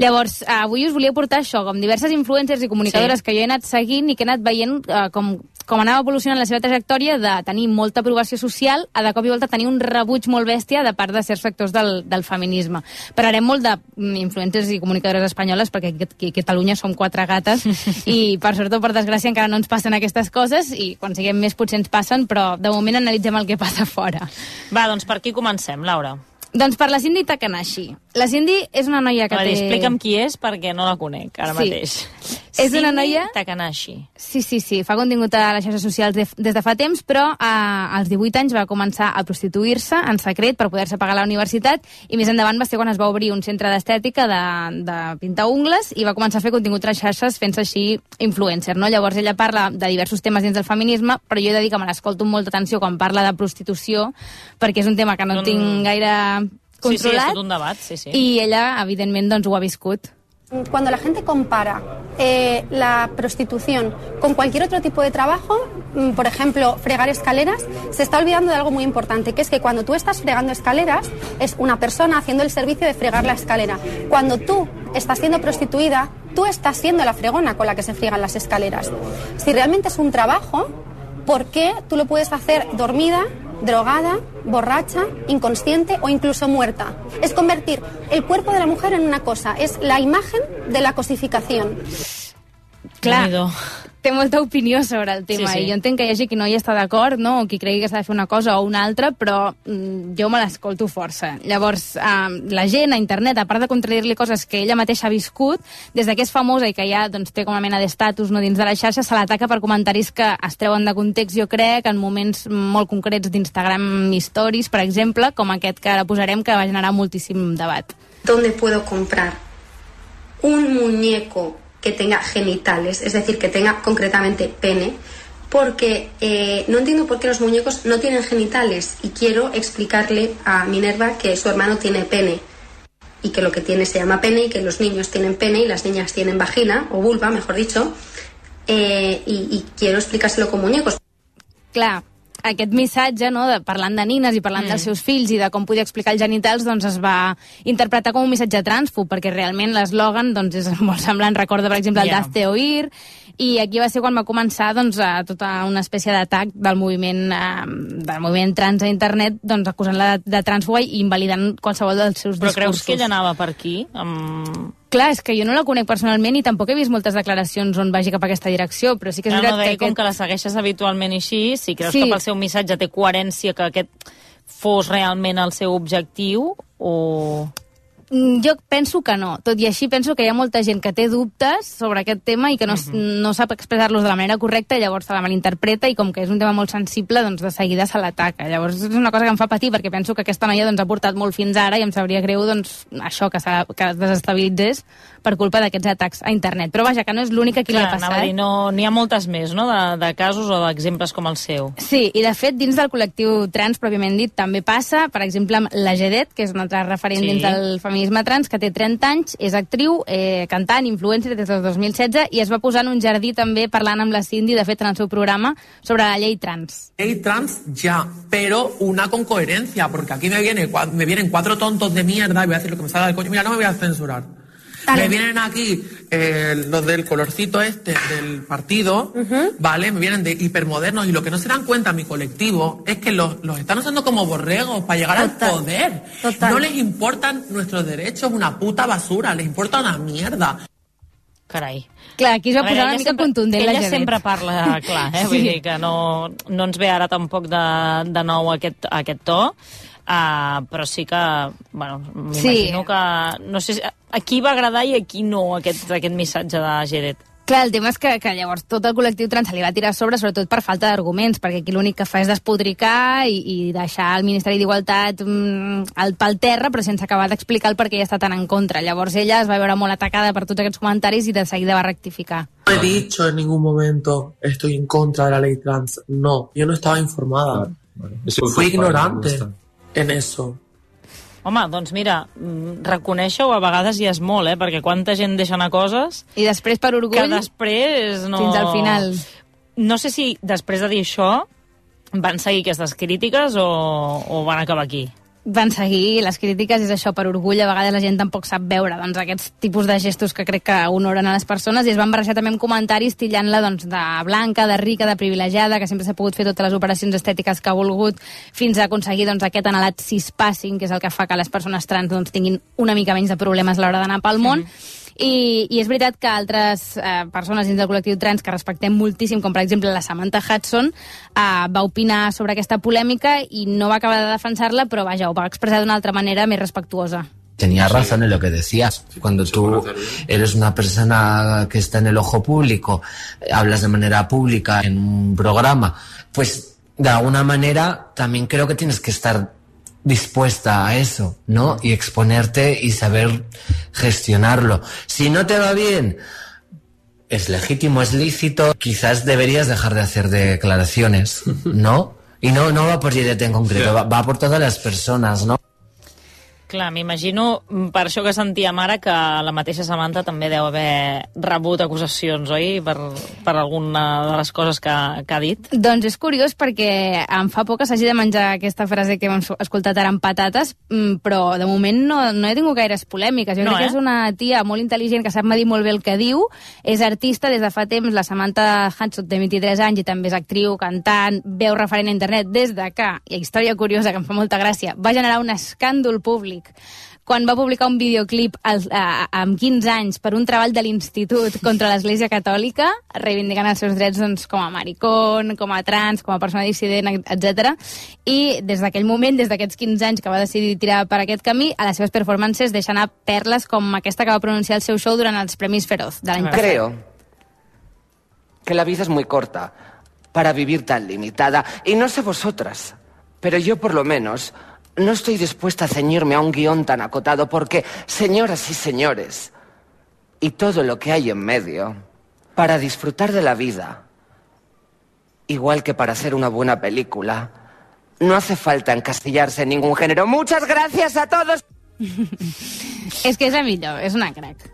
Llavors, eh, avui us volia portar això, com diverses influencers i comunicadores Sí. que jo he anat seguint i que he anat veient eh, com, com anava evolucionant la seva trajectòria de tenir molta aprovació social a de cop i volta tenir un rebuig molt bèstia de part de certs sectors del, del feminisme. Parlarem molt de mm, i comunicadores espanyoles perquè aquí a Catalunya som quatre gates i per sort o per desgràcia encara no ens passen aquestes coses i quan siguem més potser ens passen, però de moment analitzem el que passa fora. Va, doncs per aquí comencem, Laura. Doncs per la Cindy Takanashi. La Cindy és una noia que dir, té... explica'm qui és perquè no la conec ara Sí. mateix. És una Cindy noia- Takanashi. Sí, sí, sí, fa contingut a les xarxes socials de, des de fa temps, però eh, als 18 anys va començar a prostituir-se en secret per poder-se pagar la universitat i més endavant va ser quan es va obrir un centre d'estètica de, de pintar ungles i va començar a fer contingut a les xarxes fent-se així influencer, no? Llavors ella parla de diversos temes dins del feminisme, però jo he de dir que me l'escolto amb molta atenció quan parla de prostitució, perquè és un tema que no Un- tinc gaire Sí, sí, és controlat tot un debat, sí, sí. i ella, evidentment, doncs ho ha viscut. Cuando la gente compara eh, la prostitución con cualquier otro tipo de trabajo, mm, por ejemplo, fregar escaleras, se está olvidando de algo muy importante, que es que cuando tú estás fregando escaleras, es una persona haciendo el servicio de fregar la escalera. Cuando tú estás siendo prostituida, tú estás siendo la fregona con la que se friegan las escaleras. Si realmente es un trabajo, ¿por qué tú lo puedes hacer dormida, drogada, borracha, inconsciente o incluso muerta? Es convertir el cuerpo de la mujer en una cosa, es la imagen de la cosificación. Clar, té molta opinió sobre el tema Sí, sí. i jo entenc que hi hagi qui no hi està d'acord, no? o qui cregui que s'ha de fer una cosa o una altra, però mm, jo me l'escolto força. Llavors, eh, la gent a internet, a part de contradir-li coses que ella mateixa ha viscut, des de que és famosa i que ja doncs, té com a mena d'estatus no, dins de la xarxa, se l'ataca per comentaris que es treuen de context, jo crec, en moments molt concrets d'Instagram Stories, per exemple, com aquest que ara posarem, que va generar moltíssim debat. ¿Dónde puedo comprar un muñeco que tenga genitales, es decir, que tenga concretamente pene? Porque eh, no entiendo por qué los muñecos no tienen genitales y quiero explicarle a Minerva que su hermano tiene pene y que lo que tiene se llama pene y que los niños tienen pene y las niñas tienen vagina o vulva, mejor dicho, eh, y, y quiero explicárselo con muñecos. clar, aquest missatge, no, de, parlant de nines i parlant mm. dels seus fills i de com podia explicar els genitals, doncs es va interpretar com un missatge transfo, perquè realment l'eslògan doncs, és molt semblant. Recorda, per exemple, el yeah. Dazte Oír, i aquí va ser quan va començar doncs, a tota una espècie d'atac del moviment eh, del moviment trans a internet, doncs, acusant-la de, de transfoba i invalidant qualsevol dels seus Però discursos. creus que ella anava per aquí? Amb... Clar, és que jo no la conec personalment i tampoc he vist moltes declaracions on vagi cap a aquesta direcció, però sí que és no, veritat no, deia que... com que la segueixes habitualment així, si creus Sí. que pel seu missatge té coherència que aquest fos realment el seu objectiu o... Mm, Jo penso que no. Tot i així penso que hi ha molta gent que té dubtes sobre aquest tema i que no, no sap expressar-los de la manera correcta i llavors se la malinterpreta i com que és un tema molt sensible, doncs de seguida se l'ataca. Llavors és una cosa que em fa patir perquè penso que aquesta noia doncs, ha portat molt fins ara i em sabria greu doncs, això, que, que es desestabilitzés per culpa d'aquests atacs a internet. Però vaja, que no és l'única que li ha Clar, passat. a dir, no, n'hi ha moltes més, no?, de, de casos o d'exemples com el seu. Sí, i de fet, dins del col·lectiu trans, pròpiament dit, també passa, per exemple, amb la Gedet, que és una altra referent Sí. dins del feminisme trans, que té 30 anys, és actriu, eh, cantant, influencer des del 2016, i es va posar en un jardí també parlant amb la Cindy, de fet, en el seu programa, sobre la llei trans. Ley trans ya, pero una con coherencia, porque aquí me, viene, me vienen cuatro tontos de mierda y voy a decir lo que me salga del coño. Mira, no me voy a censurar. Me vienen aquí eh, los del colorcito este del partido, ¿vale? Me vienen de hipermodernos y lo que no se dan cuenta mi colectivo es que los, los están usando como borregos para llegar al poder. No les importan nuestros derechos, una puta basura, les importa una mierda. Carai. Clar, aquí es va posar una ella mica sempre- contundent la Ella Gedet. sempre parla clar, eh? Vull Sí. dir que no, no ens ve ara tampoc de, de nou aquest, aquest to, uh, però sí que, bueno, m'imagino Sí. que... No sé, si- a qui va agradar i a qui no aquest, aquest missatge de Gedet. Clar, el tema és que, que llavors tot el col·lectiu trans se li va tirar a sobre, sobretot per falta d'arguments, perquè aquí l'únic que fa és despotricar i, i deixar el Ministeri d'Igualtat mm, al pel terra, però sense acabar d'explicar el per què ella està tan en contra. Llavors ella es va veure molt atacada per tots aquests comentaris i de seguida va rectificar. No he dicho en ningún momento estoy en contra de la ley trans. No, yo no estaba informada. Fui ignorante en eso. Home, doncs mira, mm, reconèixer-ho a vegades ja és molt, eh? Perquè quanta gent deixa anar coses... I després, per orgull, Que després no... fins al final. No sé si després de dir això van seguir aquestes crítiques o, o van acabar aquí. Van seguir les crítiques, és això, per orgull, a vegades la gent tampoc sap veure doncs, aquests tipus de gestos que crec que honoren a les persones i es van barrejar també amb comentaris tillant-la doncs, de blanca, de rica, de privilegiada, que sempre s'ha pogut fer totes les operacions estètiques que ha volgut, fins a aconseguir doncs, aquest anhelat cispassing, que és el que fa que les persones trans doncs, tinguin una mica menys de problemes a l'hora d'anar pel món. I, I és veritat que altres eh, persones dins del col·lectiu trans que respectem moltíssim, com per exemple la Samantha Hudson, eh, va opinar sobre aquesta polèmica i no va acabar de defensar-la, però vaja, ho va expressar d'una altra manera més respectuosa. Tenías razón en lo que decías. Cuando tú eres una persona que está en el ojo público, hablas de manera pública en un programa, pues de alguna manera también creo que tienes que estar dispuesta a eso, ¿no? Y exponerte y saber gestionarlo. Si no te va bien, es legítimo, es lícito, quizás deberías dejar de hacer declaraciones, ¿no? Y no, no va por Yedet en concreto, va, va por todas las personas, ¿no? Clar, m'imagino, mm, per això que sentíem ara, que la mateixa Samantha també deu haver rebut acusacions, oi?, per, per alguna de les coses que, que ha dit. Doncs és curiós perquè em fa por que s'hagi de menjar aquesta frase que hem escoltat ara amb patates, mm, però de moment no, no he tingut gaires polèmiques. Jo No, crec que eh? és una tia molt intel·ligent que sap medir molt bé el que diu, és artista des de fa temps, la Samantha Hudson té 23 anys i també és actriu, cantant, veu referent a internet des de que, i història curiosa que em fa molta gràcia, va generar un escàndol públic quan va publicar un videoclip als, a, a, amb 15 anys per un treball de l'Institut contra l'Església Catòlica, reivindicant els seus drets doncs, com a maricón, com a trans, com a persona dissident, etc. I des d'aquell moment, des d'aquests 15 anys que va decidir tirar per aquest camí, a les seves performances deixa anar perles com aquesta que va pronunciar el seu show durant els Premis Feroz de l'any passat. Creo que la vida es muy corta para vivir tan limitada. Y no sé vosotras, pero yo por lo menos no estoy dispuesta a ceñirme a un guion tan acotado porque, señoras y señores, y todo lo que hay en medio, para disfrutar de la vida, igual que para hacer una buena película, no hace falta encastillarse en ningún género. Muchas gracias a todos. És que és la millor, és una crac.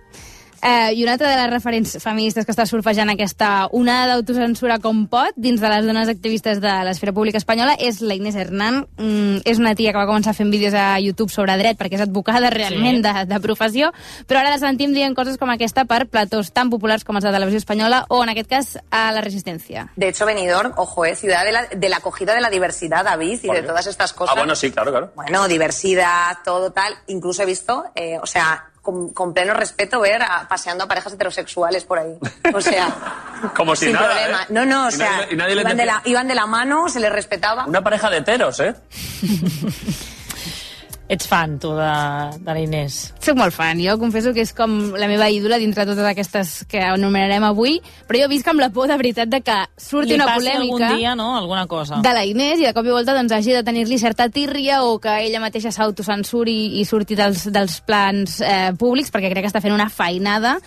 Uh, I una altra de les referents feministes que està surfejant aquesta onada d'autocensura com pot dins de les dones activistes de l'esfera pública espanyola és la Inés Hernán. Mm, és una tia que va començar fent vídeos a YouTube sobre dret perquè és advocada realment Sí. de, de professió, però ara la sentim dient coses com aquesta per platós tan populars com els de televisió espanyola o, en aquest cas, a La Resistencia. De hecho, Benidorm, ojo, es ciudad de la, de la acogida de la diversidad, David, y de todas estas cosas. Ah, bueno, sí, claro, claro. Bueno, diversidad, todo tal. Incluso he visto, eh, o sea, con, con pleno respeto, ver a- paseando a parejas heterosexuales por ahí. O sea, Como si sin nada, problema. ¿eh? No, no, o Y sea, nadie- y nadie les iban, de decía- la, iban de la mano, se les respetaba. Una pareja de heteros, ¿eh? Ets fan, tu, de, de la Inés. Soc molt fan. Jo confesso que és com la meva ídola dintre de totes aquestes que anomenarem avui, però jo visc amb la por de veritat de que surti Li una polèmica algun dia, no?, alguna cosa. de la Inés i de cop i volta doncs, hagi de tenir-li certa tírria o que ella mateixa s'autocensuri i surti dels, dels plans eh, públics perquè crec que està fent una feinada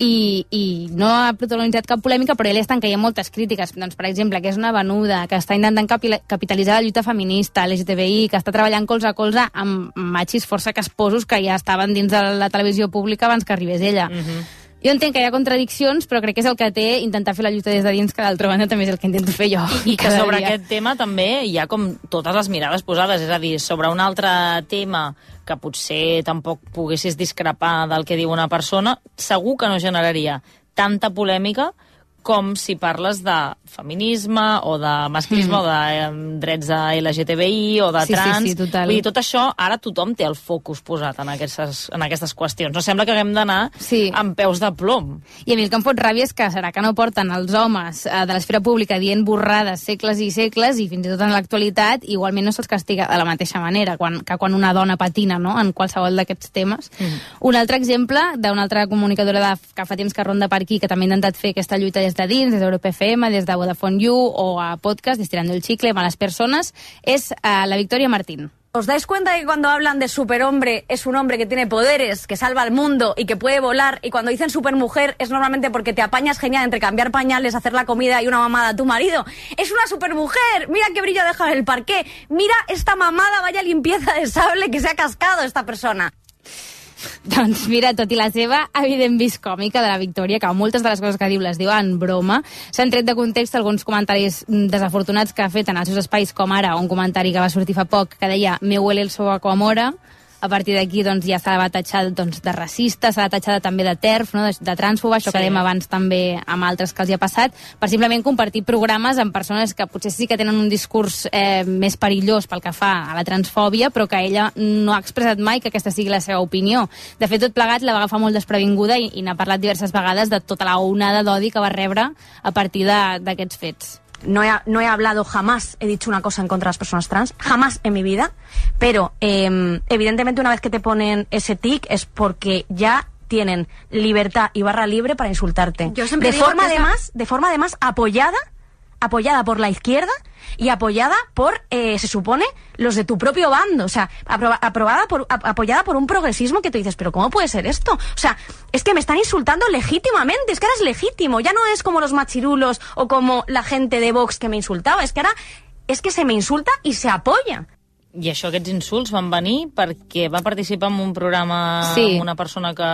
i, i no ha protagonitzat cap polèmica però ell estan caient moltes crítiques doncs, per exemple, que és una venuda, que està intentant capi- capitalitzar la lluita feminista, LGTBI que està treballant colze a colze amb machis força casposos que ja estaven dins de la televisió pública abans que arribés ella jo entenc que hi ha contradiccions, però crec que és el que té intentar fer la lluita des de dins, que d'altra banda també és el que intento fer jo. I que sobre dia. aquest tema també hi ha com totes les mirades posades, és a dir, sobre un altre tema que potser tampoc poguessis discrepar del que diu una persona, segur que no generaria tanta polèmica com si parles de feminisme o de masclisme Mm. o de eh, drets de LGTBI o de Sí, sí, trans. sí, total. Vull dir, tot això, ara tothom té el focus posat en aquestes, en aquestes qüestions. No sembla que haguem d'anar sí. amb peus de plom. I a mi el que em fot ràbia és que serà que no porten els homes eh, de l'esfera pública dient borrades segles i segles i fins i tot en l'actualitat igualment no se'ls castiga de la mateixa manera quan, que quan una dona patina no? en qualsevol d'aquests temes. Mm. Un altre exemple d'una altra comunicadora de, que fa temps que ronda per aquí que també ha intentat fer aquesta lluita des de dins, des FM, des You o a podcast, Estirando el Chicle, Malas Personas, és eh, la Victoria Martín. ¿Os dais cuenta que cuando hablan de superhombre es un hombre que tiene poderes, que salva al mundo y que puede volar? Y cuando dicen supermujer es normalmente porque te apañas genial entre cambiar pañales, hacer la comida y una mamada a tu marido. ¡Es una supermujer! ¡Mira qué brillo deja en el parqué! ¡Mira esta mamada, vaya limpieza de sable que se ha cascado esta persona! Doncs mira, tot i la seva evident vis còmica de la Victòria, que moltes de les coses que diu les diu en broma, s'han tret de context alguns comentaris desafortunats que ha fet en els seus espais, com ara un comentari que va sortir fa poc que deia «Me huele el sobaco a mora», a partir d'aquí doncs, ja s'ha de tatxar doncs, de racista, s'ha de tatxar de, també de TERF, no? de, de trànsfoba, això Sí. que dèiem abans també amb altres que els hi ha passat, per simplement compartir programes amb persones que potser sí que tenen un discurs eh, més perillós pel que fa a la transfòbia, però que ella no ha expressat mai que aquesta sigui la seva opinió. De fet, tot plegat la va agafar molt desprevinguda i, i n'ha parlat diverses vegades de tota la onada d'odi que va rebre a partir d'aquests fets. No he, no he hablado jamás, he dicho una cosa en contra de las personas trans, jamás en mi vida, pero eh, evidentemente una vez que te ponen ese tic es porque ya tienen libertad y barra libre para insultarte. Yo siempre de digo forma esa- además, de forma además apoyada, apoyada por la izquierda y apoyada por, eh, se supone, los de tu propio bando. O sea, aproba- aprobada por, ap- apoyada por un progresismo que tú dices, pero ¿cómo puede ser esto? O sea, es que me están insultando legítimamente, es que ahora es legítimo, ya no es como los machirulos o como la gente de Vox que me insultaba, es que ahora es que se me insulta y se apoya. I això, aquests insults van venir perquè va participar en un programa Sí. amb una persona que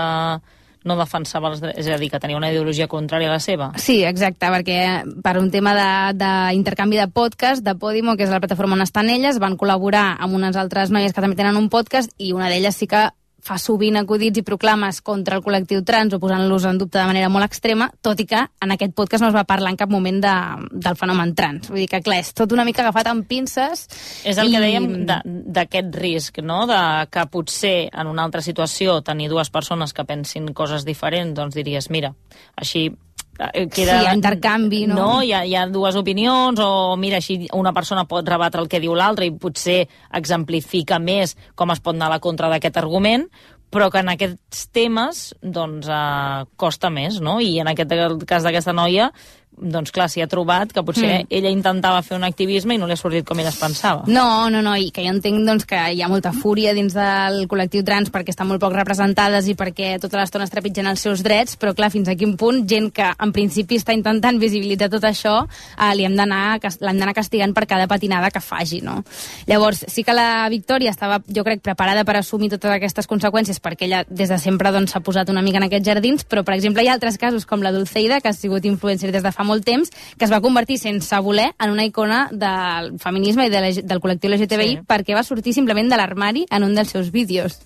no defensava els drets, és a dir, que tenia una ideologia contrària a la seva. Sí, exacte, perquè per un tema de- d'intercanvi de, de podcast, de Podimo, que és la plataforma on estan elles, van col·laborar amb unes altres noies que també tenen un podcast i una d'elles sí que fa sovint acudits i proclames contra el col·lectiu trans o posant-los en dubte de manera molt extrema, tot i que en aquest podcast no es va parlar en cap moment de, del fenomen trans. Vull dir que, clar, és tot una mica agafat amb pinces. És el i... que dèiem d'aquest risc, no? de que potser en una altra situació tenir dues persones que pensin coses diferents, doncs diries, mira, així queda... Sí, intercanvi, no? No, hi ha, hi ha dues opinions, o mira, així una persona pot rebatre el que diu l'altra i potser exemplifica més com es pot anar a la contra d'aquest argument, però que en aquests temes doncs, eh, costa més, no? I en aquest cas d'aquesta noia, doncs clar, s'hi ha trobat que potser Mm. ella intentava fer un activisme i no li ha sortit com ella es pensava. No, no, no, i que jo entenc doncs, que hi ha molta fúria dins del col·lectiu trans perquè estan molt poc representades i perquè tota l'estona es trepitgen els seus drets, però clar, fins a quin punt gent que en principi està intentant visibilitzar tot això eh, li hem d'anar l'hem d'anar castigant per cada patinada que faci, no? Llavors, sí que la Victòria estava, jo crec, preparada per assumir totes aquestes conseqüències perquè ella des de sempre doncs, s'ha posat una mica en aquests jardins, però per exemple hi ha altres casos com la Dulceida, que ha sigut influencer des de fa molt temps, que es va convertir sense voler en una icona del feminisme i de la, del col·lectiu LGTBI Sí. perquè va sortir simplement de l'armari en un dels seus vídeos.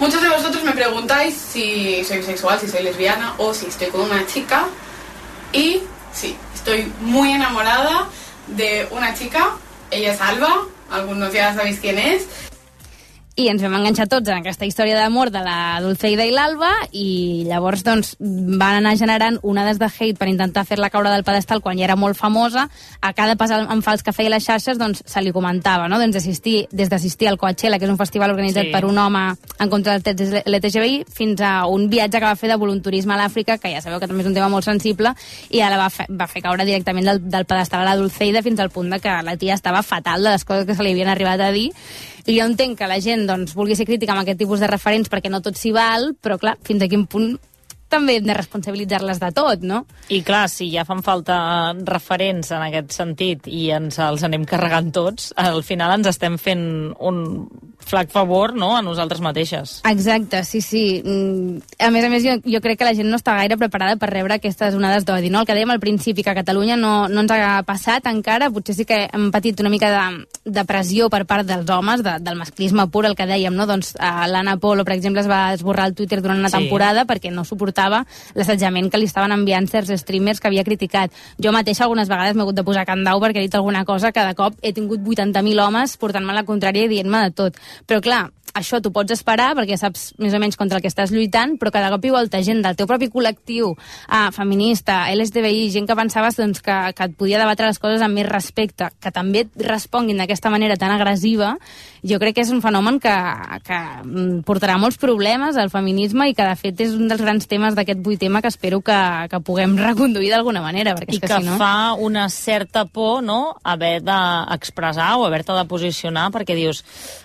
Muchos de vosotros me preguntáis si soy bisexual, si soy lesbiana o si estoy con una chica. Y sí, estoy muy enamorada de una chica. Ella es Alba, algunos ya sabéis quién es. I ens vam enganxar tots en aquesta història d'amor de la Dulceida i l'Alba i llavors doncs, van anar generant onades de hate per intentar fer-la caure del pedestal quan ja era molt famosa. A cada pas en fals que feia les xarxes doncs, se li comentava, no? doncs, assistir, des d'assistir al Coachella, que és un festival organitzat Sí. per un home en contra del LTGBI, fins a un viatge que va fer de volunturisme a l'Àfrica, que ja sabeu que també és un tema molt sensible, i ara va fer, va fer caure directament del, del pedestal a la Dulceida fins al punt de que la tia estava fatal de les coses que se li havien arribat a dir i jo entenc que la gent doncs, vulgui ser crítica amb aquest tipus de referents perquè no tot s'hi val, però clar, fins a quin punt també hem de responsabilitzar-les de tot, no? I clar, si ja fan falta referents en aquest sentit i ens els anem carregant tots, al final ens estem fent un flac favor no? a nosaltres mateixes. Exacte, sí, sí. Mm, A més a més, jo, jo crec que la gent no està gaire preparada per rebre aquestes onades d'odi, no? El que dèiem al principi, que a Catalunya no, no ens ha passat encara, potser sí que hem patit una mica de, de pressió per part dels homes, de, del masclisme pur, el que dèiem, no? Doncs uh, l'Anna Polo, per exemple, es va esborrar el Twitter durant una Sí. temporada perquè no suportava l'assetjament que li estaven enviant certs streamers que havia criticat. Jo mateixa algunes vegades m'he hagut de posar candau perquè he dit alguna cosa que de cop he tingut 80.000 homes portant-me la contrària i dient-me de tot. Però clar, això t'ho pots esperar perquè saps més o menys contra el que estàs lluitant, però cada cop i volta gent del teu propi col·lectiu, ah, feminista, LSDBI, gent que pensaves doncs, que, que et podia debatre les coses amb més respecte, que també et responguin d'aquesta manera tan agressiva, jo crec que és un fenomen que, que mm, portarà molts problemes al feminisme i que de fet és un dels grans temes d'aquest vuitema que espero que, que puguem reconduir d'alguna manera, perquè I és que, que si no... fa una certa por no? haver d'expressar o haver-te de posicionar perquè dius,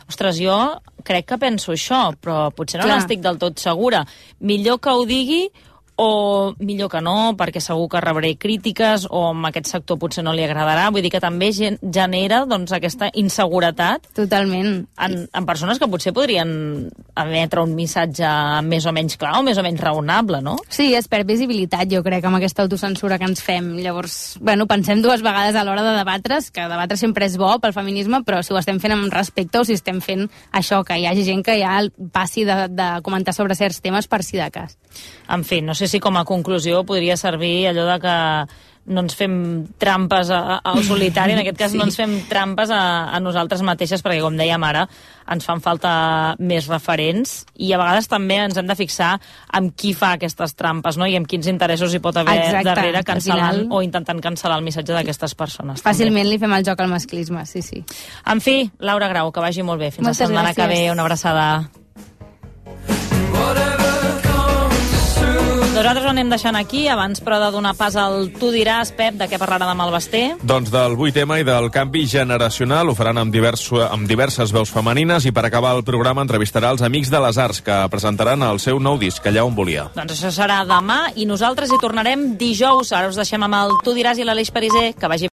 ostres, jo crec que penso això, però potser no n'estic del tot segura. Millor que ho digui o millor que no, perquè segur que rebré crítiques o amb aquest sector potser no li agradarà. Vull dir que també gen genera doncs, aquesta inseguretat Totalment. en, en persones que potser podrien emetre un missatge més o menys clar o més o menys raonable, no? Sí, es perd visibilitat, jo crec, amb aquesta autocensura que ens fem. Llavors, bueno, pensem dues vegades a l'hora de debatre's, que debatre sempre és bo pel feminisme, però si ho estem fent amb respecte o si estem fent això, que hi hagi gent que ja passi de, de comentar sobre certs temes per si de cas. En fi, no sé si com a conclusió podria servir allò de que no ens fem trampes al solitari, en aquest cas Sí. no ens fem trampes a, a nosaltres mateixes, perquè com dèiem ara, ens fan falta més referents i a vegades també ens hem de fixar amb qui fa aquestes trampes no? i amb quins interessos hi pot haver Exacte, darrere cancel·lant final- o intentant cancel·lar el missatge d'aquestes persones. Fàcilment li fem el joc al masclisme, sí, sí. També. En fi, Laura Grau, que vagi molt bé. Fins Moltes la setmana que gràcies. ve. Una abraçada. Nosaltres ho anem deixant aquí, abans però de donar pas al Tu diràs, Pep, de què parlarà demà el Basté. Doncs del 8M i del canvi generacional ho faran amb, diverso, amb diverses veus femenines i per acabar el programa entrevistarà els Amics de les Arts que presentaran el seu nou disc, Allà on volia. Doncs això serà demà i nosaltres hi tornarem dijous. Ara us deixem amb el Tu diràs i l'Aleix Pariser. Que vagi